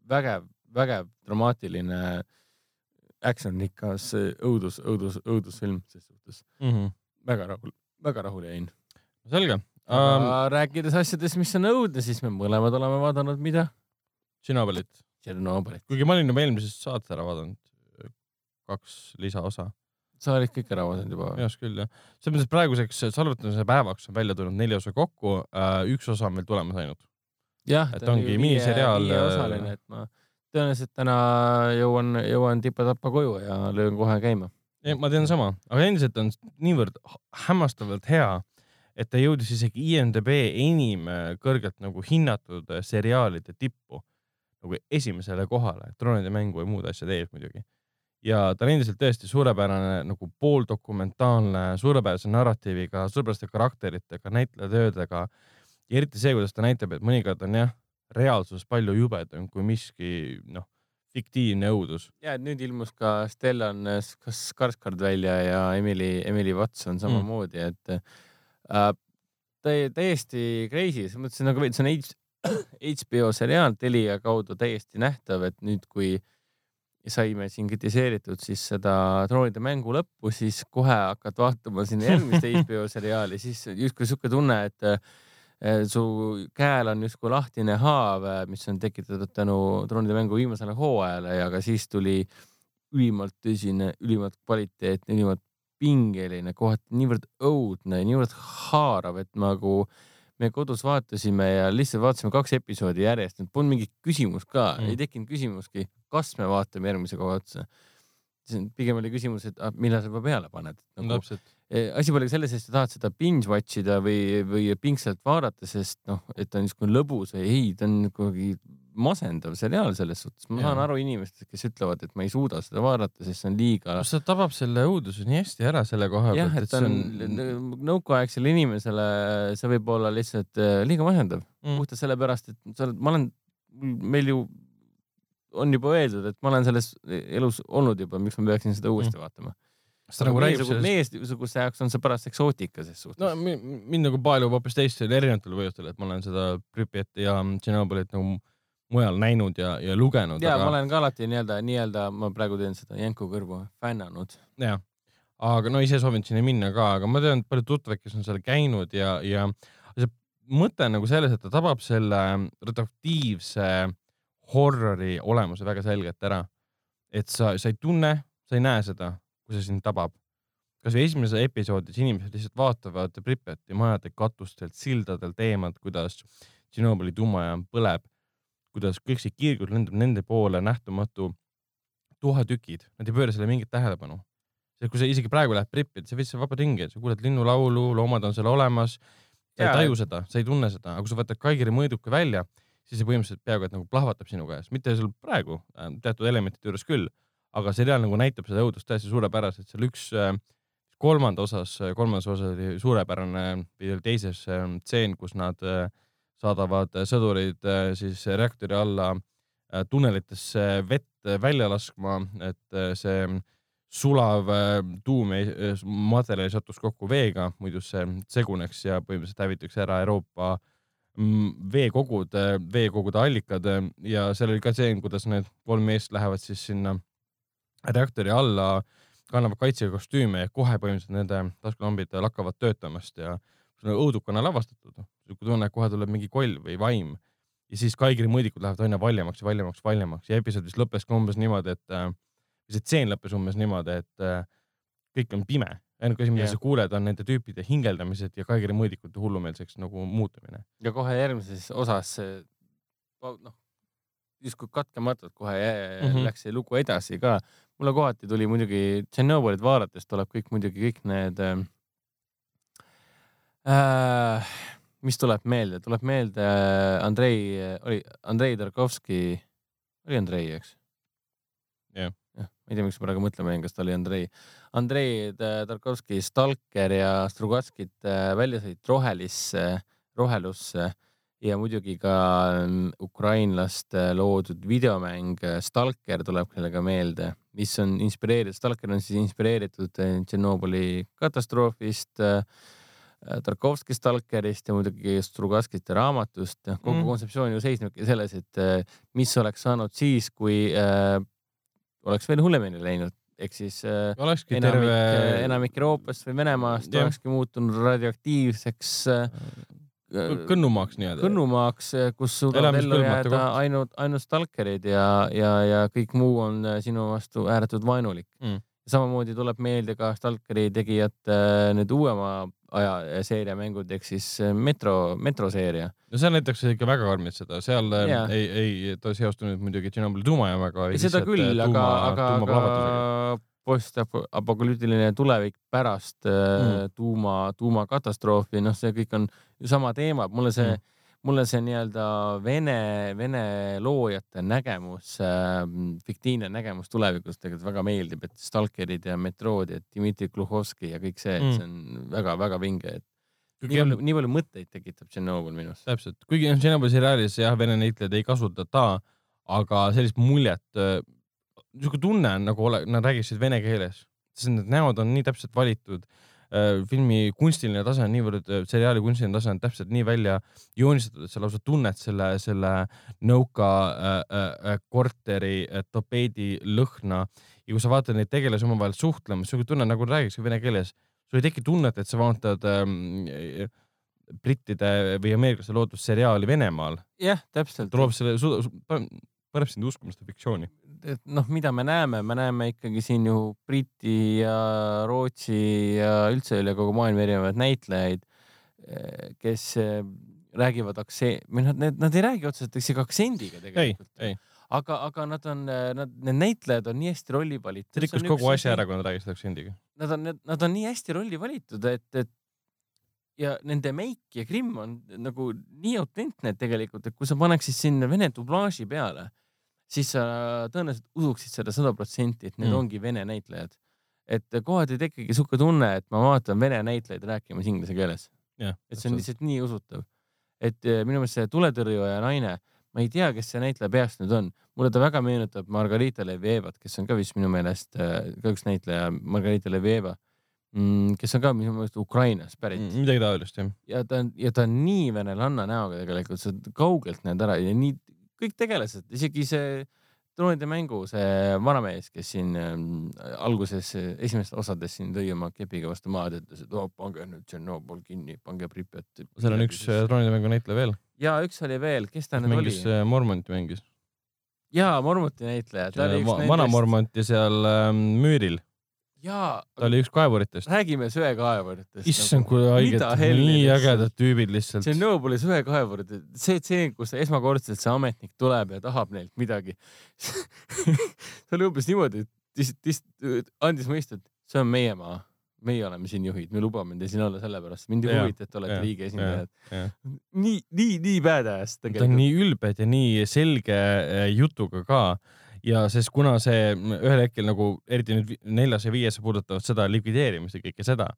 vägev, vägev dramaatiline actionrikas õudus, õudus, õudusfilm ses suhtes mm. -hmm. väga rahul, väga rahul jäin. selge um,. rääkides asjadest, mis on õudne, siis me mõlemad oleme vaadanud, mida? Tšernobõlit. Tšernobõlit. kuigi ma olin juba eelmisest saates ära vaadanud, kaks lisaosa sa olid kõik ära vaadanud juba? minu arust küll jah. selles mõttes, praeguseks salvetamise päevaks on välja tulnud neli osa kokku äh,, üks osa on veel tulemas ainult. jah, et ongi miniseriaal. osaline, et ma tõenäoliselt täna jõuan, jõuan tipa-tapa koju ja löön kohe käima. ma teen sama, aga endiselt on niivõrd hämmastavalt hea, et ta jõudis isegi IMDB enim kõrgelt nagu hinnatud seriaalide tippu nagu esimesele kohale, troonide mängu ja muud asjad ees muidugi ja ta on endiselt tõesti suurepärane nagu pooldokumentaalne, suurepärase narratiiviga, suurepäraste karakteritega, näitlejatöödega. ja eriti see, kuidas ta näitab, et mõnikord on jah, reaalsus palju jubedam kui miski noh, fiktiivne õudus. ja, et nüüd ilmus ka Stellan Skarsgård välja ja Emily, Emily Watson samamoodi mm., et äh, täiesti crazy, selles mõttes nagu see on HBO seriaal Telia kaudu täiesti nähtav, et nüüd, kui saime siin kritiseeritud siis seda troonide mängu lõppu, siis kohe hakkad vaatama sinna järgmist HBO seriaali, siis justkui sihuke tunne, et eh, su käel on justkui lahtine haav, mis on tekitatud tänu troonide mängu viimasele hooajale ja ka siis tuli ülimalt tõsine, ülimalt kvaliteetne, ülimalt pingeline, kohati niivõrd õudne, niivõrd haarav, et nagu me kodus vaatasime ja lihtsalt vaatasime kaks episoodi järjest, et polnud mingit küsimust ka mm., ei tekkinud küsimustki, kas me vaatame järgmise koha otsa. Pigem oli küsimus, et ah, millal sa juba peale paned nagu,. täpselt. asi pole selles, et sa tahad seda binge watch ida või, või pingsalt vaadata, sest noh, et ta on niisugune lõbus või ei, ta on kuidagi masendav seriaal selles suhtes. ma ja. saan aru inimestest, kes ütlevad, et ma ei suuda seda vaadata, sest see on liiga. see tabab selle õuduse nii hästi ära selle koha pealt. jah, et ta on, on... nõukaaegsele inimesele, see võib olla lihtsalt äh, liiga masendav mm. puhtalt sellepärast, et sa oled, ma olen, meil ju on juba öeldud, et ma olen selles elus olnud juba, miks ma peaksin seda uuesti mm. vaatama kas ta nagu räägib sellest? meiesuguse jaoks on see paras eksootika ses suhtes. no mind nagu paelub hoopis teistel erinevatel põhjustel, et ma olen seda Pripyati ja Tšernobõlit nagu mujal näinud ja, ja lugenud. ja aga... ma olen ka alati nii-öelda, nii-öelda ma praegu teen seda jänku kõrvu, fännanud. jah, aga no ise soovin sinna minna ka, aga ma tean palju tuttavaid, kes on seal käinud ja, ja see mõte on nagu selles, et ta tabab selle redaktiivse horrori olemuse väga selgelt ära. et sa, sa ei tunne, sa ei näe seda, kui see sind tabab. kasvõi esimeses episoodis inimesed lihtsalt vaatavad Pripyati majade katustelt, sildadelt eemalt, kuidas Tšernobõli tuumajaam põleb, kuidas kõik see kiirgus lendab nende poole, nähtamatu tuhatükid, nad ei pööra sellele mingit tähelepanu. see, kui sa isegi praegu lähed Pripyati, sa võid seal vaba ringi, sa kuuled linnulaulu, loomad on seal olemas. sa ei taju seda, sa ei tunne seda, aga kui sa võtad Kaigeri mõõduka välja, siis see põhimõtteliselt peaaegu et nagu plahvatab sinu käes, mitte sul praegu äh, teatud elementide juures küll, aga seriaal nagu näitab seda õudust täiesti suurepäraselt, seal üks äh, kolmanda osas, kolmandas osas oli suurepärane teises äh, tseen, kus nad saadavad sõdurid siis reaktori alla tunnelitesse vett välja laskma, et see sulav tuum materjal satuks kokku veega, muidu see seguneks ja põhimõtteliselt hävitaks ära Euroopa äh, veekogud, veekogude allikad ja seal oli ka see, kuidas need kolm meest lähevad siis sinna reaktori alla, kannavad kaitsekostüüme ja kohe põhimõtteliselt nende taskulambid lakkavad töötamast ja õudukana lavastatud. niisugune tunne, et kohe tuleb mingi koll või vaim ja siis Kaigri mõõdikud lähevad aina valjemaks ja valjemaks, valjemaks ja episood vist lõppes ka umbes niimoodi, et see tseen lõppes umbes niimoodi, et kõik on pime ainuke asi, mida yeah. sa kuuled, on nende tüüpide hingeldamised ja Kaigeri mõõdikute hullumeelseks nagu muutumine. ja kohe järgmises osas noh, justkui katkematult kohe mm -hmm. läks see lugu edasi ka. mulle kohati tuli muidugi Tšernobõlit vaadates tuleb kõik muidugi kõik need äh,, mis tuleb meelde, tuleb meelde äh, Andrei, oli Andrei Tarkovski, oli Andrei, eks? jah jah, ma ei tea, miks ma praegu mõtlema jäin, kas ta oli Andrei. Andrei Tarkovski Stalker ja Strugatskit äh, väljasõit rohelisse, rohelusse ja muidugi ka mm, ukrainlaste loodud videomäng äh, Stalker tuleb sellega meelde, mis on inspireeritud, Stalker on siis inspireeritud äh, Tšernobõli katastroofist Tarkovski Stalkerist ja muidugi Strugatskite raamatust. kogu mm. kontseptsioon ju seisnebki selles, et mis oleks saanud siis, kui oleks veel hullemini läinud, ehk siis äh, olekski enamik terve..., enamik Euroopast või Venemaast ja. olekski muutunud radioaktiivseks äh, kõnnumaaks nii-öelda. kõnnumaaks, kus suudavad ellu jääda ainult, ainult stalkerid ja, ja, ja kõik muu on sinu vastu ääretult vaenulik mm samamoodi tuleb meelde ka Stalkeri tegijate äh, need uuema aja äh, seeriamängud ehk siis äh, Metro, Metro seeria. no seal näitakse ikka väga karmilt seda, seal yeah. ei, ei ta seostunud muidugi Tšernobõli tuumajaamaga. seda küll, aga, aga, aga postapokalüptiline tulevik pärast mm. tuuma, tuumakatastroofi, noh, see kõik on ju sama teema, mulle see mm mulle see nii-öelda vene, vene loojate nägemus äh,, fiktiivne nägemus tulevikust tegelikult väga meeldib, et stalkerid ja metrood ja Dmitri Gluhovski ja kõik see, et mm. see on väga-väga vinge, et nii palju, nii palju mõtteid tekitab Tšernobõl minus. täpselt, kuigi Tšernobõli seriaalis jah, vene näitlejad ei kasutata, aga sellist muljet, äh, niisugune tunne on nagu ole, nad räägiksid vene keeles, sest need näod on nii täpselt valitud filmi kunstiline tase on niivõrd, äh, seriaali kunstiline tase on täpselt nii välja joonistatud, et sa lausa tunned selle, selle nõuka äh, äh, korteri äh, tapeedi lõhna ja kui sa vaatad neid tegelasi omavahel suhtlemas, sul tunne nagu räägiks vene keeles, sul ei teki tunnet, et sa vaatad ähm, brittide või ameeriklaste loodud seriaali Venemaal. jah, täpselt. ta loob selle, paneb sind uskuma seda fiktsiooni et noh, mida me näeme, me näeme ikkagi siin ju Briti ja Rootsi ja üldse üle kogu maailma erinevaid näitlejaid, eh, kes eh, räägivad aktse-, või nad, need, nad ei räägi otseselt isegi aktsendiga tegelikult. aga, aga nad on, eh, nad, need näitlejad on nii hästi rolli valitud. see rikkus kogu asja ära, kui nad räägivad aktsendiga. Nad on, nad on nii hästi rolli valitud, et, et ja nende meik ja grimm on nagu nii autentne tegelikult, et kui sa paneksid sinna vene dublaaži peale siis sa tõenäoliselt usuksid seda sada protsenti, et need mm. ongi vene näitlejad. et kohati tekibki sihuke tunne, et ma vaatan vene näitlejaid rääkimas inglise keeles. et see on lihtsalt nii usutav. et eh, minu meelest see tuletõrjuja naine, ma ei tea, kes see näitleja peast nüüd on, mulle ta väga meenutab Margarita Levievat, kes on ka vist minu meelest eh, ka üks näitleja, Margarita Levieva mm, kes on ka minu meelest Ukrainast pärit mm,. midagi taolist jah. ja ta on, ja ta on nii venelanna näoga tegelikult, sa kaugelt näed ära ja nii kõik tegelased, isegi see troonide mängu see vanamees, kes siin ähm, alguses äh, esimestes osades siin lõi oma kepiga vastu maad, ütles, et oh, pange nüüd Tšernobõl kinni, pange Pripjat. seal on üks äh, troonide mängu näitleja veel. ja üks oli veel, kes ta nüüd mängis, oli? Mormonti mängis. jaa, Mormonti näitleja. vana Mormonti seal ähm, müüril jaa. ta oli üks kaevuritest. räägime söekaevuritest. issand, kui haiged, nii ägedad tüübid lihtsalt. see Nõukogude söekaevurid, see tseen, kus esmakordselt see ametnik tuleb ja tahab neilt midagi see oli umbes niimoodi, et andis mõista, et see on meie maa meie oleme siin juhid, me lubame teil siin olla sellepärast, mind ei huvita, et te olete riigi esindajad. nii, nii, nii badass tegelikult. ta on nii ülbed ja nii selge äh, jutuga ka ja sest kuna see ühel hetkel nagu eriti nüüd neljas ja viies puudutavad seda likvideerimist ja kõike seda,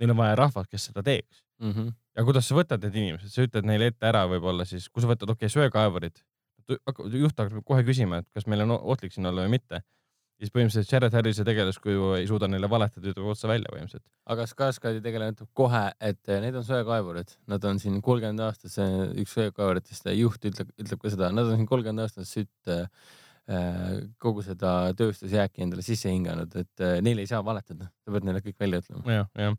neil on vaja rahvast, kes seda teeks mm. -hmm. ja kuidas sa võtad need inimesed, sa ütled neile ette ära võib-olla siis, kui sa võtad, okei okay,, söekaevurid, juht hakkab kohe küsima, et kas meil on ohtlik siin olla või mitte siis põhimõtteliselt Jared Harrise tegelaskuju ei suuda neile valetada, ütleb otse välja põhimõtteliselt. aga Skarsgardi tegelane ütleb kohe, et need on söekaevurid, nad on siin kolmkümmend aastat, see üks söekaevuritest juht ütleb, ütleb ka seda, nad on siin kolmkümmend aastat sütt äh, Äh, kogu seda tööstusjääki endale sisse hinganud, et äh, neile ei saa valetada, sa pead neile kõik välja ütlema. ja, ja,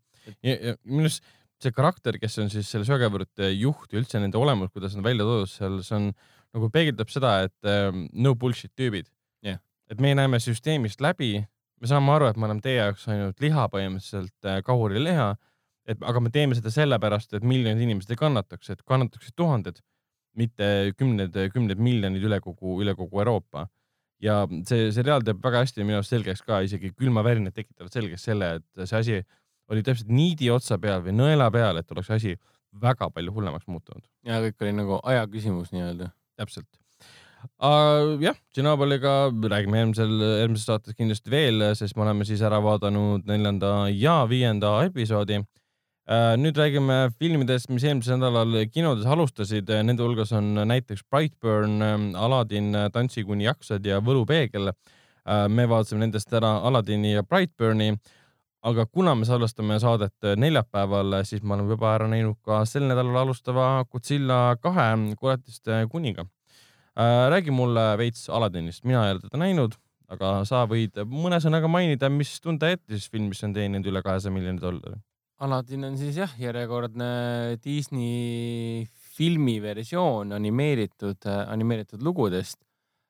ja, ja minu arust see karakter, kes on siis selle söögavõrrute juht ja üldse nende olemus, kuidas nad välja toodud seal, see on nagu peegeldab seda, et ähm, no bullshit tüübid. Yeah.. et me näeme süsteemist läbi, me saame aru, et me oleme teie jaoks ainult liha põhimõtteliselt äh,, kahurileha, et aga me teeme seda sellepärast, et miljonid inimesed ei kannataks, et kannataksid tuhanded mitte kümned, kümned miljonid üle kogu, üle kogu Euroopa. ja see seriaal teeb väga hästi minu arust selgeks ka isegi külmavärinad tekitavad selgeks selle, et see asi oli täpselt niidi otsa peal või nõela peal, et oleks asi väga palju hullemaks muutunud. ja kõik oli nagu aja küsimus nii-öelda. täpselt uh,. jah, Tšernobõliga räägime eelmisel, eelmises saates kindlasti veel, sest me oleme siis ära vaadanud neljanda ja viienda episoodi nüüd räägime filmidest, mis eelmisel nädalal kinodes alustasid, nende hulgas on näiteks Brightburn, ähm, Aladin, äh, Tantsi kuni jaksad ja Võlupeegel. Äh, me vaatasime nendest ära Aladini ja Brightburni, aga kuna me salvestame saadet neljapäeval, siis me oleme juba ära näinud ka sel nädalal alustava Godzilla kahe koletiste kuniga. räägi mulle veits Aladinist, mina ei ole teda näinud, aga sa võid mõne sõnaga mainida, mis tunde jättis film, mis on teeninud üle kahesaja miljoni dollari Aladdin on siis jah, järjekordne Disney filmi versioon animeeritud, animeeritud lugudest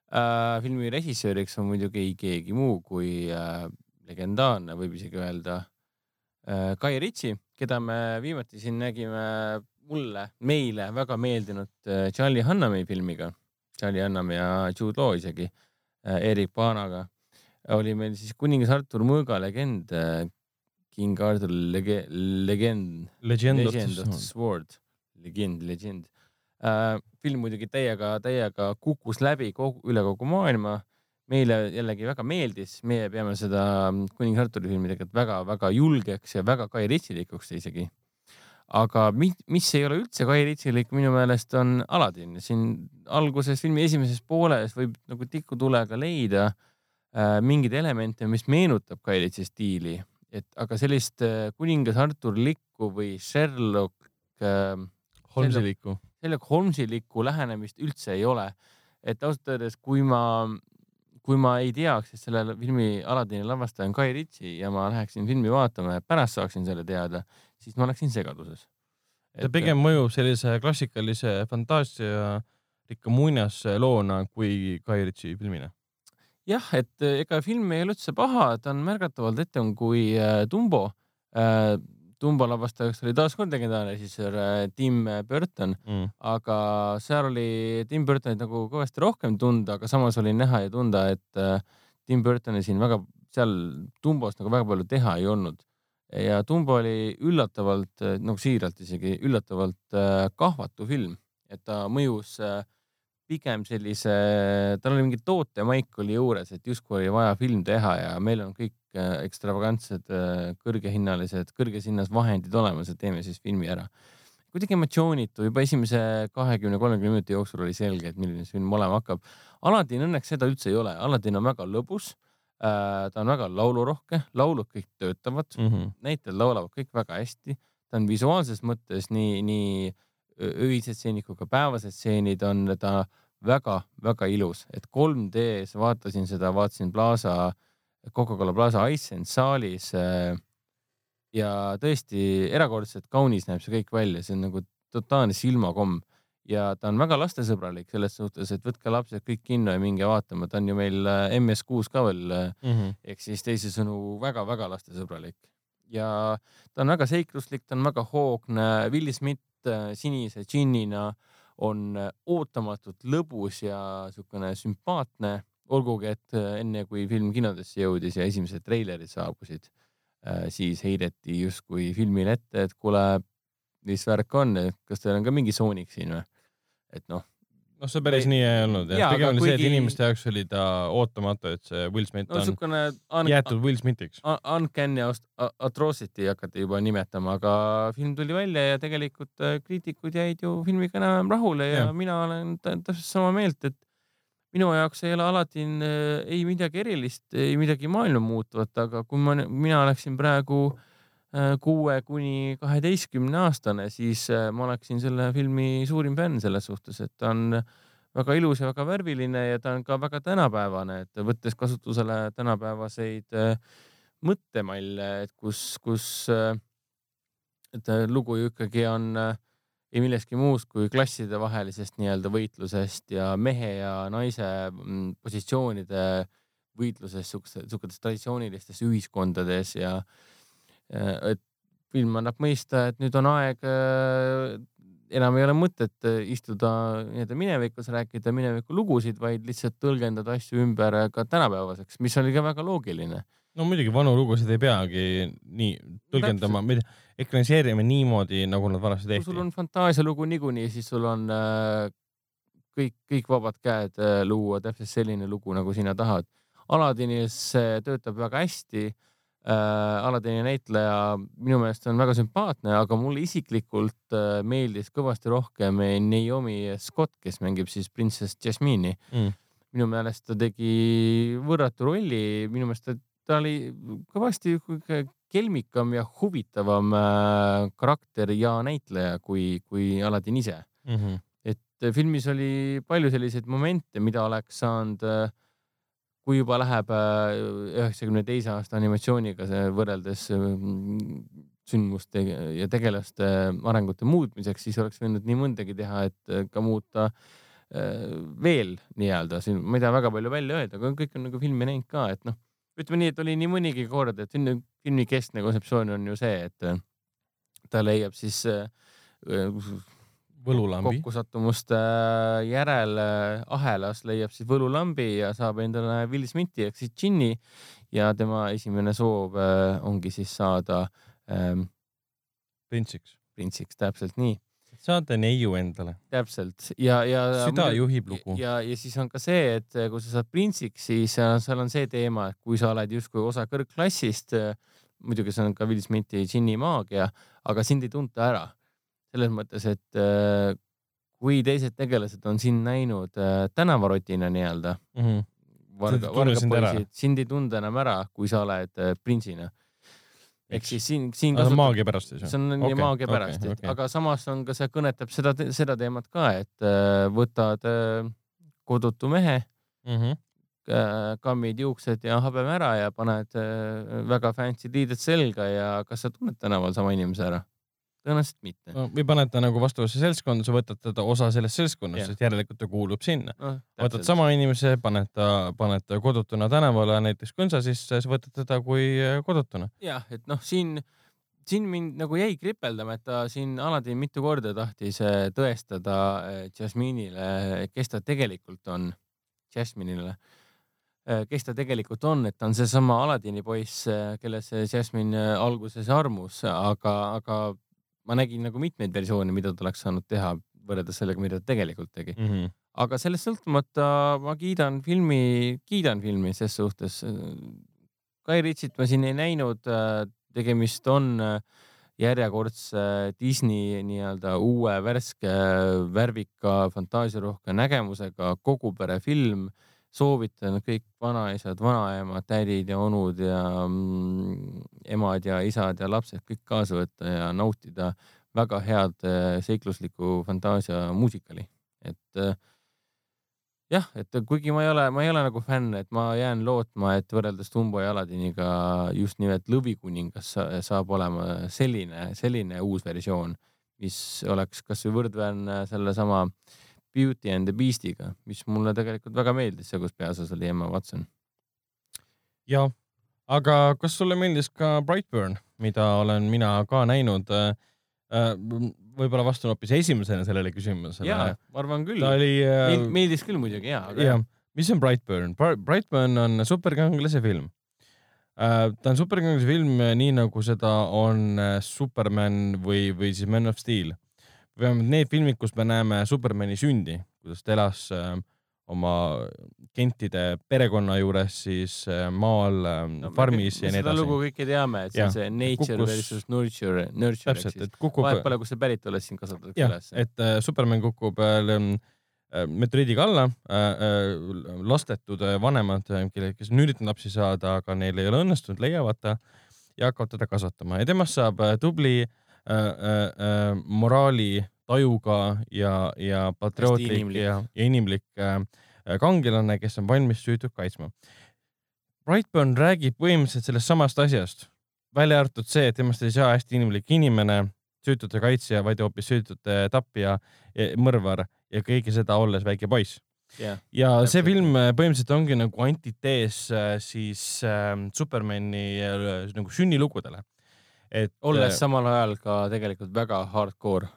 äh,. filmi režissööriks on muidugi ei keegi muu kui äh, legendaarne, võib isegi öelda äh,, Guy Ritchie, keda me viimati siin nägime mulle, meile väga meeldinud äh, Charlie Hunnami filmiga. Charlie Hunnam ja Jude Law isegi äh,, Erik Paanaga oli meil siis kuningas Artur Mõõga legend äh, King Arthur lege-, legend, Legend, of the Sword, legend, legend äh,. film muidugi täiega, täiega kukkus läbi kogu, üle kogu maailma. meile jällegi väga meeldis, meie peame seda kuningas Arturi filmi tegelikult väga-väga julgeks ja väga Guy Ritchie-likuks isegi. aga mis, mis ei ole üldse Guy Ritchie-lik minu meelest on Aladin, siin alguses filmi esimeses pooles võib nagu tikutulega leida äh, mingeid elemente, mis meenutab Guy Ritchie stiili et aga sellist äh, kuningas Arturlikku või Sherlock äh,. Holmesilikku. Sherlock Holmesilikku lähenemist üldse ei ole. et ausalt öeldes, kui ma, kui ma ei teaks, et selle filmi Aladini lavastaja on Guy Ritchie ja ma läheksin filmi vaatama ja pärast saaksin selle teada, siis ma oleksin segaduses. ta pigem mõjub sellise klassikalise fantaasia rikka muinasloona kui Guy Ritchie filmina jah, et äh, ega film ei ole üldse paha, ta on märgatavalt etem kui äh, Dumbo äh,. Dumbo lavastajaks oli taaskord legendaarne režissöör Tim Burton mm., aga seal oli Tim Burtonit nagu kõvasti rohkem tunda, aga samas oli näha ja tunda, et Tim Burtonil siin väga, seal Dumbos nagu väga palju teha ei olnud. ja Dumbo oli üllatavalt, nagu siiralt isegi, üllatavalt kahvatu film, et ta mõjus äh, pigem sellise, tal oli mingi tootemaik oli juures, et justkui oli vaja film teha ja meil on kõik äh, ekstravagantsed, äh, kõrgehinnalised, kõrges hinnas vahendid olemas, et teeme siis filmi ära. kuidagi emotsioonitu, juba esimese kahekümne, kolmekümne minuti jooksul oli selge, et milline see film olema hakkab. Aladin õnneks seda üldse ei ole, Aladin on väga lõbus äh,. ta on väga laulurohke, laulud kõik töötavad mm, -hmm. näitlejad laulavad kõik väga hästi, ta on visuaalses mõttes nii, nii öised stseenid kui ka päevased stseenid on ta väga-väga ilus, et 3D-s vaatasin seda, vaatasin Plaza, Coca-Cola Plaza Iceland saalis. Äh, ja tõesti erakordselt kaunis näeb see kõik välja, see on nagu totaalne silmakomm ja ta on väga lastesõbralik selles suhtes, et võtke lapsed kõik kinno ja minge vaatama, ta on ju meil äh, MS6 ka veel mm -hmm. ehk siis teisisõnu väga-väga lastesõbralik ja ta on väga seikluslik, ta on väga hoogne. Will Smith sinise džinnina on ootamatult lõbus ja niisugune sümpaatne, olgugi et enne kui film kinodesse jõudis ja esimesed treilerid saabusid, siis heideti justkui filmile ette, et kuule, mis värk on, kas teil on ka mingi soonik siin või? et noh. Noh, see päris nii ei olnud jah, pigem oli kuigi... see, et inimeste jaoks oli ta ootamatu, et see Will Smith no, on un... jäetud Will Smithiks. Uncanny atrocity hakati juba nimetama, aga film tuli välja ja tegelikult äh, kriitikud jäid ju filmiga enam-vähem rahule ja, ja mina olen täpselt sama meelt, et minu jaoks ei ole alati äh, ei midagi erilist, ei midagi maailma muutuvat, aga kui ma, mina oleksin praegu Äh, kuue kuni kaheteistkümne aastane, siis äh, ma oleksin selle filmi suurim fänn selles suhtes, et ta on väga ilus ja väga värviline ja ta on ka väga tänapäevane, et võttes kasutusele tänapäevaseid äh, mõttemalle, et kus, kus, et lugu ju ikkagi on ei millestki muust kui klassidevahelisest nii-öelda võitlusest ja mehe ja naise mm, positsioonide võitlusest siukestes traditsioonilistes ühiskondades ja Äh, et film annab mõista, et nüüd on aeg, äh, enam ei ole mõtet äh, istuda nii-öelda minevikus, rääkida mineviku lugusid, vaid lihtsalt tõlgendada asju ümber ka tänapäevaseks, mis oli ka väga loogiline. no muidugi vanu lugusid ei peagi nii tõlgendama, ekraniseerime niimoodi, nagu nad vanasti tehti. kui sul on fantaasialugu niikuinii, siis sul on kõik, kõik vabad käed luua täpselt selline lugu, nagu sina tahad. Aladinis töötab väga hästi äh, Aladini näitleja minu meelest on väga sümpaatne, aga mulle isiklikult äh, meeldis kõvasti rohkem Naomi Scott, kes mängib siis printsess Jasmine'i mm.. minu meelest ta tegi võrratu rolli, minu meelest ta, ta oli kõvasti kelmikam ja huvitavam äh, karakter ja näitleja kui, kui Aladin ise mm. -hmm. et filmis oli palju selliseid momente, mida oleks saanud äh, kui juba läheb äh, üheksakümne teise aasta animatsiooniga see võrreldes mm, sündmuste ja tegelaste arengute muutmiseks, siis oleks võinud nii mõndagi teha, et äh, ka muuta äh, veel nii-öelda siin, ma ei taha väga palju välja öelda, aga kõik on nagu filmi näinud ka, et noh, ütleme nii, et oli nii mõnigi kord, et filmi keskne kontseptsioon on ju see, et ta leiab siis võlulambi. kokkusattumuste äh, järel äh, ahelas leiab siis võlulambi ja saab endale Will Smithi ehk siis džinni ja tema esimene soov äh, ongi siis saada ähm, printsiks. printsiks, täpselt nii. saada neiu endale. täpselt ja, ja. süda juhib lugu. ja, ja siis on ka see, et kui sa saad printsiks, siis seal on see teema, et kui sa oled justkui osa kõrgklassist, muidugi see on ka Will Smithi džinni maagia, aga sind ei tunta ära selles mõttes, et äh, kui teised tegelased on sind näinud äh, tänavarotina nii-öelda mm, -hmm. varga, vargapoisid, sind ei tunda enam ära, kui sa oled äh, printsina. ehk siis siin, siin kasutab.... see on maagia pärast siis? see on okay, maagia pärast okay,, okay. aga samas on ka see kõnetab seda, seda teemat ka, et võtad kodutu mehe mm, -hmm kammid juuksed ja habeme ära ja paned väga fancy riided selga ja kas sa tunned tänaval sama inimese ära? Tõenäoliselt mitte no,. või paned ta nagu vastavasse seltskonda, sa võtad teda osa sellest seltskonnast, sest järelikult ta kuulub sinna no,. võtad sama inimese, paned ta, paned ta kodutuna tänavale näiteks kõnsa sisse, siis võtad teda kui äh, kodutuna. jah, et noh, siin, siin mind nagu jäi kripeldama, et ta siin alati mitu korda tahtis äh, tõestada äh, Jasmine'ile, kes ta tegelikult on. Jasmine'ile kes ta tegelikult on, et ta on seesama Aladini poiss, kellesse Jasmine alguses armus, aga, aga ma nägin nagu mitmeid versioone, mida ta oleks saanud teha võrreldes sellega, mida ta tegelikult tegi mm. -hmm. aga sellest sõltumata ma kiidan filmi, kiidan filmi ses suhtes. Guy Ritchit ma siin ei näinud, tegemist on järjekordse Disney nii-öelda uue värske värvika fantaasiarohke nägemusega koguperefilm soovitan kõik vanaisad, vanaemad, tädid ja onud ja mm, emad ja isad ja lapsed kõik kaasa võtta ja nautida väga head äh, seiklusliku fantaasia muusikali, et äh, jah, et kuigi ma ei ole, ma ei ole nagu fänn, et ma jään lootma, et võrreldes Dumbo ja Aladiniga just nimelt Lõvikuningas saab olema selline, selline uus versioon, mis oleks kasvõi võrdväärne sellesama Beauty and the Beast'iga, mis mulle tegelikult väga meeldis, see, kus peaosas oli Emma Watson. jah, aga kas sulle meeldis ka Brightburn, mida olen mina ka näinud äh, Äh, võib-olla vastan hoopis esimesena sellele küsimusele. jaa, ma arvan küll. ta oli äh,. meeldis küll muidugi jaa. jah, mis on Brightburn? Brightburn on superkangelase film ta on superkangelase film, nii nagu seda on Superman või, või siis Man of Steel. Vähemalt need filmid, kus me näeme Supermani sündi, kuidas ta elas äh, oma Kentide perekonna juures siis äh, maal äh, no, farmis me, ja nii edasi. seda lugu kõike teame, et see on see nature kukkus... versus nurture, nurture. täpselt, et kukub. vahet pole, kus see päritolest sind kasvatatakse üles. et äh, Superman kukub äh, äh meteoriidiga alla äh,, äh, lastetud vanemad, kelle, kes on üritanud lapsi saada, aga neil ei ole õnnestunud, leiavad ta ja hakkavad teda kasvatama ja temast saab tubli äh, äh, moraali tajuga ja, ja patriootlik ja, ja inimlik äh, kangelane, kes on valmis süütut kaitsma. Brightburn räägib põhimõtteliselt sellest samast asjast, välja arvatud see, et temast ei saa hästi inimlik inimene, süütute kaitsja, vaid hoopis süütute tapja, mõrvar ja kõike seda olles väike poiss yeah,. ja see film äh, põhimõtteliselt ongi nagu antitees äh, siis äh, Supermani äh, nagu sünnilugudele et. olles äh, samal ajal ka tegelikult väga hardcore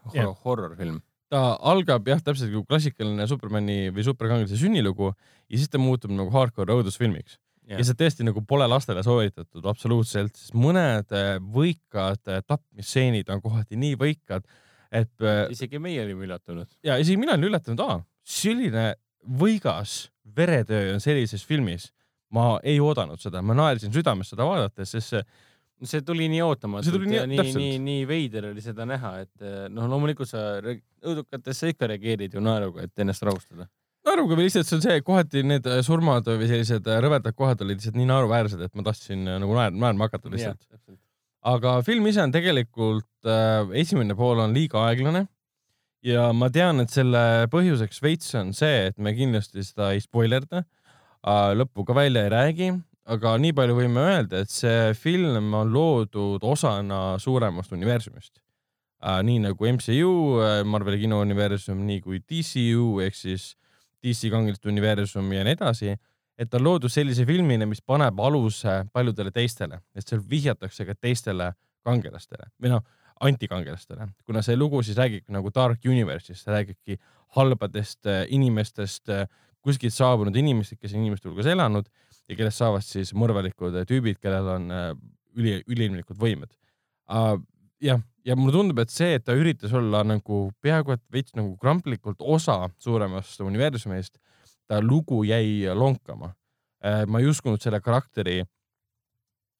horror film. ta algab jah, täpselt nagu klassikaline Supermani või superkangelase sünnilugu ja siis ta muutub nagu hardcore õudusfilmiks yeah.. ja see tõesti nagu pole lastele soovitatud absoluutselt, sest mõned äh, võikad äh, tapmisstseenid on kohati nii võikad, et. isegi meie olime üllatunud. ja isegi mina olin üllatunud, aa, selline võigas veretöö on sellises filmis. ma ei oodanud seda, ma naersin südames seda vaadates, sest see see tuli nii ootamatult ja nii, nii, nii, nii veider oli seda näha, et eh, noh, loomulikult sa õudukatesse ikka reageerid ju naeruga, et ennast rahustada. naeruga või lihtsalt see on see, kohati need eh, surmad või sellised eh, rõvedad kohad olid lihtsalt nii naeruväärsed, et ma tahtsin nagu naerma, naerma hakata lihtsalt. aga film ise on tegelikult äh,, esimene pool on liiga aeglane ja ma tean, et selle põhjuseks veits on see, et me kindlasti seda ei spoilerda äh,, lõppu ka välja ei räägi aga nii palju võime öelda, et see film on loodud osana suuremast universumist äh,. nii nagu MCU, äh, Marveli kinouniversum, nii kui DCU ehk siis DC kangeliste universum ja nii edasi, et ta on loodud sellise filmina, mis paneb aluse paljudele teistele, et seal vihjatakse ka teistele kangelastele või noh, antikangelastele, kuna see lugu siis räägib nagu Dark Universe'ist, räägibki halbadest äh, inimestest, kuskilt saabunud inimestest, kes inimeste hulgas elanud ja kellest saavad siis mõrvalikud tüübid, kellel on äh, üli, üliinimlikud võimed. jah, ja mulle tundub, et see, et ta üritas olla nagu peaaegu et veits nagu kramplikult osa suuremast universumist, ta lugu jäi lonkama. Äh, ma ei uskunud selle karakteri,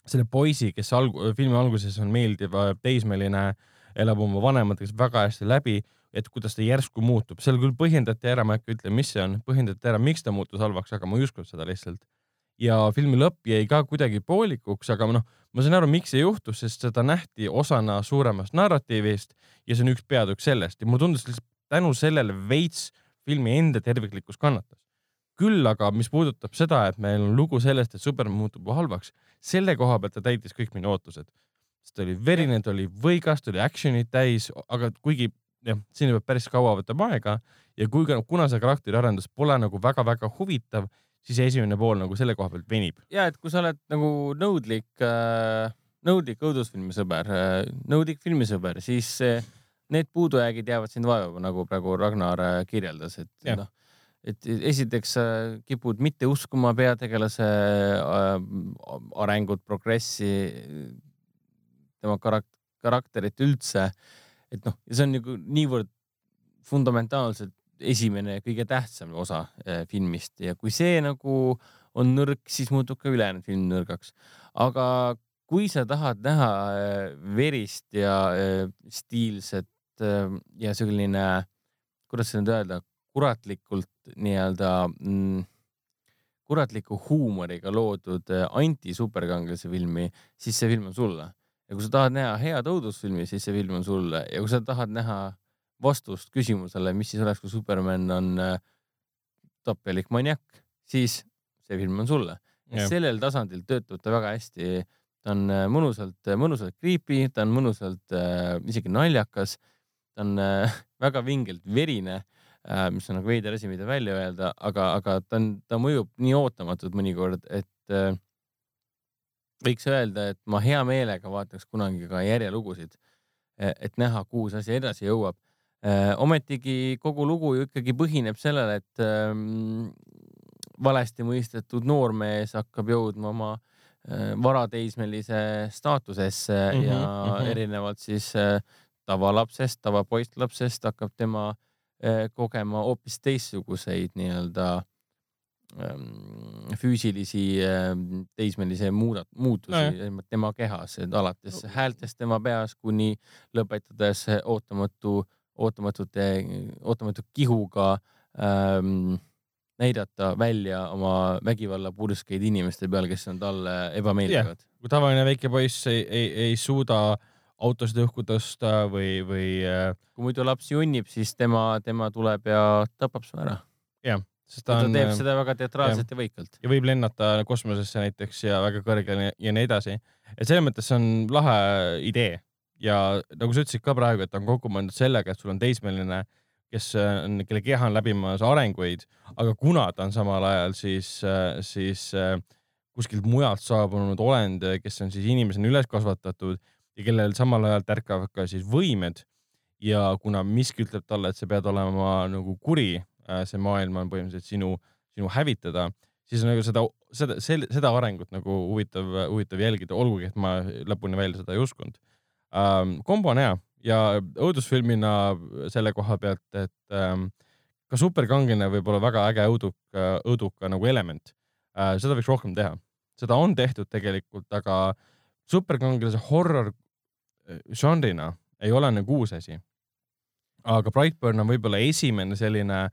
selle poisi, kes alg-, filmi alguses on meeldiv teismeline, elab oma vanematega väga hästi läbi et kuidas ta järsku muutub, seal küll põhjendati ära, ma ei hakka ütlema, mis see on, põhjendati ära, miks ta muutus halvaks, aga ma ei uskunud seda lihtsalt ja filmi lõpp jäi ka kuidagi poolikuks, aga noh, ma saan aru, miks see juhtus, sest seda nähti osana suuremast narratiivist ja see on üks peatükk sellest ja mulle tundus lihtsalt tänu sellele veits filmi enda terviklikkus kannatas. küll aga, mis puudutab seda, et meil on lugu sellest, et Superman muutub halvaks, selle koha pealt ta täitis kõik minu ootused. ta oli verine, ta oli võigas, ta oli action'it täis, aga kuigi jah, siin peab päris kaua võtab aega ja kui, kuna see karakteriarendus pole nagu väga-väga huvitav siis esimene pool nagu selle koha pealt venib. ja et kui sa oled nagu nõudlik äh,, nõudlik õudusfilmisõber äh,, nõudlik filmisõber, siis äh, need puudujäägid jäävad sind vaevama, nagu praegu Ragnar äh, kirjeldas, et noh, et esiteks sa kipud mitte uskuma peategelase äh, arengut, progressi, tema karak-, karakterit üldse. et noh, see on nagu niivõrd fundamentaalselt esimene ja kõige tähtsam osa äh, filmist ja kui see nagu on nõrk, siis muutub ka ülejäänud film nõrgaks. aga kui sa tahad näha äh, verist ja äh, stiilset ja selline, kuidas seda nüüd öelda, kuratlikult nii-öelda mm, kuratliku huumoriga loodud anti-superkangelase filmi, siis see film on sulle. ja kui sa tahad näha head õudusfilmi, siis see film on sulle ja kui sa tahad näha vastust küsimusele, mis siis oleks, kui Superman on äh, düstopialik maniak, siis see film on sulle. Sellel tasandil töötab ta väga hästi. ta on äh, mõnusalt, mõnusalt creepy, ta on mõnusalt äh, isegi naljakas. ta on äh, väga vingelt verine äh,, mis on nagu veider asi, mida välja öelda, aga, aga ta on, ta mõjub nii ootamatult mõnikord, et äh, võiks öelda, et ma hea meelega vaataks kunagi ka järjelugusid, et näha, kuhu see asi edasi jõuab. Äh, ometigi kogu lugu ju ikkagi põhineb sellele, et ähm, valesti mõistetud noormees hakkab jõudma oma äh, varateismelise staatusesse mm -hmm, ja mm -hmm. erinevalt siis äh, tavalapsest, tavapoistlapsest hakkab tema äh, kogema hoopis teistsuguseid nii-öelda ähm, füüsilisi ähm, teismelise muudat-, muutusi no, tema kehas, alates häältest tema peas kuni lõpetades ootamatu, ootamatute, ootamatu kihuga ähm, näidata välja oma vägivallapurskaid inimeste peal, kes on talle ebameeldivad yeah.. kui tavaline väike poiss ei, ei, ei suuda autosid õhku tõsta või, või. Äh, kui muidu laps junnib, siis tema, tema tuleb ja tapab su ära. jah, sest ta, on, ta teeb seda väga teatraalselt ja, ja võikalt. ja võib lennata kosmosesse näiteks ja väga kõrgele ja nii edasi. et selles mõttes on lahe idee ja nagu sa ütlesid ka praegu, et on kokku mõeldud sellega, et sul on teismeline kes äh, on, kelle keha on läbimas arenguid, aga kuna ta on samal ajal siis, äh, siis äh, kuskilt mujalt saabunud olend, kes on siis inimesena üles kasvatatud ja kellel samal ajal tärkavad ka siis võimed ja kuna miski ütleb talle, et sa pead olema nagu kuri, see maailm on põhimõtteliselt sinu, sinu hävitada, siis nagu seda, seda, seda arengut nagu huvitav, huvitav jälgida, olgugi et ma lõpuni välja seda ei uskunud um,. kombo on hea ja õudusfilmina selle koha pealt, et ähm, ka superkangelane võib olla väga äge õuduka, õuduka nagu element äh,. seda võiks rohkem teha, seda on tehtud tegelikult, aga superkangelase horror äh, žanrina ei ole nagu uus asi. aga Brightburn on võib-olla esimene selline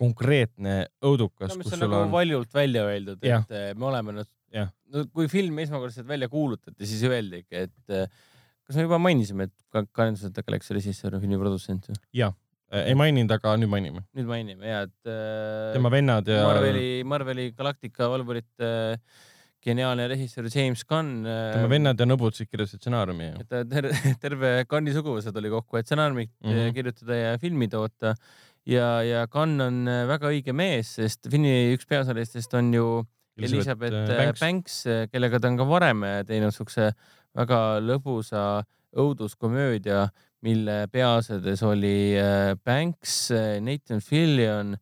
konkreetne õudukas no,. mis on nagu on... valjult välja öeldud, et. Äh, me oleme nüüd, no kui film esmakordselt välja kuulutati, siis öeldigi, et äh, kas me juba mainisime, et Guardians of the Galaxy režissöör on filmi produtsent või? jaa, ei maininud, aga nüüd mainime. nüüd mainime ja, et äh, tema vennad ja. Marveli, Marveli Galactica valvurite äh, geniaalne režissöör James Gunn äh,. tema vennad ja nõbutsid kirjutasid stsenaariumi. et ter terve Gunni suguvõsad oli kokku, et stsenaariumit mm -hmm. kirjutada ja filmi toota ja, ja Gunn on äh, väga õige mees, sest filmi üks peaosalistest on ju Elizabeth, äh, Banks, Banks, kellega ta on ka varem teinud siukse väga lõbusa õuduskomöödia, mille peaasjades oli äh, Banks, äh, Nathan Fillion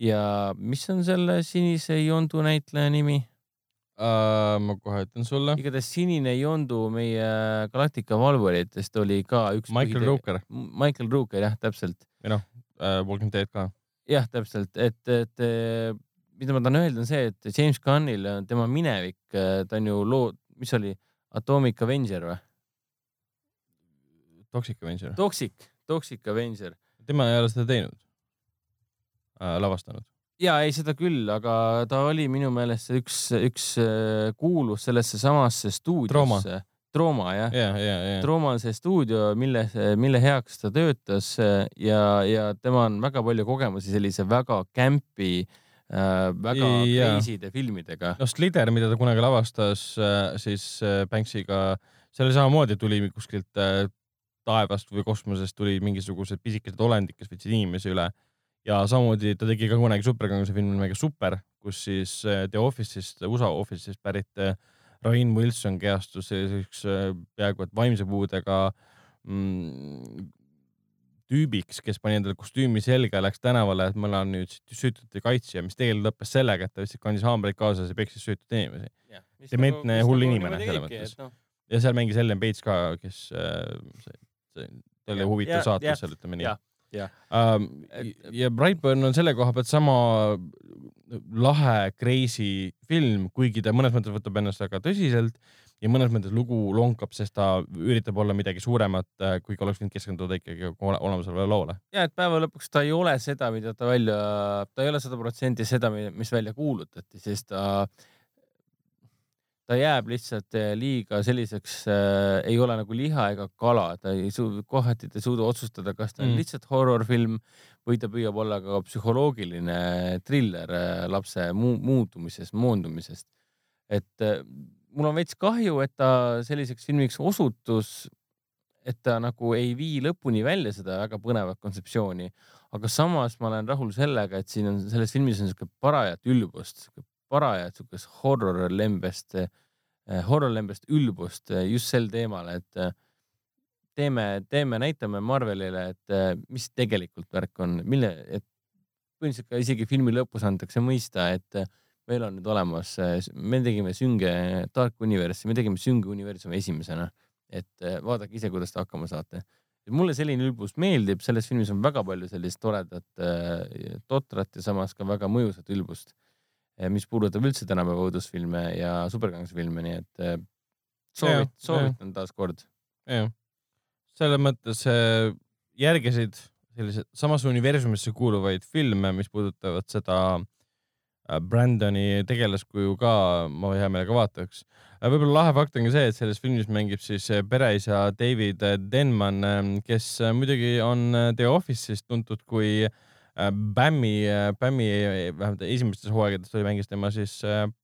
ja mis on selle sinise jondu näitleja nimi uh,? ma kohe ütlen sulle. igatahes sinine jondu meie Galactica valvuritest oli ka üks. Michael. Rooker. Michael Rooker jah, täpselt. või noh uh,, Walking Dead ka. jah, täpselt, et, et mida ma tahan öelda, on see, et James Gunnil on tema minevik, ta on ju loo, mis oli Atomic Avenger või? Toxic Avenger. Toxic, Toxic Avenger. tema ei ole seda teinud äh,, lavastanud? ja ei, seda küll, aga ta oli minu meelest üks, üks äh, kuulus sellesse samasse stuudiosse. Trooma jah ja, ja, ja. Trooma on see stuudio, mille, mille heaks ta töötas äh, ja, ja tema on väga palju kogemusi sellise väga kämpi äh, väga crazy'de filmidega. no Slither, mida ta kunagi lavastas äh, siis äh, Banksiga, seal samamoodi tuli kuskilt äh, taevast või kosmosest tuli mingisugused pisikesed olendid, kes võtsid inimesi üle. ja samamoodi ta tegi ka kunagi superkangelase filmi nimega Super, kus siis äh, The Office'ist, USA Office'ist pärit äh, Rain Wilson kehastus selliseks äh, peaaegu et vaimse puudega mm, tüübiks, kes pani endale kostüümi selga ja läks tänavale, et ma olen nüüd süütute kaitsja, mis tegelikult lõppes sellega, et ta lihtsalt kandis haamreid kaasas ja peksis süütuid inimesi. dementne nagu, hull nagu inimene selles mõttes. No. ja seal mängis Ellen Page ka, kes äh,, see, ta oli huvitav saatus seal, ütleme nii. ja, um, ja Brightburn on selle koha pealt sama lahe, crazy film, kuigi ta mõnes mõttes võtab ennast väga tõsiselt ja mõnes mõttes lugu lonkab, sest ta üritab olla midagi suuremat, äh, kuigi oleks võinud keskenduda ikkagi olemasolevale loole. ja et päeva lõpuks ta ei ole seda, mida ta välja, ta ei ole sada protsenti seda, mis välja kuulutati, sest ta ta jääb lihtsalt äh, liiga selliseks äh,, ei ole nagu liha ega kala, ta ei suuda, kohati ta ei suuda otsustada, kas ta on mm. lihtsalt horror-film või ta püüab olla ka psühholoogiline triller äh, lapse mu muutumisest, moondumisest. et äh, mul on veits kahju, et ta selliseks filmiks osutus, et ta nagu ei vii lõpuni välja seda väga põnevat kontseptsiooni, aga samas ma olen rahul sellega, et siin on selles filmis on siuke parajat ülbust, parajat siukest horror lembest eh,, horror lembest ülbust eh, just sel teemal, et eh, teeme, teeme, näitame Marvelile, et eh, mis tegelikult värk on, mille, et põhimõtteliselt ka isegi filmi lõpus antakse mõista, et eh, meil on nüüd olemas, me tegime sünge Dark Universe'i, me tegime sünge universumi esimesena, et vaadake ise, kuidas te hakkama saate. Mulle selline ülbus meeldib, selles filmis on väga palju sellist toredat, totrat ja samas ka väga mõjusat ülbust, mis puudutab üldse tänapäeva õudusfilme ja superkangelasfilme, nii et soovit-, soovitan taaskord. jah, selles mõttes järgisid selliseid samasse universumisse kuuluvaid filme, mis puudutavad seda Äh, Brandoni tegelaskuju ka ma hea meelega vaataks. Äh, võib-olla lahe fakt on ka see, et selles filmis mängib siis äh, pereisa David Denman, ähm, kes muidugi on The Office'ist tuntud kui Bammi, Bammi vähemalt esimestes hooaegades oli, mängis tema siis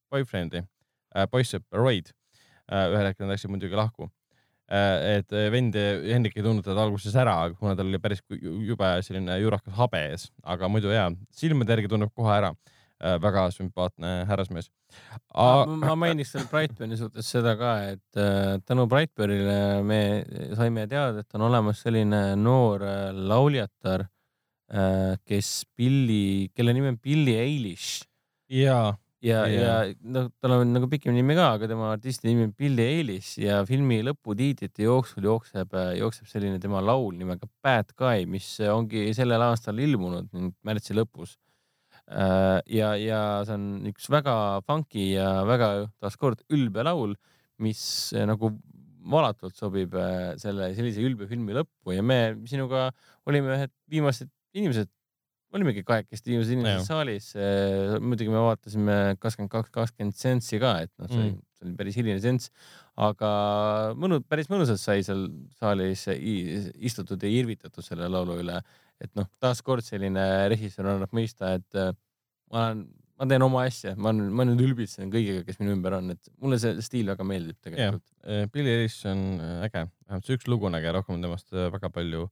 boyfriend'i, poissõppa Royd. ühel hetkel nad läksid muidugi lahku. et vend, Hendrik ei tundnud teda alguses ära, kuna tal oli päris jube selline juurakas habe ees, aga muidu jaa, silmade järgi tunneb kohe ära Äh, väga sümpaatne härrasmees. A.... ma mainiks veel Brightburni suhtes seda ka, et äh, tänu Brightburnile me saime teada, et on olemas selline noor äh, lauljatar, kes Billy, kelle nimi on Billy Eilish. ja, ja, ja, noh, tal on nagu pikem nimi ka, aga tema artisti nimi on Billy Eilish ja filmi lõputiitrite jooksul jookseb, jookseb selline tema laul nimega Bad Guy, mis ongi sellel aastal ilmunud märtsi lõpus. Äh, ja, ja see on üks väga funky ja väga taaskord ülbe laul, mis äh, nagu valatult sobib äh, selle sellise ülbe filmi lõppu ja me sinuga olime ühed viimased inimesed, olimegi kahekesti viimased inimesed saalis. muidugi me vaatasime kakskümmend kaks, kakskümmend sentsi ka, et noh, see oli mm., see oli päris hiline sents, aga mõnu, päris mõnusalt sai seal saalis istutud ja irvitatud selle laulu üle et noh, taaskord selline režissöör annab mõista, et äh, ma olen, ma teen oma asja, ma olen, ma nüüd ülbitsen kõigiga, kes minu ümber on, et mulle see stiil väga meeldib tegelikult. Äh, Billy Eilish on äh, äge, vähemalt see üks lugu on äge, rohkem temast väga palju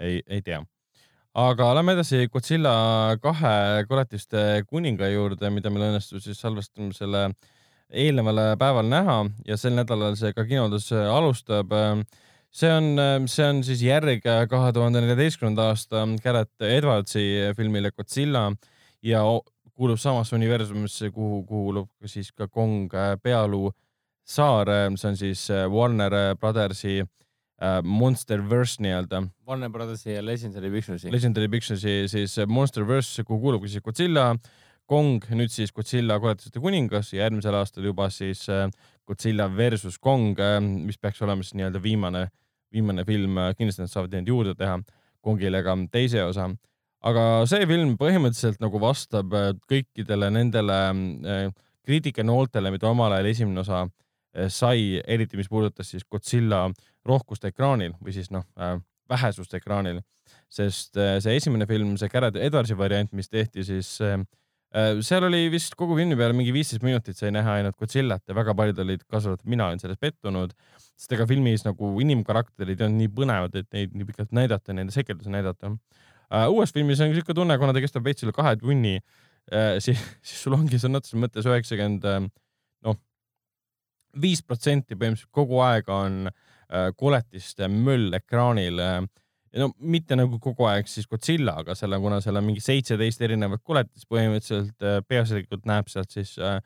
ei, ei tea. aga lähme edasi Godzilla kahe koletiste kuninga juurde, mida meil õnnestus siis salvestamisele eelnevale päeval näha ja sel nädalal see ka kinodes alustab see on, see on siis järg kahe tuhande neljateistkümnenda aasta Garrett Edwardsi filmile Godzilla ja kuulub samasse universumisse, kuhu kuulub siis ka Kong pealuu saar, see on siis Warner Brothersi äh, Monsterverse nii-öelda. Warner Brothersi ja Legendary Picturesi. Legendary Picturesi siis Monsterverse, kuhu kuulubki siis Godzilla, Kong, nüüd siis Godzilla koletuste kuningas ja järgmisel aastal juba siis äh, Godzilla versus Kong, mis peaks olema siis nii-öelda viimane viimane film, äh, kindlasti nad saavad neid juurde teha Kongile ka teise osa. aga see film põhimõtteliselt nagu vastab äh, kõikidele nendele äh, kriitikanooltele, mida omal ajal esimene osa sai, eriti mis puudutas siis Godzilla rohkust ekraanil või siis noh, vähesust ekraanil, sest see esimene film, see Garrett Edwardsi variant, mis tehti siis seal oli vist kogu filmi peale mingi viisteist minutit sai näha ainult Godzillat ja väga paljud olid, kaasa arvatud mina olin selles pettunud sest ega filmis nagu inimkarakterid ei olnud nii põnevad, et neid nii pikalt näidata, nende sekeldusi näidata uh,. uues filmis on siuke tunne, kuna ta kestab veits üle kahe tunni uh,, siis, siis sul ongi sõna otseses mõttes üheksakümmend noh, viis protsenti põhimõtteliselt kogu aeg on koletiste möll ekraanil no mitte nagu kogu aeg siis Godzilla, aga seal on, kuna seal on mingi seitseteist erinevat koletist põhimõtteliselt uh, peaasjalikult näeb sealt siis uh,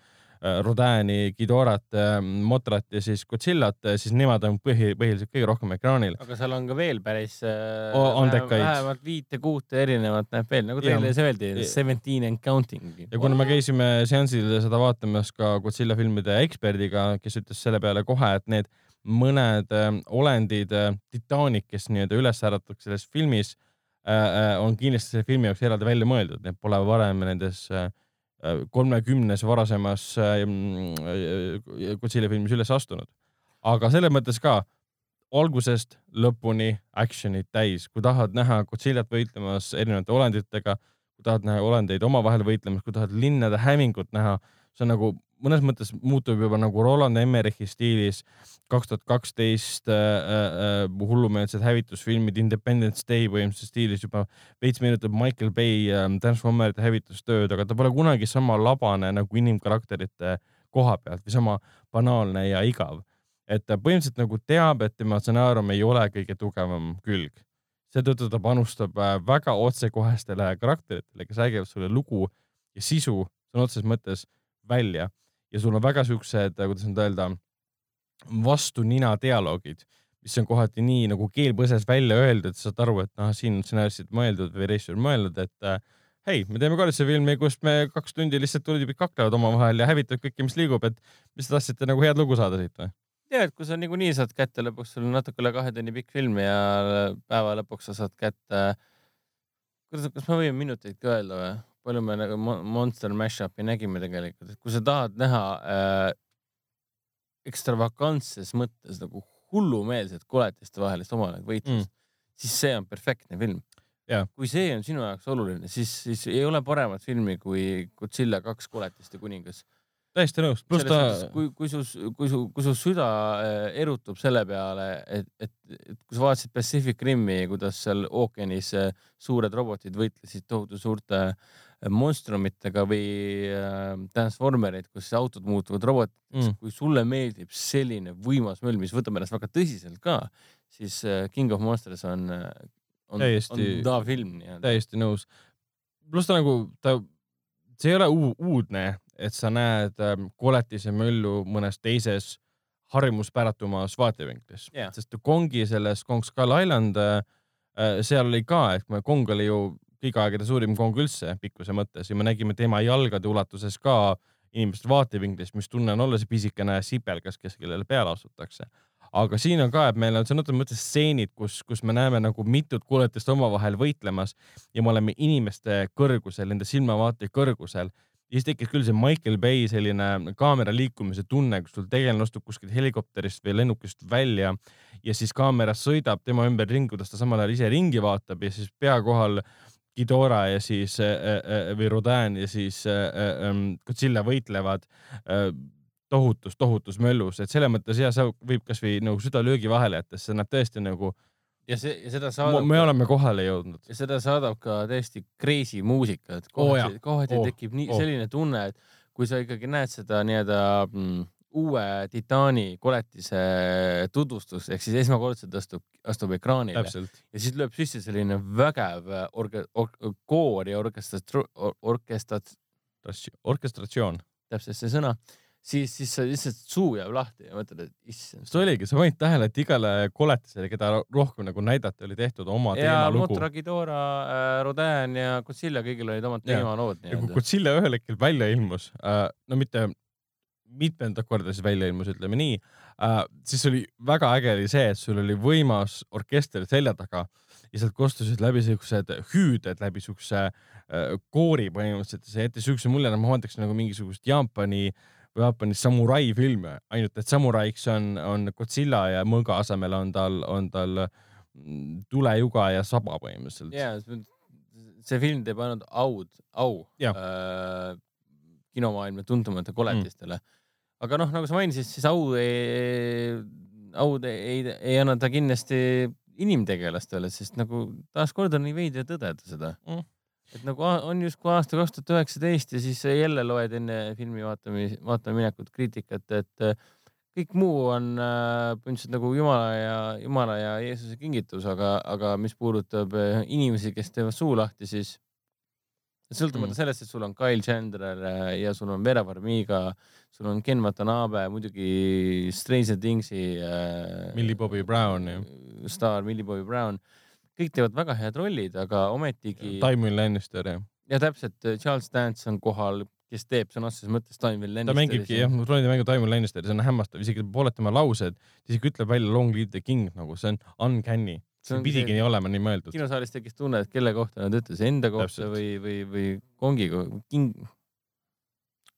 Äh, Rodani, Gidorat, äh, Motrat ja siis Godzillat, äh, siis nemad on põhi, põhiliselt kõige rohkem ekraanil. aga seal on ka veel päris andekaid. vähemalt viite-kuute erinevat näeb veel, nagu teile see öeldi, seventeen and counting. ja kuna me käisime seansil seda vaatamas ka Godzilla filmide eksperdiga, kes ütles selle peale kohe, et need mõned olendid, titaanid, kes nii-öelda üles äratatakse selles filmis, on kindlasti selle filmi jaoks eraldi välja mõeldud, need pole varem nendes äh, kolmekümnes varasemas äh, Godzilla filmis üles astunud. aga selles mõttes ka algusest lõpuni action'it täis, kui tahad näha Godzillat võitlemas erinevate olenditega, kui tahad näha olendeid omavahel võitlemas, kui tahad linnade hävingut näha, see on nagu mõnes mõttes muutub juba nagu Roland Emmerichi stiilis kaks tuhat kaksteist äh, äh, hullumeelsed hävitusfilmid, Independence Day põhimõtteliselt stiilis juba veits meenutab Michael Bay äh, Transformerite hävitustööd, aga ta pole kunagi sama labane nagu inimkarakterite koha pealt või sama banaalne ja igav. et ta põhimõtteliselt nagu teab, et tema stsenaarium ei ole kõige tugevam külg. seetõttu ta panustab äh, väga otsekohestele karakteritele, kes räägivad sulle lugu ja sisu sõna otseses mõttes välja ja sul on väga siuksed, kuidas nüüd öelda, vastu nina dialoogid, mis on kohati nii nagu keel põses välja öeldud, sa saad aru, et noh, siin on stsenaristid mõeldud või režissöör mõeldud, et äh, hei, me teeme karistusfilmi, kus me kaks tundi lihtsalt tulitüübid kaklevad omavahel ja hävitavad kõike, mis liigub, et mis te tahtsite nagu head lugu saada siit või? ja, et kui sa niikuinii saad kätte lõpuks, sul on natuke üle kahe tunni pikk film ja päeva lõpuks sa saad kätte. kuidas, kas me võime minuteid ka öelda või? Palju me nagu Monster Mashupi nägime tegelikult, et kui sa tahad näha äh, ekstravagantses mõttes nagu hullumeelset koletiste vahelist omavahel võitlust mm., siis see on perfektne film. kui see on sinu jaoks oluline, siis, siis ei ole paremat filmi kui Godzilla kaks koletiste kuningas täiesti nõus, pluss ta. kui, kui su, kui su, kui su süda äh, erutub selle peale, et, et, et kui sa vaatasid Pacific Rimi, kuidas seal ookeanis äh, suured robotid võitlesid tohutu suurte äh, monstrumitega või Transformerid, kus autod muutuvad robotiks mm., kui sulle meeldib selline võimas möll, mis võtab ennast väga tõsiselt ka, siis King of Monsters on, on, täiesti, on ta film nii-öelda. täiesti nõus. pluss ta nagu, ta, see ei ole uudne et sa näed ähm, koletise möllu mõnes teises harjumuspäratumas vaatevinklis yeah., sest Kongi selles Kong Skull Island, äh, äh, seal oli ka, et Kong oli ju kõigi aegade suurim kong üldse pikkuse mõttes ja me nägime tema jalgade ulatuses ka inimeste vaatevinklist, mis tunne on olla see pisikene sipelgas, kes kellele peale astutakse. aga siin on ka, et meil on sõna otseses mõttes stseenid, kus, kus me näeme nagu mitut kuuletist omavahel võitlemas ja me oleme inimeste kõrgusel, nende silmavaate kõrgusel ja siis tekkis küll see Michael Bay selline kaamera liikumise tunne, kus sul tegelane astub kuskilt helikopterist või lennukist välja ja siis kaamera sõidab tema ümber ringi, kuidas ta samal ajal ise ringi vaatab ja siis pea kohal Ghidorah ja siis äh, äh, või Rodin ja siis äh, ähm, Godzilla võitlevad tohutus, tohutus möllus, et selles mõttes ja see võib kasvõi nagu süda löögi vahele jätta, sest see näeb tõesti nagu ja see, ja seda saadab. me oleme kohale jõudnud. ja seda saadab ka täiesti crazy muusika, et kohati oh,, kohati oh, tekib nii oh. selline tunne, et kui sa ikkagi näed seda nii-öelda mm, uue Titaani koletise tutvustus ehk siis esmakordselt astub, astub ekraanile Täpselt. ja siis lööb sisse selline vägev orge, or, koor ja orkestrat-, orkestrat-. orkestratsioon. täpselt see sõna siis, siis sa lihtsalt suu jääb lahti ja mõtled, et issand. see oligi, sa panid tähele, et igale koletisele, keda rohkem nagu näidati, oli tehtud oma teemalugu. Motra, Ghidorah äh,, Rodin ja Godzilla, kõigil olid omad teemalood. ja kui Godzilla ühel hetkel välja ilmus äh,, no mitte mitmendat korda siis välja ilmus, ütleme nii. Äh,, siis oli väga äge oli see, et sul oli võimas orkester selja taga ja sealt kostusid läbi siuksed hüüded, läbi siukse äh, koori põhimõtteliselt. See jättis siukse mulje, et ma vaataksin nagu mingisugust Jaapani äh, Jaapanis samurai filme, ainult et samuraiks on, on Godzilla ja mõõga asemel on tal, on tal mm, tulejuga ja saba põhimõtteliselt. ja see film teeb ainult aud, au äh, kinomaailma tuntumate koletistele. mm.. Aga noh, nagu sa mainisid, siis au ei, au ei, ei, anna ta kindlasti inimtegelastele, sest nagu taaskord on nii veider tõdeda seda. Mm. Et nagu on justkui aasta kaks tuhat üheksateist ja siis jälle loed enne filmi vaatamise, vaatama minekut kriitikat, et äh, kõik muu on äh, põhimõtteliselt nagu Jumala ja Jumala ja Jeesuse kingitus, aga, aga mis puudutab äh, inimesi, kes teevad suu lahti, siis sõltumata mm. sellest, et sul on Kyle Chandler ja sul on Vera Farmiga, sul on Ken Watanabe, muidugi Stranger Thingsi äh,. Millie Bobby Brown. staar Millie Bobby Brown kõik teevad väga head rollid, aga ometigi. Tywin Lannister jah. ja täpselt, äh, Charles Dance on kohal, kes teeb sõna otseses mõttes Tywin Lannisteri. ta mängibki jah, rollide mängu Tywin Lannister, see on hämmastav, isegi pooled tema laused, ta isegi ütleb välja Long live the king nagu see on uncanny. See pidigi nii olema nii mõeldud. kinosaalis tekkis tunne, et kelle kohta nad ütles, enda kohta täpselt. või, või, või Kongi, king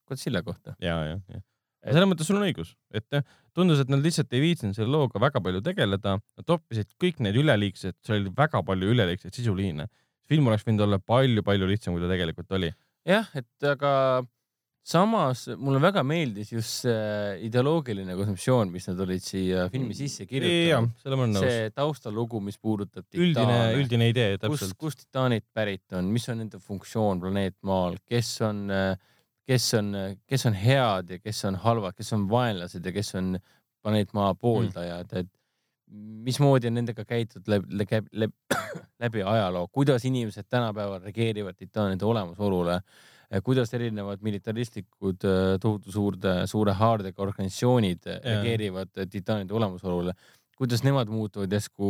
Godzilla kohta. ja, ja, ja. selles mõttes sul on õigus, et tundus, et nad lihtsalt ei viitsinud selle looga väga palju tegeleda, nad toppisid kõik need üleliigsed, seal oli väga palju üleliigseid sisuliine. film oleks võinud olla palju-palju lihtsam, kui ta tegelikult oli. jah, et aga samas mulle väga meeldis just see ideoloogiline kontseptsioon, mis nad olid siia filmi sisse jah kirjutanud., see taustalugu, mis puudutab üldine, üldine idee täpselt. kust titaanid pärit on, mis on nende funktsioon planeet Maal, kes on, kes on, kes on head ja kes on halvad, kes on vaenlased ja kes on planeet Maa pooldajad, et mismoodi on nendega käitud läbi, läbi, läbi, läbi ajaloo, kuidas inimesed tänapäeval reageerivad titaanide olemasolule, kuidas erinevad militaristlikud äh, tohutu suurde, suure haardega organisatsioonid ja. reageerivad titaanide olemasolule kuidas nemad muutuvad järsku,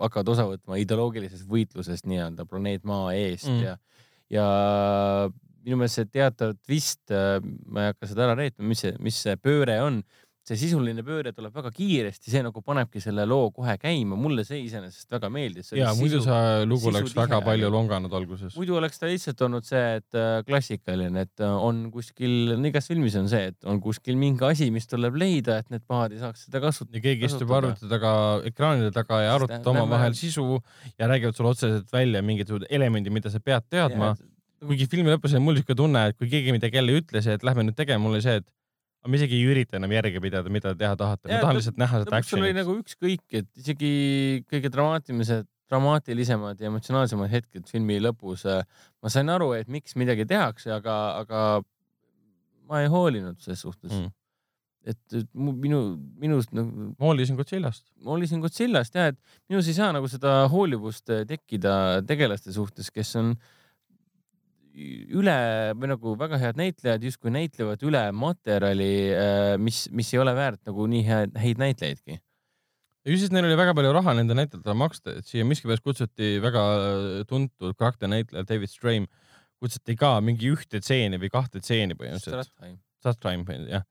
hakkavad osa võtma ideoloogilisest võitlusest nii-öelda planeet Maa eest mm. ja, ja minu meelest see teatav twist, ma ei hakka seda ära reetma, mis see, mis see pööre on, see sisuline pööre tuleb väga kiiresti, see nagu panebki selle loo kohe käima, mulle see iseenesest väga meeldis. ja muidu see lugu sisu oleks väga tihe palju oli. longanud alguses. muidu oleks ta lihtsalt olnud see, et äh, klassikaline, et äh, on kuskil, igas filmis on see, et on kuskil mingi asi, mis tuleb leida, et need pahad ei saaks seda kasutada. ja keegi istub arvuti taga, ekraanide taga ja arutab omavahel sisu ja räägivad sulle otseselt välja mingisugused elemendid, mida sa pead teadma. kuigi filmi lõpus oli mul siuke tunne, et kui keegi midagi jälle ütles et lähme nüüd tegema, mul oli see, et aga ma isegi ei ürita enam järge pidada, mida te teha tahate, ma tahan lõp- lihtsalt näha seda lõpuks sul oli action'it. nagu ükskõik, et isegi kõige dramaatilised, dramaatilisemad ja emotsionaalsemad hetked filmi lõpus. ma sain aru, et miks midagi tehakse, aga, aga ma ei hoolinud selles suhtes Mm. et, et minu, minust nagu, ma hoolisin Godzillast. ma hoolisin Godzillast jah, et minus ei saa nagu seda hoolivust tekkida tegelaste suhtes, kes on üle või nagu väga head näitlejad justkui näitlevad üle materjali, mis, mis ei ole väärt nagu nii head, häid näitlejaidki. ja siis neil oli väga palju raha nende näitlejatele maksta, et siia miskipärast kutsuti väga tuntud karakternäitleja David Strahm, kutsuti ka mingi ühte stseeni või kahte stseeni põhimõtteliselt. Strathime, jah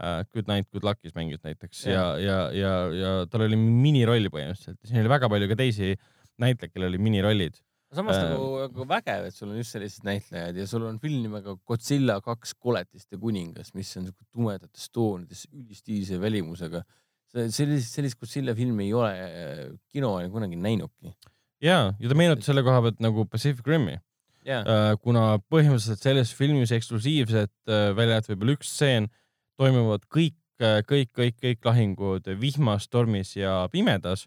uh,. Good Night, Good Luck'is mängis näiteks ja, Jah. ja, ja, ja tal oli miniroll põhimõtteliselt, siin oli väga palju ka teisi näitlejaid, kellel oli minirollid. Samas Äh, nagu, nagu vägev, et sul on just sellised näitlejad ja sul on film nimega Godzilla kaks koletiste kuningas, mis on siuke tumedates toonides, ülistiilse välimusega. sellist, sellist Godzilla filmi ei ole äh, kino kunagi näinudki. ja, ja ta meenutas selle koha pealt nagu Pacific Rimi ja, uh,, kuna põhimõtteliselt selles filmis eksklusiivselt uh, välja jätta võib-olla üks stseen, toimuvad kõik, kõik, kõik, kõik lahingud vihmas, tormis ja pimedas,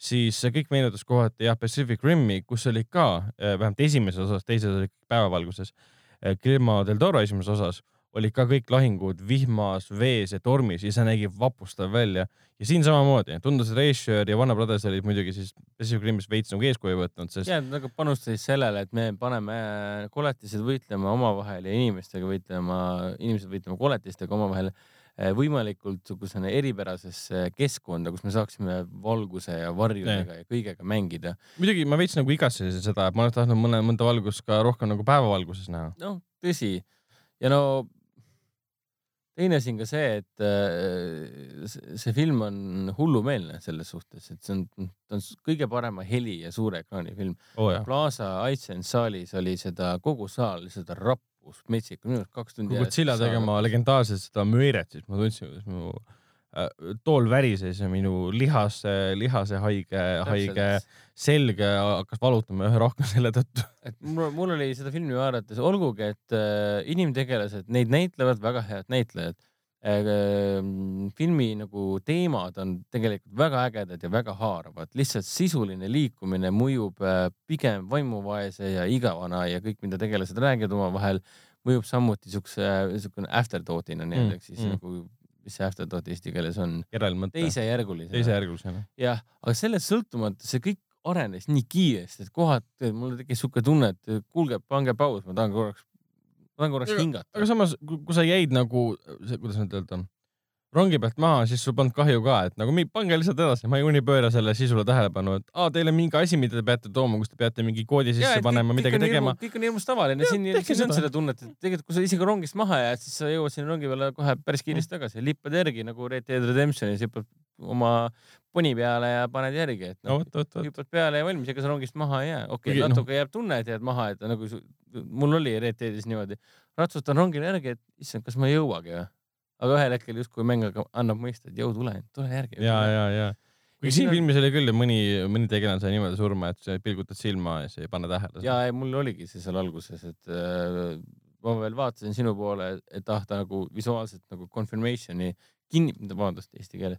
siis see kõik meenutas kohati jah Pacific Rimi, kus oli ka uh, vähemalt esimeses osas, teises oli päevavalguses, Guillermo del Toro esimeses osas olid ka kõik lahingud vihmas, vees ja tormis ja see nägi vapustav välja. ja siin samamoodi tundus, et Reisjör ja Warner Brothers olid muidugi siis Pacific Rimis veits nagu eeskuju võtnud, sest ja nagu panustasid sellele, et me paneme äh, koletised võitlema omavahel ja inimestega võitlema, inimesed võitlema koletistega omavahel võimalikult niisugusene eripärasesse keskkonda, kus me saaksime valguse ja varjudega ja kõigega mängida. muidugi ma veits nagu igatsesin seda, et ma oleks tahtnud mõne, mõnda valgust ka rohkem nagu päevavalguses näha. noh, tõsi. ja no teine asi on ka see, et äh, see- film on hullumeelne selles suhtes, et see on, ta on kõige parema heli ja suure ekraani film. oh. Plaza Aitsen saalis oli seda kogu saal, seda rappust metsik, minu arust kaks tundi. kui Godzilla tegema legendaarselt seda mööret, siis ma tundsin, kuidas mu äh, tool värises ja minu lihase, lihase haige, haige selg hakkas valutama ühe rohkem selle tõttu. et mul, mul oli seda filmi vaadates, olgugi, et äh, inimtegelased, neid näitlevad väga head näitlejad äh,. Filmi nagu teemad on tegelikult väga ägedad ja väga haaravad, lihtsalt sisuline liikumine mõjub äh, pigem vaimuvaese ja igavana ja kõik, mida tegelased räägivad omavahel, mõjub samuti siukse, siukene afterthought'ina nii-öelda, ehk siis mm. mm. nagu, mis see afterthought eesti keeles on, teisejärgulisena. teisejärgulisena. jah, aga sellest sõltumata see kõik arenes nii kiiresti, et kohati mul tekkis siuke tunne, et kuulge, pange paus, ma tahan korraks, ma tahan korraks hingata aga. samas, kui sa jäid nagu, kuidas nüüd öelda, rongi pealt maha, siis sul polnud kahju ka, et nagu pange lihtsalt edasi, ma ei pööra selle sisule tähelepanu, et aa, teil on mingi asi, mida te peate tooma, kus te peate mingi koodi sisse panema, midagi tegema. kõik on hirmus tavaline, siin, siin on seda. seda tunnet, et tegelikult kui sa isegi rongist maha jääd, siis sa jõuad sinna rongi peale kohe päris kiiresti tagasi, lippad järgi nagu Red Dead Redemptionis hüppad oma poni peale ja paned järgi, et no noh, hüppad peale ja valmis, ega sa rongist maha ei jää. okei okay,, noh- natuke jääb tunne, et jääd maha, et nagu su, mul oli Red Deadis niimoodi, ratsutan rongile järgi, et issand, kas ma ei jõuagi või. aga ühel hetkel justkui mäng annab mõista, et jõu tule, tule järgi. ja, ja, ja. kuigi Ja siin filmis oli küll mõni, mõni tegelane sai niimoodi surma, et sa pilgutad silma ja sa ei pane tähele. ja ei, mul oligi see seal alguses, et äh, ma veel vaatasin sinu poole, et ah ta nagu visuaalselt nagu confirmation'i kinni, vabandust, eesti keeles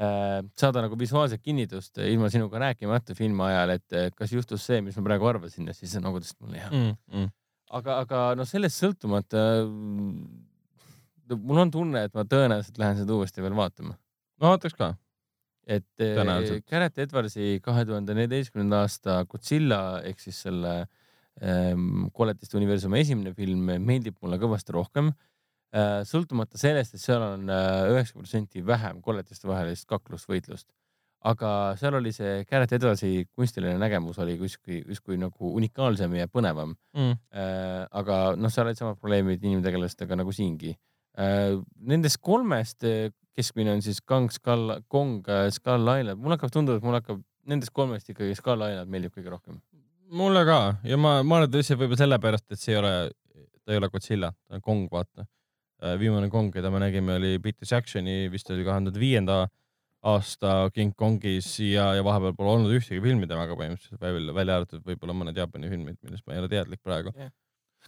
saada nagu visuaalset kinnitust äh, ilma sinuga rääkimata filmi ajal, et äh, kas juhtus see, mis ma praegu arvasin ja siis see nagu tõstab mulle hea mm.. mm,. Aga, aga noh, sellest sõltumata äh, mul on tunne, et ma tõenäoliselt lähen seda uuesti veel vaatama. ma vaataks ka. et äh. Garrett Edwardsi kahe tuhande neljateistkümnenda aasta Godzilla ehk siis selle ähm, koletiste universumi esimene film meeldib mulle kõvasti rohkem äh,. Sõltumata sellest, et seal on üheksa protsenti vähem koletiste vahelist kaklusvõitlust. aga seal oli see Garrett Edwardsi kunstiline nägemus oli kuskil, justkui nagu unikaalsem ja põnevam Mm. äh,. aga noh, seal olid samad probleemid inimtegelastega nagu siingi äh,. Nendest kolmest, keskmine on siis Kang, Skull, Kong, Skull Island, mul hakkab tunduma, et mul hakkab nendest kolmest ikkagi Skull Island meeldib kõige rohkem. mulle ka ja ma, ma arvan, et lihtsalt võib-olla sellepärast, et see ei ole, ta ei ole Godzilla, ta on Kong, vaata. Viimane Kong, keda me nägime, oli Peter Jacksoni, vist oli kahe tuhande viienda aasta King Kongis ja, ja vahepeal pole olnud ühtegi filmi temaga põhimõtteliselt välja, välja arvatud võib-olla mõned Jaapani filmid, millest ma ei ole teadlik praegu.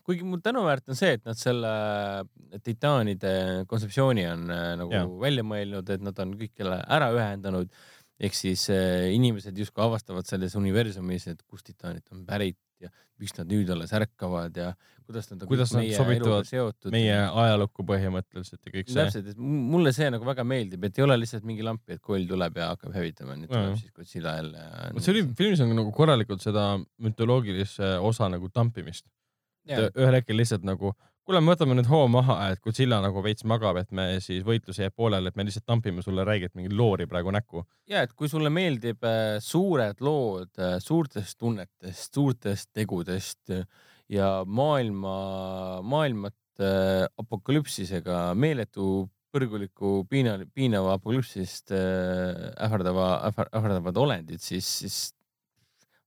kuigi mul tänuväärt on see, et nad selle titaanide kontseptsiooni on äh, nagu ja. välja mõelnud, et nad on kõik jälle ära ühendanud. ehk siis äh, inimesed justkui avastavad selles universumis, et kust titaanid on pärit ja miks nad nüüd alles ärkavad ja kuidas nad on Kuidas nad sobituvad seotud. meie ajalukku põhimõtteliselt ja kõik see. täpselt, et mulle see nagu väga meeldib, et ei ole lihtsalt mingi lamp, et koll tuleb ja hakkab hävitama, nüüd tuleb siis Godzilla jälle ja. see oli, filmis on nagu korralikult seda mütoloogilise osa nagu tampimist. ühel hetkel lihtsalt nagu, kuule, me võtame nüüd hoo maha, et Godzilla nagu veits magab, et me siis võitlus jääb pooleli, et me lihtsalt tampime sulle räigelt mingit loori praegu näkku. ja et kui sulle meeldib äh, suured lood äh, suurtest tunnetest, suurtest tegudest äh, ja maailma, maailmat äh, apokalüpsisega, meeletu põrguliku piina, piinava apokalüpsist äh, ähvardava, ähvardavad olendid, siis, siis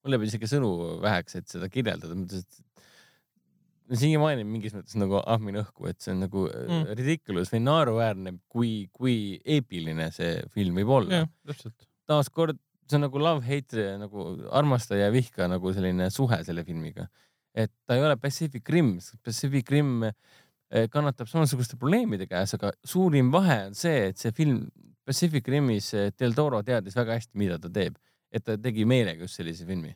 mul jääb isegi sõnu väheks, et seda kirjeldada, mõttes, et siiamaani mingis mõttes nagu ahmin õhku, et see on nagu Mm. mm. ridiculous või naeruväärne, kui, kui eepiline see film võib olla taaskord see on nagu love-hate nagu armastaja ja vihka nagu selline suhe selle filmiga. et ta ei ole Pacific Rim, Pacific Rim eh, kannatab samasuguste probleemide käes, aga suurim vahe on see, et see film Pacific Rimis eh, Del Toro teadis väga hästi, mida ta teeb, et ta tegi meelega just sellise filmi.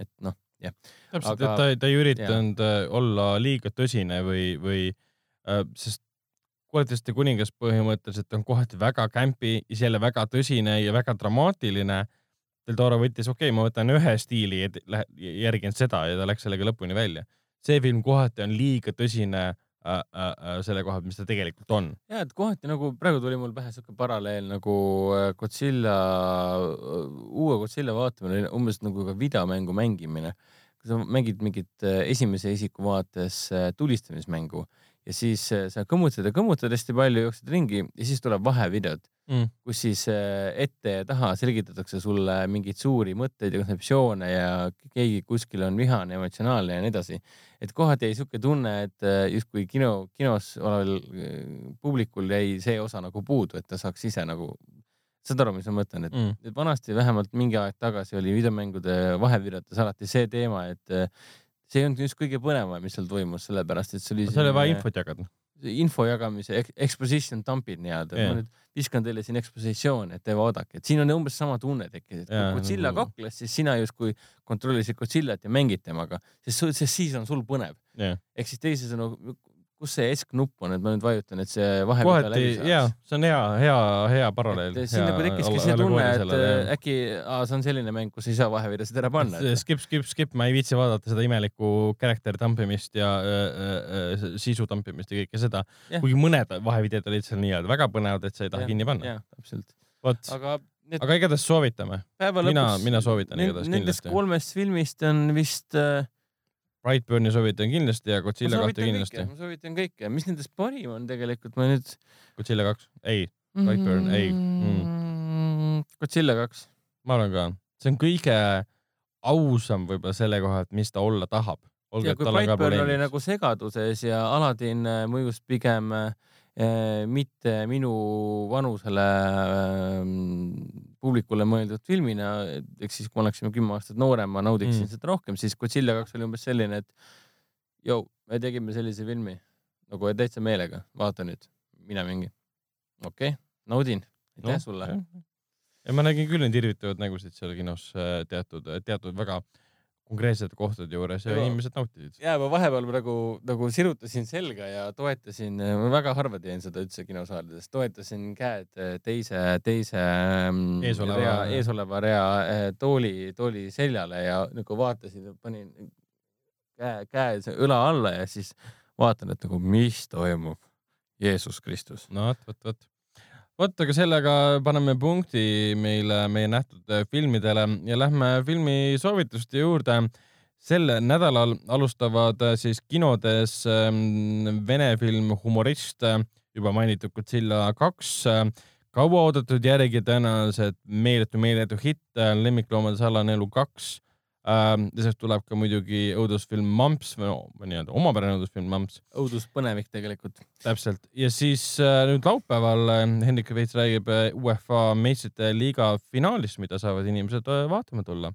et noh, jah, täpselt, et ta, ta ei üritanud äh, olla liiga tõsine või, või äh, sest koletiste kuningas põhimõtteliselt on kohati väga kämpi, ise jälle väga tõsine ja väga dramaatiline. Del Toro võttis, okei okay,, ma võtan ühe stiili ja järgin seda ja ta läks sellega lõpuni välja. see film kohati on liiga tõsine äh, äh, äh, selle koha pealt, mis ta tegelikult on. ja et kohati nagu praegu tuli mul pähe siuke paralleel nagu äh, Godzilla, uue Godzilla vaatamine, umbes nagu ka videomängu mängimine. kui sa mängid mingit äh, esimese isiku vaates äh, tulistamismängu ja siis äh, sa kõmmutad ja kõmmutad hästi palju, jooksed ringi ja siis tuleb vahevideod Mm. kus siis äh, ette ja taha selgitatakse sulle mingeid suuri mõtteid ja kontseptsioone ja keegi kuskil on vihane, emotsionaalne ja nii edasi. et kohati jäi siuke tunne, et äh, justkui kino, kinos oleval publikul jäi see osa nagu puudu, et ta saaks ise nagu, saad aru, mis ma mõtlen, et Mm. vanasti vähemalt mingi aeg tagasi oli videomängude vahevideotes alati see teema, et see ei olnud just kõige põnevam, mis seal toimus, sellepärast et see oli. seal oli vaja infot jagada. info jagamise ek- exposition dump'id nii-öelda yeah.. ma nüüd viskan teile siin ekspositsiooni, et te vaadake, et siin on umbes sama tunne tekkinud, et kui Godzilla nagu- kakles, siis sina justkui kontrollisid Godzillat ja mängid temaga, sest, sest siis on sul põnev. jah, ehk siis teisisõnu, kus see S-knupp on, et ma nüüd vajutan, et see vahepeal kohati ja see on hea, hea, hea paralleel. siin nagu tekkiski see tunne, et äh, äkki aa, see on selline mäng, kus ei saa vahevideosid ära panna. skip, skip, skip, ma ei viitsi vaadata seda imelikku character tampimist ja äh, äh, sisu tampimist ja kõike seda kuigi mõned vahevideod olid seal nii-öelda väga põnevad, et sa ei taha kinni panna. jah, täpselt. vot, aga need aga igatahes soovitame. mina mina soovitan igatahes nendest kindlasti. kolmest filmist on vist äh, Brightburni soovitan kindlasti ja Godzilla kahte kindlasti ma soovitan kõike, mis nendest parim on tegelikult, ma nüüd Godzilla kaks, ei, Brightburn, ei. mm.. Godzilla kaks. ma arvan ka, see on kõige ausam võib-olla selle koha, et mis ta olla tahab. ja kui Brightburn oli nagu segaduses ja Aladdin äh, mõjus pigem äh, mitte minu vanusele äh, publikule mõeldud filmina, ehk siis kui me oleksime kümme aastat noorem, ma naudiksin Mm. seda rohkem, siis Godzilla kaks oli umbes selline, et jõu, me tegime sellise filmi nagu täitsa meelega, vaata nüüd, mine mingi. okei okay,, naudin, aitäh no, sulle. ja ma nägin küll neid irvitavaid nägusid seal kinos äh, teatud, teatud väga konkreetsete kohtade juures ja Aga- inimesed nautisid. ja ma vahepeal nagu, nagu sirutasin selga ja toetasin, ma väga harva teen seda üldse kinosaalides, toetasin käed teise, teise mm, Eesoleva- rea, eesoleva rea eh, tooli, tooli seljale ja nagu vaatasin, panin käe, käe õla alla ja siis vaatan, et nagu mis toimub. Jeesus Kristus. no vot, vot, vot. vot, aga sellega paneme punkti meile, meie nähtud äh, filmidele ja lähme filmi soovituste juurde. sel nädalal alustavad äh, siis kinodes ähm, vene film Humorist, juba mainitud Godzilla kaks, kauaoodatud järgi tõenäoliselt meeletu, meeletu hitt, Lemmikloomade salane elu kaks. Lisaks tuleb ka muidugi õudusfilm Mumps või no nii-öelda omapärane õudusfilm Mumps. Õuduspõnevik tegelikult. täpselt. Ja siis äh, nüüd laupäeval äh, Hendrik Veits räägib äh, UEFA meistrite liiga finaalist, mida saavad inimesed vaatama tulla.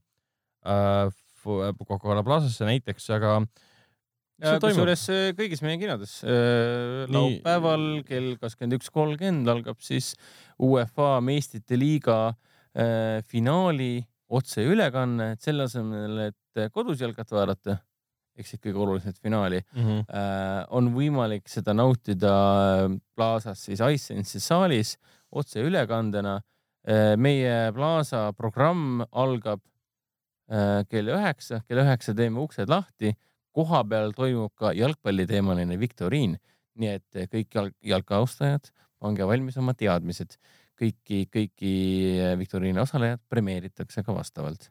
Coca-Cola Plazasse näiteks, aga kusjuures kõigis meie kinodes laupäeval kell kakskümmend üks kolmkümmend algab siis UEFA meistrite liiga finaali otseülekanne, et selle asemel, et kodus jalkat vaadata ehk siis kõige olulisemat finaali mm. -hmm. äh, on võimalik seda nautida äh, Plaza's siis iSense'i saalis otseülekandena äh,. meie Plaza programm algab äh, kell üheksa, kell üheksa teeme uksed lahti. kohapeal toimub ka jalgpalliteemaline viktoriin, nii et kõik jalg, jalkaaustajad, pange valmis oma teadmised. kõiki, kõiki äh, viktoriini osalejad premeeritakse ka vastavalt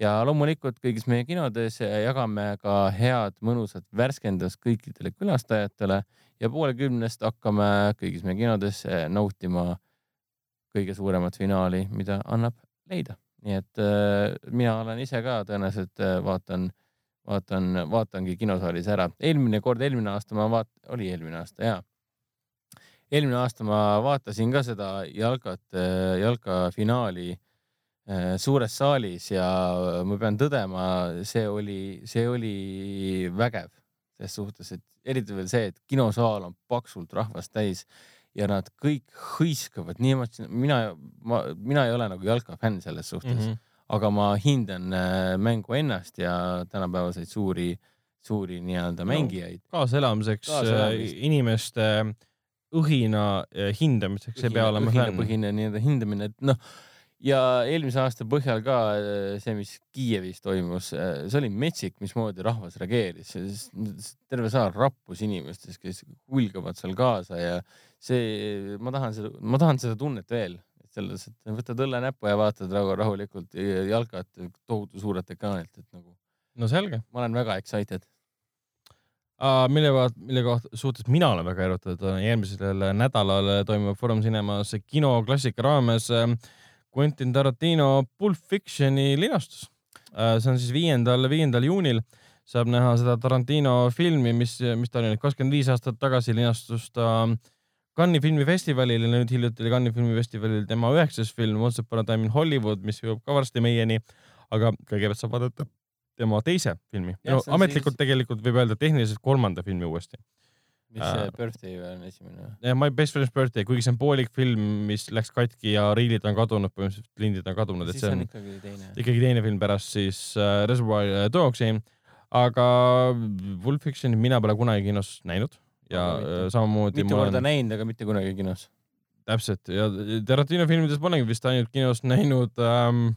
ja loomulikult kõigis meie kinodes jagame ka head mõnusat värskendust kõikidele külastajatele ja poole kümnest hakkame kõigis meie kinodes nautima kõige suuremat finaali, mida annab leida. nii et äh, mina olen ise ka tõenäoliselt äh, vaatan, vaatan, vaatangi kinosaalis ära. eelmine kord, eelmine aasta ma vaat-, oli eelmine aasta jaa. Eelmine aasta ma vaatasin ka seda jalkat, jalkafinaali äh, suures saalis ja ma pean tõdema, see oli, see oli vägev ses suhtes, et eriti veel see, et kinosaal on paksult rahvast täis ja nad kõik hõiskavad nii emotsionaalselt, mina, ma, mina ei ole nagu jalkafänn selles suhtes mm. -hmm. aga ma hindan äh, mängu ennast ja tänapäevaseid suuri, suuri nii-öelda mängijaid. kaasaelamiseks, Kaasaelamist. inimeste õhina äh, hindamiseks ei pea olema fänn. põhine nii-öelda hindamine, et noh ja eelmise aasta põhjal ka äh, see, mis Kiievis toimus, see oli metsik, mismoodi rahvas reageeris, terve saal rappus inimestest, kes hulgavad seal kaasa ja see, ma tahan seda, ma tahan seda tunnet veel, et selles, et võtad õlle näppu ja vaatad rahu, rahulikult jalkat tohutu suurelt ekraanilt, et nagu no selge. ma olen väga excited. Mille kohta, mille kohta suhtes mina olen väga erutatud, on järgmisel nädalal toimub Foorum Cinemas kinoklassika raames äh, Quentin Tarantino Pulp Fictioni linastus. see on siis viiendal, viiendal juunil saab näha seda Tarantino filmi, mis, mis ta oli nüüd kakskümmend viis aastat tagasi linastus ta Cannes'i filmifestivalil ja nüüd hiljuti oli Cannes'i filmifestivalil tema üheksas film Once Upon a Time in Hollywood, mis jõuab ka varsti meieni. aga kõigepealt saab vaadata tema teise filmi. Jah, no ametlikult siis- tegelikult võib öelda tehniliselt kolmanda filmi uuesti. mis see Birthday või on esimene või? Ja My Best Friend's Birthday, kuigi see on poolik film, mis läks katki ja riilid on kadunud, põhimõtteliselt lindid on kadunud, et see on on ikkagi teine. ikkagi teine film pärast siis äh, Reservoir Dogsi. aga Pulp Fictioni mina pole kunagi kinos näinud ja Aga mitte. äh, samamoodi mitu korda olen näinud, aga mitte kunagi kinos. täpselt ja Tarantino filmides ma olengi vist ainult kinos näinud ähm,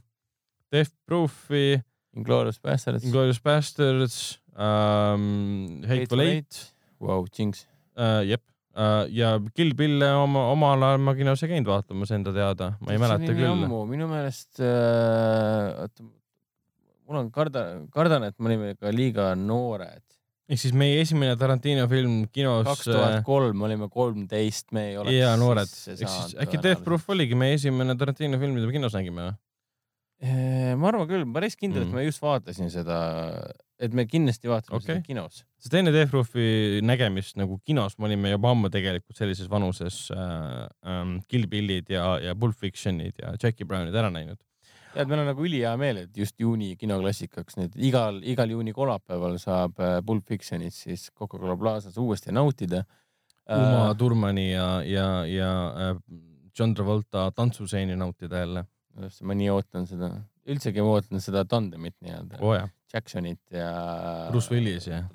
Death Proofi, Inglourious Basterds. Inglourious Bastards ähm,, Hateful Eight. Vau, Jinx. äh,. jep äh, ja Kill Bill'e oma, omal ajal ma kinos ei käinud vaatamas enda teada, ma ei mäleta küll. minu meelest äh,, oota, mul on karda, kardan, et me olime ka liiga noored, ehk siis meie esimene Tarantino film kinos. kaks tuhat kolm olime kolmteist, me ei oleks. ja noored, ehk siis äkki Death Proof oligi meie esimene Tarantino film, mida me kinos nägime või? Ma arvan küll, päris kindel, et Mm. ma just vaatasin seda, et me kindlasti vaatasime Okei. seda kinos. sest enne Proofi nägemist nagu kinos me olime juba ammu tegelikult sellises vanuses äh, ähm, Kill Billid ja, ja Pulp Fictionid ja Jackie Brownid ära näinud. tead, meil on nagu ülihea meel, et just juuni kinoklassikaks nüüd igal, igal juuni kolmapäeval saab äh, Pulp Fictionit siis Coca-Cola Plazas uuesti nautida. Uma Thurmani ja, ja, ja äh, John Travolta tantsuseeni nautida jälle. just, ma nii ootan seda, üldsegi ma ootan seda tandemit nii-öelda oh, Jacksonit ja. Bruce Willis ja-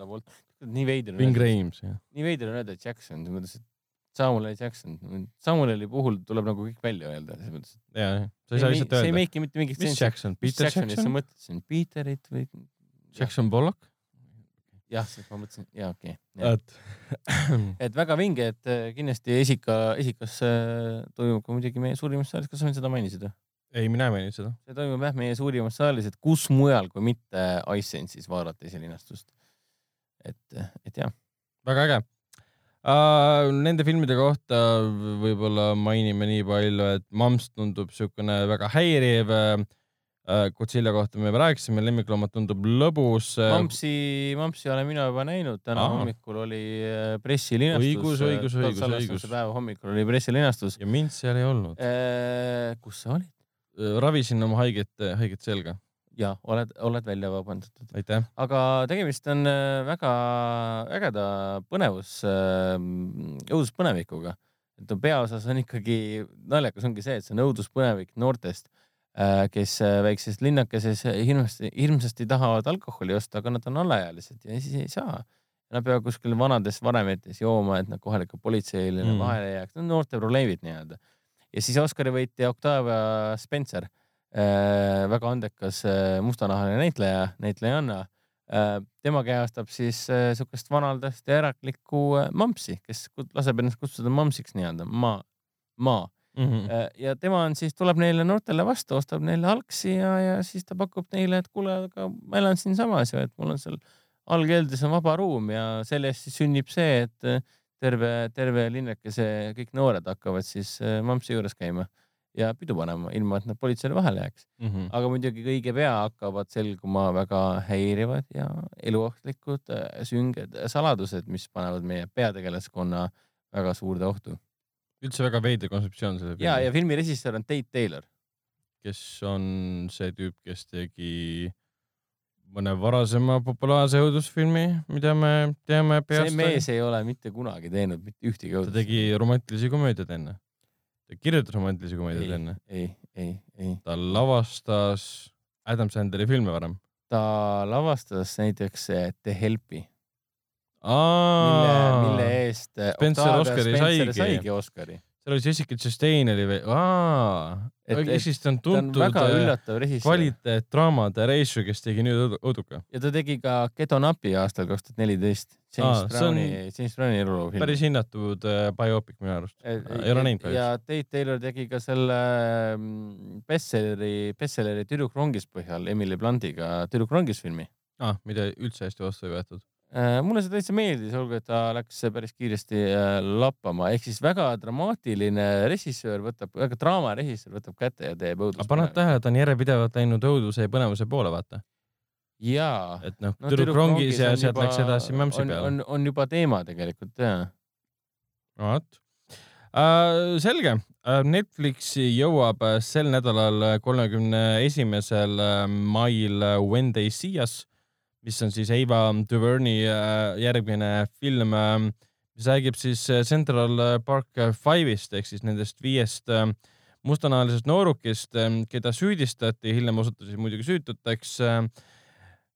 nii veider Ving öelda, Rhames ja. nii veider on öelda Jackson, selles mõttes, et Samuel Jackson, Samueli puhul tuleb nagu kõik välja öelda, selles mõttes, ja, ja sa ei saa lihtsalt see ei öelda. make'i mitte mingit mis. Jackson, Peter Jacksonit sa Jackson, mõtlesid, Peterit või? Jackson Pollock? jah, ma mõtlesin, jaa okei okay. et väga vinge, et kindlasti esika, esikas äh, toimub ka muidugi meie suurimas saalis, kas sa mind seda mainisid või? ei, mina ei maininud seda. see toimub jah meie suurimas saalis, et kus mujal kui mitte iSense'is vaadata esilinastust. et, et jah, väga äge uh,. Nende filmide kohta võib-olla mainime nii palju, et Mams tundub siukene väga häiriv uh,. Godzilla kohta me juba rääkisime, Lemmikloomad tundub lõbus uh,. Mampsi, Mampsi olen mina juba näinud, täna Aa. hommikul oli äh, pressilinastus. Õigus, õigus, õigus, õigus. päeva hommikul oli pressilinastus. ja mind seal ei olnud. kus sa olid? Ravisin oma haiget, haiget selga. ja oled, oled välja vabandatud. aga tegemist on äh, väga ägeda põnevus, õuduspõnevikuga. et peaosas on ikkagi, naljakas ongi see, et see on õuduspõnevik noortest, kes äh, väikses linnakeses hirmsasti, hirmsasti tahavad alkoholi osta, aga nad on alaealised ja siis ei saa. Nad peavad kuskil vanades varemetes jooma, et nad kohaliku politseile mm. vahele ei jääks, need on noorte probleemid nii-öelda. Ja siis Oscari võitja Octavia Spencer, väga andekas äh, mustanahaline näitleja, näitlejanna. tema kehastab siis äh, siukest vanaldast ja äraklikku äh, mampsi, kes laseb ennast kutsuda mampsiks nii-öelda, ma, ma. Mhm. ja tema on siis, tuleb neile noortele vastu, ostab neile algsi ja, ja siis ta pakub neile, et kuule, aga ma elan siinsamas ju, et mul on seal allkeldris on vaba ruum ja sellest siis sünnib see, et äh, terve, terve linnakese kõik noored hakkavad siis äh, mampsi juures käima ja pidu panema, ilma et nad politseile vahele jääks. Mhm. aga muidugi õige pea hakkavad selguma väga häirivad ja eluohtlikud äh, sünged saladused, mis panevad meie peategelaskonna väga suurde ohtu. üldse väga veider kontseptsioon selle ja, ja filmi režissöör on Tate Taylor. kes on see tüüp, kes tegi mõne varasema populaarse õudusfilmi, mida me teame see peast. mees ei ole mitte kunagi teinud mitte ühtegi ta tegi romantilisi komöödiaid enne. ta kirjutas romantilisi komöödiaid enne. ei, ei, ei. ta lavastas Adam Sandleri filme varem. ta lavastas näiteks äh, The Helpi, mille, mille eest äh, Spencer Octavia Oscari Spencer saigi. saigi Oscari. Seal oli Jessica Chastain oli veel, Et- ehk siis ta on tuntud kvaliteetdraamade reissu, kes tegi nüüd õudu- õuduka. ja ta tegi ka Geto Napi aastal kaks tuhat neliteist. Aa, James Browni, James Browni eluloo päris hinnatud äh, biopic minu arust. ei ole näinud kahjuks. ja Tate Taylor tegi ka selle mm, bestselleri, bestselleri Tüdruk rongis põhjal Emily Bluntiga Tüdruk rongis filmi. ah,, mida üldse hästi vastu ei võetud. Mulle see täitsa meeldis, olgu, et ta läks päris kiiresti äh, lappama, ehk siis väga dramaatiline režissöör võtab, väga draamarežissöör võtab kätte ja teeb aga paned õudust. tähele, ta on järjepidevalt läinud õuduse ja põnevuse poole, vaata. jaa. et noh no,, tüdruk rongis ja sealt läks edasi Mämsi on, peale. on, on juba teema tegelikult jaa. vot uh,. selge Netflixi jõuab äh, sel nädalal, kolmekümne esimesel äh, mail äh, When They See Us, mis on siis Ava DuVernay uh, järgmine film uh,, mis räägib siis äh, Central Park Five'ist ehk siis nendest viiest uh, mustanahalisest noorukist, keda süüdistati, hiljem osutusid muidugi süütuteks äh,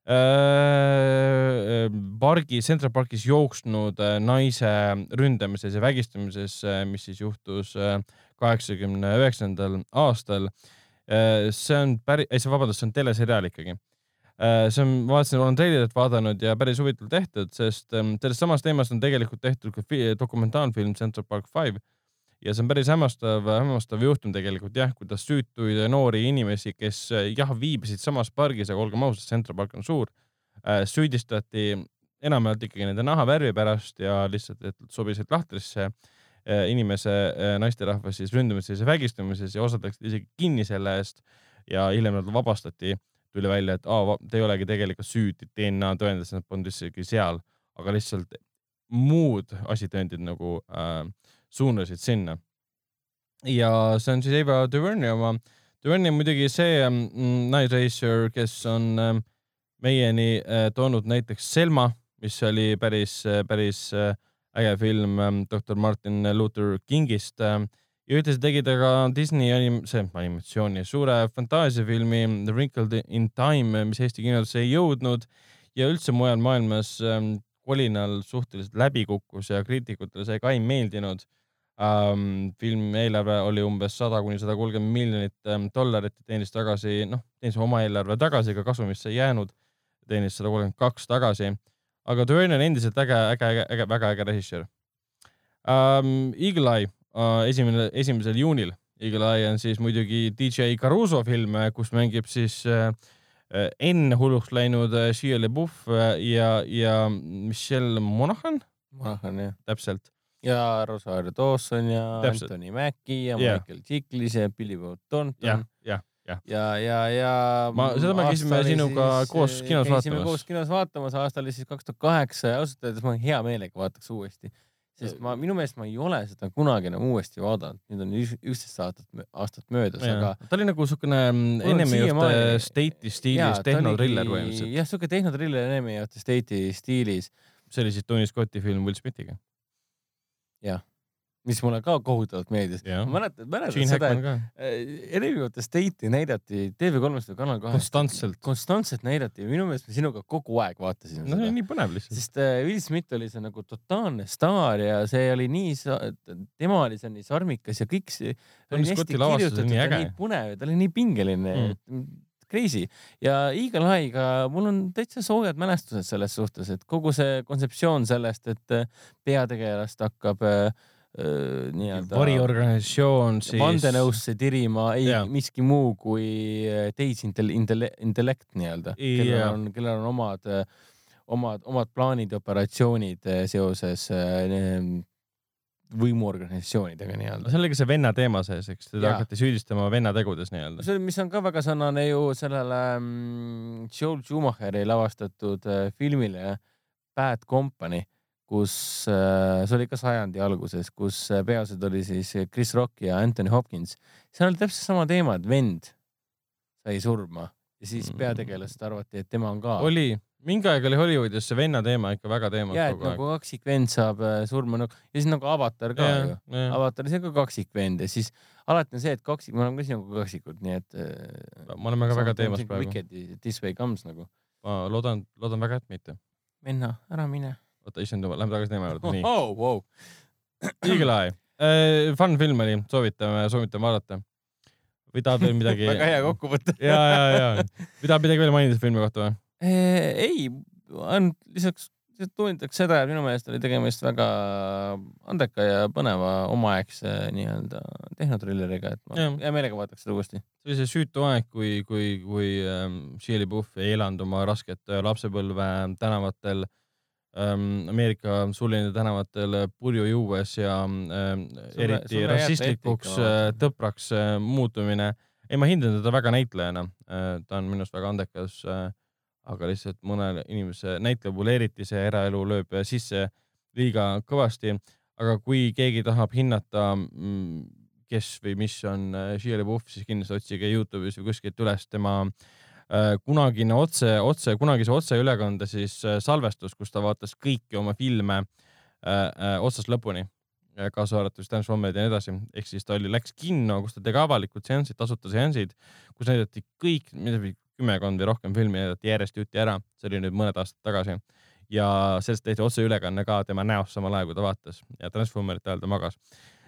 äh, pargi, Central Parkis jooksnud äh, naise ründamises ja vägistamises, mis siis juhtus äh, kaheksakümne üheksandal aastal. see on päris, ei see vabandust, see on teleseriaal ikkagi. See on, vaatasin, olen treilerit vaadanud ja päris huvitavalt tehtud, sest ähm, sellest samast teemast on tegelikult tehtud ka fi- dokumentaalfilm Central Park Five ja see on päris hämmastav, hämmastav juhtum tegelikult jah, kuidas süütuid noori inimesi, kes äh, jah, viibisid samas pargis, aga olgem ausad, Central Park on suur, süüdistati enamjaolt ikkagi nende nahavärvi pärast ja lihtsalt, et sobisid lahtrisse äh, inimese äh,, naisterahvas siis ründamises ja vägistamises ja osad läksid isegi kinni selle eest ja hiljem nad vabastati. Tuli välja, et aa, te ei olegi tegelikult süüdi, DNA tõendas, et nad polnud isegi seal, aga lihtsalt muud asitõendid nagu äh, suunasid sinna. ja see on siis Eva DuVernay oma. DuVernay on muidugi see mm, naisreisijal, kes on äh, meieni äh, toonud näiteks Selma, mis oli päris päris äh, äge film äh, doktor Martin Luther Kingist äh, ja ühtlasi tegi ta ka Disney anim-, see animatsiooni suure fantaasiafilmi The Wrinkled in Time, mis Eesti kinodesse ei jõudnud ja üldse mujal maailmas ähm, kolinal suhteliselt läbi kukkus ja kriitikutele see ka ei meeldinud ähm,. filmi eelarve oli umbes sada kuni sada kolmkümmend miljonit ähm, dollarit teenis tagasi, noh, teenis oma eelarve tagasi, ega kasumisse ei jäänud. teenis sada kolmkümmend kaks tagasi. aga on endiselt äge, äge, äge, äge, väga äge režissöör ähm,. Eagle Eye esimene, esimesel juunil. Eagle Eye on siis muidugi DJ Caruso film, kus mängib siis enne hulluks läinud äh, Shia LaBeouf äh, ja, ja Michelle Monaghan. Monaghan jah. täpselt ja Rosario Dawson ja Täpselt. Anthony Mackie ja yeah. Michael Chiklis ja Billy Bob Thornton. jah, jah, jah. ja, ja, ja. ma, seda me käisime sinuga siis, koos kinos vaatamas. koos kinos vaatamas, aasta oli siis kaks tuhat kaheksa ja ausalt öeldes ma hea meelega vaataks uuesti. Sest ma, minu meelest ma ei ole seda kunagi enam uuesti vaadanud, nüüd on üksteist aastat, aastat möödas, aga. ta oli nagu siukene mm, the state'i stiilis tehnotriller põhimõtteliselt. jah, siuke tehnotriller the state'i stiilis. see oli siis Tony Scotti film Will Smithiga jah, mis mulle ka kohutavalt meeldis. ma mäletan, mäletan seda, et erinevat estate'i näidati TV3-s või Kanal kahes. konstantselt. konstantselt näidati ja minu meelest me sinuga kogu aeg vaatasime no, seda. nii põnev lihtsalt. sest äh, Will Smith oli see nagu totaalne staar ja see oli nii, tema oli seal nii sarmikas ja kõik see. Ta oli nii pingeline mm crazy ja Eagle Eye'ga mul on täitsa soojad mälestused selles suhtes, et kogu see kontseptsioon sellest, et äh, peategelast hakkab äh, äh, nii-öelda. variorganisatsioon siis. vandenõusse tirima ei yeah. miski muu kui äh, tehisintellekt, intellekt nii-öelda, kellel on, kellel on omad, omad, omad plaanid ja operatsioonid seoses äh, võimuorganisatsioonidega nii-öelda. seal oli ka see venna teema sees, eks, teda hakati süüdistama venna tegudes nii-öelda. see, mis on ka väga sarnane ju sellele mm, Joel Schumacheri lavastatud äh, filmile Bad Company, kus äh, see oli ka sajandi alguses, kus äh, peaosad oli siis Chris Rock ja Anthony Hopkins. seal oli täpselt sama teema, et vend sai surma ja siis mm. peategelased arvati, et tema on ka. oli mingi aeg oli Hollywoodis see venna teema ikka väga teemas ja, aeg. nagu kaksikvend saab äh, surma nagu ja siis nagu Avatar ka ja, ju. Avataris on ka kaksikvend ja siis alati on see, et kaksik, me oleme ka sinuga kaksikud, nii et. Me oleme ka väga teemas praegu. This way comes nagu. ma loodan, loodan väga, et mitte. venna, ära mine. Oota, issand jumal, lähme tagasi teema juurde, nii oh,. Wow. Eagle Eye äh,, fun film oli, soovitame, soovitame vaadata või tahad veel midagi väga hea kokkuvõte ja, ja, ja. või tahad midagi veel mainida filmi kohta või? ei, ainult lisaks toonitaks seda, et minu meelest oli tegemist väga andeka ja põneva omaaegse nii-öelda tehnotrilleriga, et ma hea meelega vaataks seda uuesti. see oli see süütu aeg, kui, kui, kui ähm, Shia LaBeouf ei elanud oma rasket äh, lapsepõlve tänavatel ähm,, Ameerika sullinide tänavatel purju juues ja ähm, eriti sulle rassistlikuks äh, tõpraks äh, muutumine. ei, ma hindan teda väga näitlejana äh,, ta on minu arust väga andekas aga lihtsalt mõne inimese näitleja puhul eriti see eraelu lööb sisse liiga kõvasti. aga kui keegi tahab hinnata, mm, kes või mis on Shia LaBeouf, siis kindlasti otsige Youtube'is või kuskilt üles tema äh, kunagine otse, otse, kunagise otseülekande siis äh, salvestus, kus ta vaatas kõiki oma filme otsast lõpuni kaasa arvatud Transformerid ja nii edasi, ehk siis ta oli, läks kinno, kus ta tegi avalikud seansid, tasuta seansid, kus näidati kõik, kümmekond või rohkem filmi näidati järjest jutti ära, see oli nüüd mõned aastad tagasi. ja sellest tehti otseülekanne ka tema näost samal ajal, kui ta vaatas ja Transformerite ajal ta magas.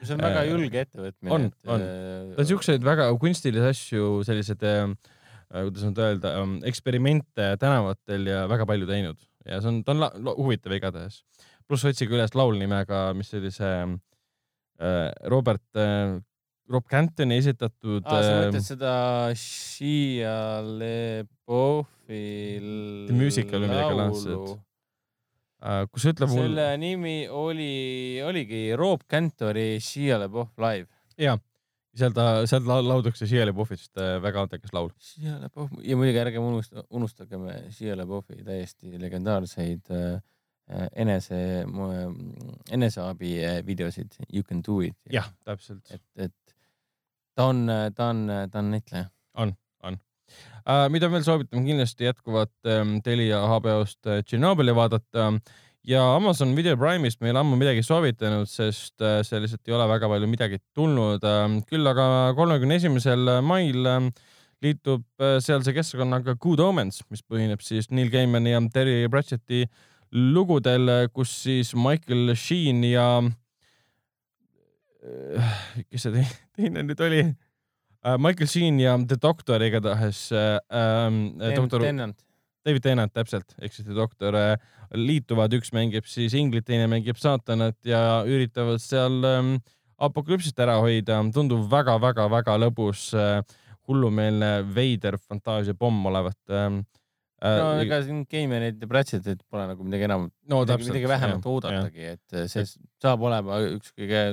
see on väga äh, julge ettevõtmine. on, on, äh, ta on siukseid väga kunstilisi asju, sellised äh, kuidas nüüd öelda, ähm, eksperimente tänavatel ja väga palju teinud ja see on, ta on huvitav igatahes. pluss otsige üles laul nimega, mis oli see Robert Rob Cantoni esitatud ah,. sa mõtled seda Shia LeBeaufi The Musical või midagi laadset? kus ütleb mul selle nimi oli, oligi Rob Cantori Shia LaBeouf live. ja seal ta, seal la- laudakse Shia LaBeoufist äh, väga andekas laul. Shia LaBeouf ja muidugi ärgem unusta, unustagem Shia LaBeoufi täiesti legendaarseid äh, äh, enese, eneseabi äh, videosid You can do it. jah, täpselt. et, et ta on, ta on, ta on näitleja. Uh, mida veel soovitame kindlasti jätkuvat um, Telia HBO-st uh, Tšernobõli vaadata ja Amazon Video Prime'ist me ei ole ammu midagi soovitanud, sest uh, seal lihtsalt ei ole väga palju midagi tulnud uh,. küll aga kolmekümne esimesel mail uh, liitub uh, sealse keskkonnaga Good Omens, mis põhineb siis Neil Gaimani ja Terry Pratchetti lugudel, kus siis Michael Sheen ja kes see tei- teine nüüd oli? Michael Sheen ja The Doctor igatahes äh, äh, doktor Tennant. David Tennant täpselt, ehk siis The Doctor äh, liituvad, üks mängib siis inglit, teine mängib saatanat ja üritavad seal ähm, apokalüpsist ära hoida. tundub väga-väga-väga lõbus äh,, hullumeelne, veider fantaasiapomm olevat ähm,. no ega siin Gaimanit ja Pratchettit pole nagu midagi enam, no midagi, midagi vähemat oodatagi, et see saab olema üks kõige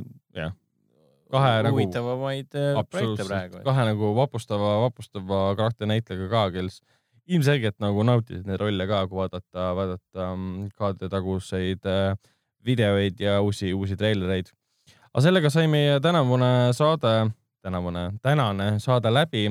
kahe nagu huvitavamaid äh, projekte praegu. kahe nagu vapustava, vapustava karakternäitlejaga ka, kes ilmselgelt nagu nautisid neid rolle ka, kui vaadata, vaadata mm, kaadritaguseid äh, videoid ja uusi, uusi treilereid. aga sellega sai meie tänavune saade, tänavune, tänane saade läbi.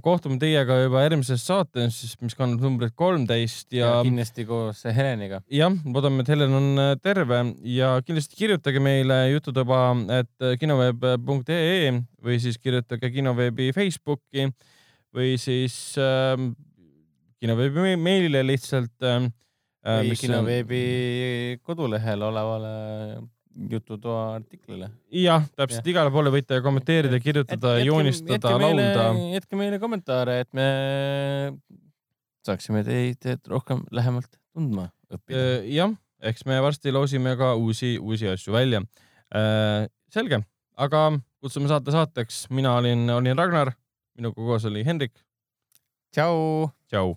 kohtume teiega juba järgmises saates, mis kannab numbrit kolmteist ja ja kindlasti koos Heleniga. jah, loodame, et Helen on äh, terve ja kindlasti kirjutage meile jututuba, et kinoveeb.ee või siis kirjutage kinoveebi Facebooki või siis äh, kinoveebi me- meilile lihtsalt äh,. või kinoveebi kodulehel olevale jututoa artiklile. jah, täpselt igale poole võite kommenteerida, kirjutada, joonistada, laulda. jätke meile kommentaare, et me saaksime teid rohkem lähemalt tundma õppida. Äh, jah, eks me varsti loosime ka uusi, uusi asju välja. selge, aga kutsume saate saateks, mina olin, olin Ragnar, minuga koos oli Hendrik, tšau. tšau.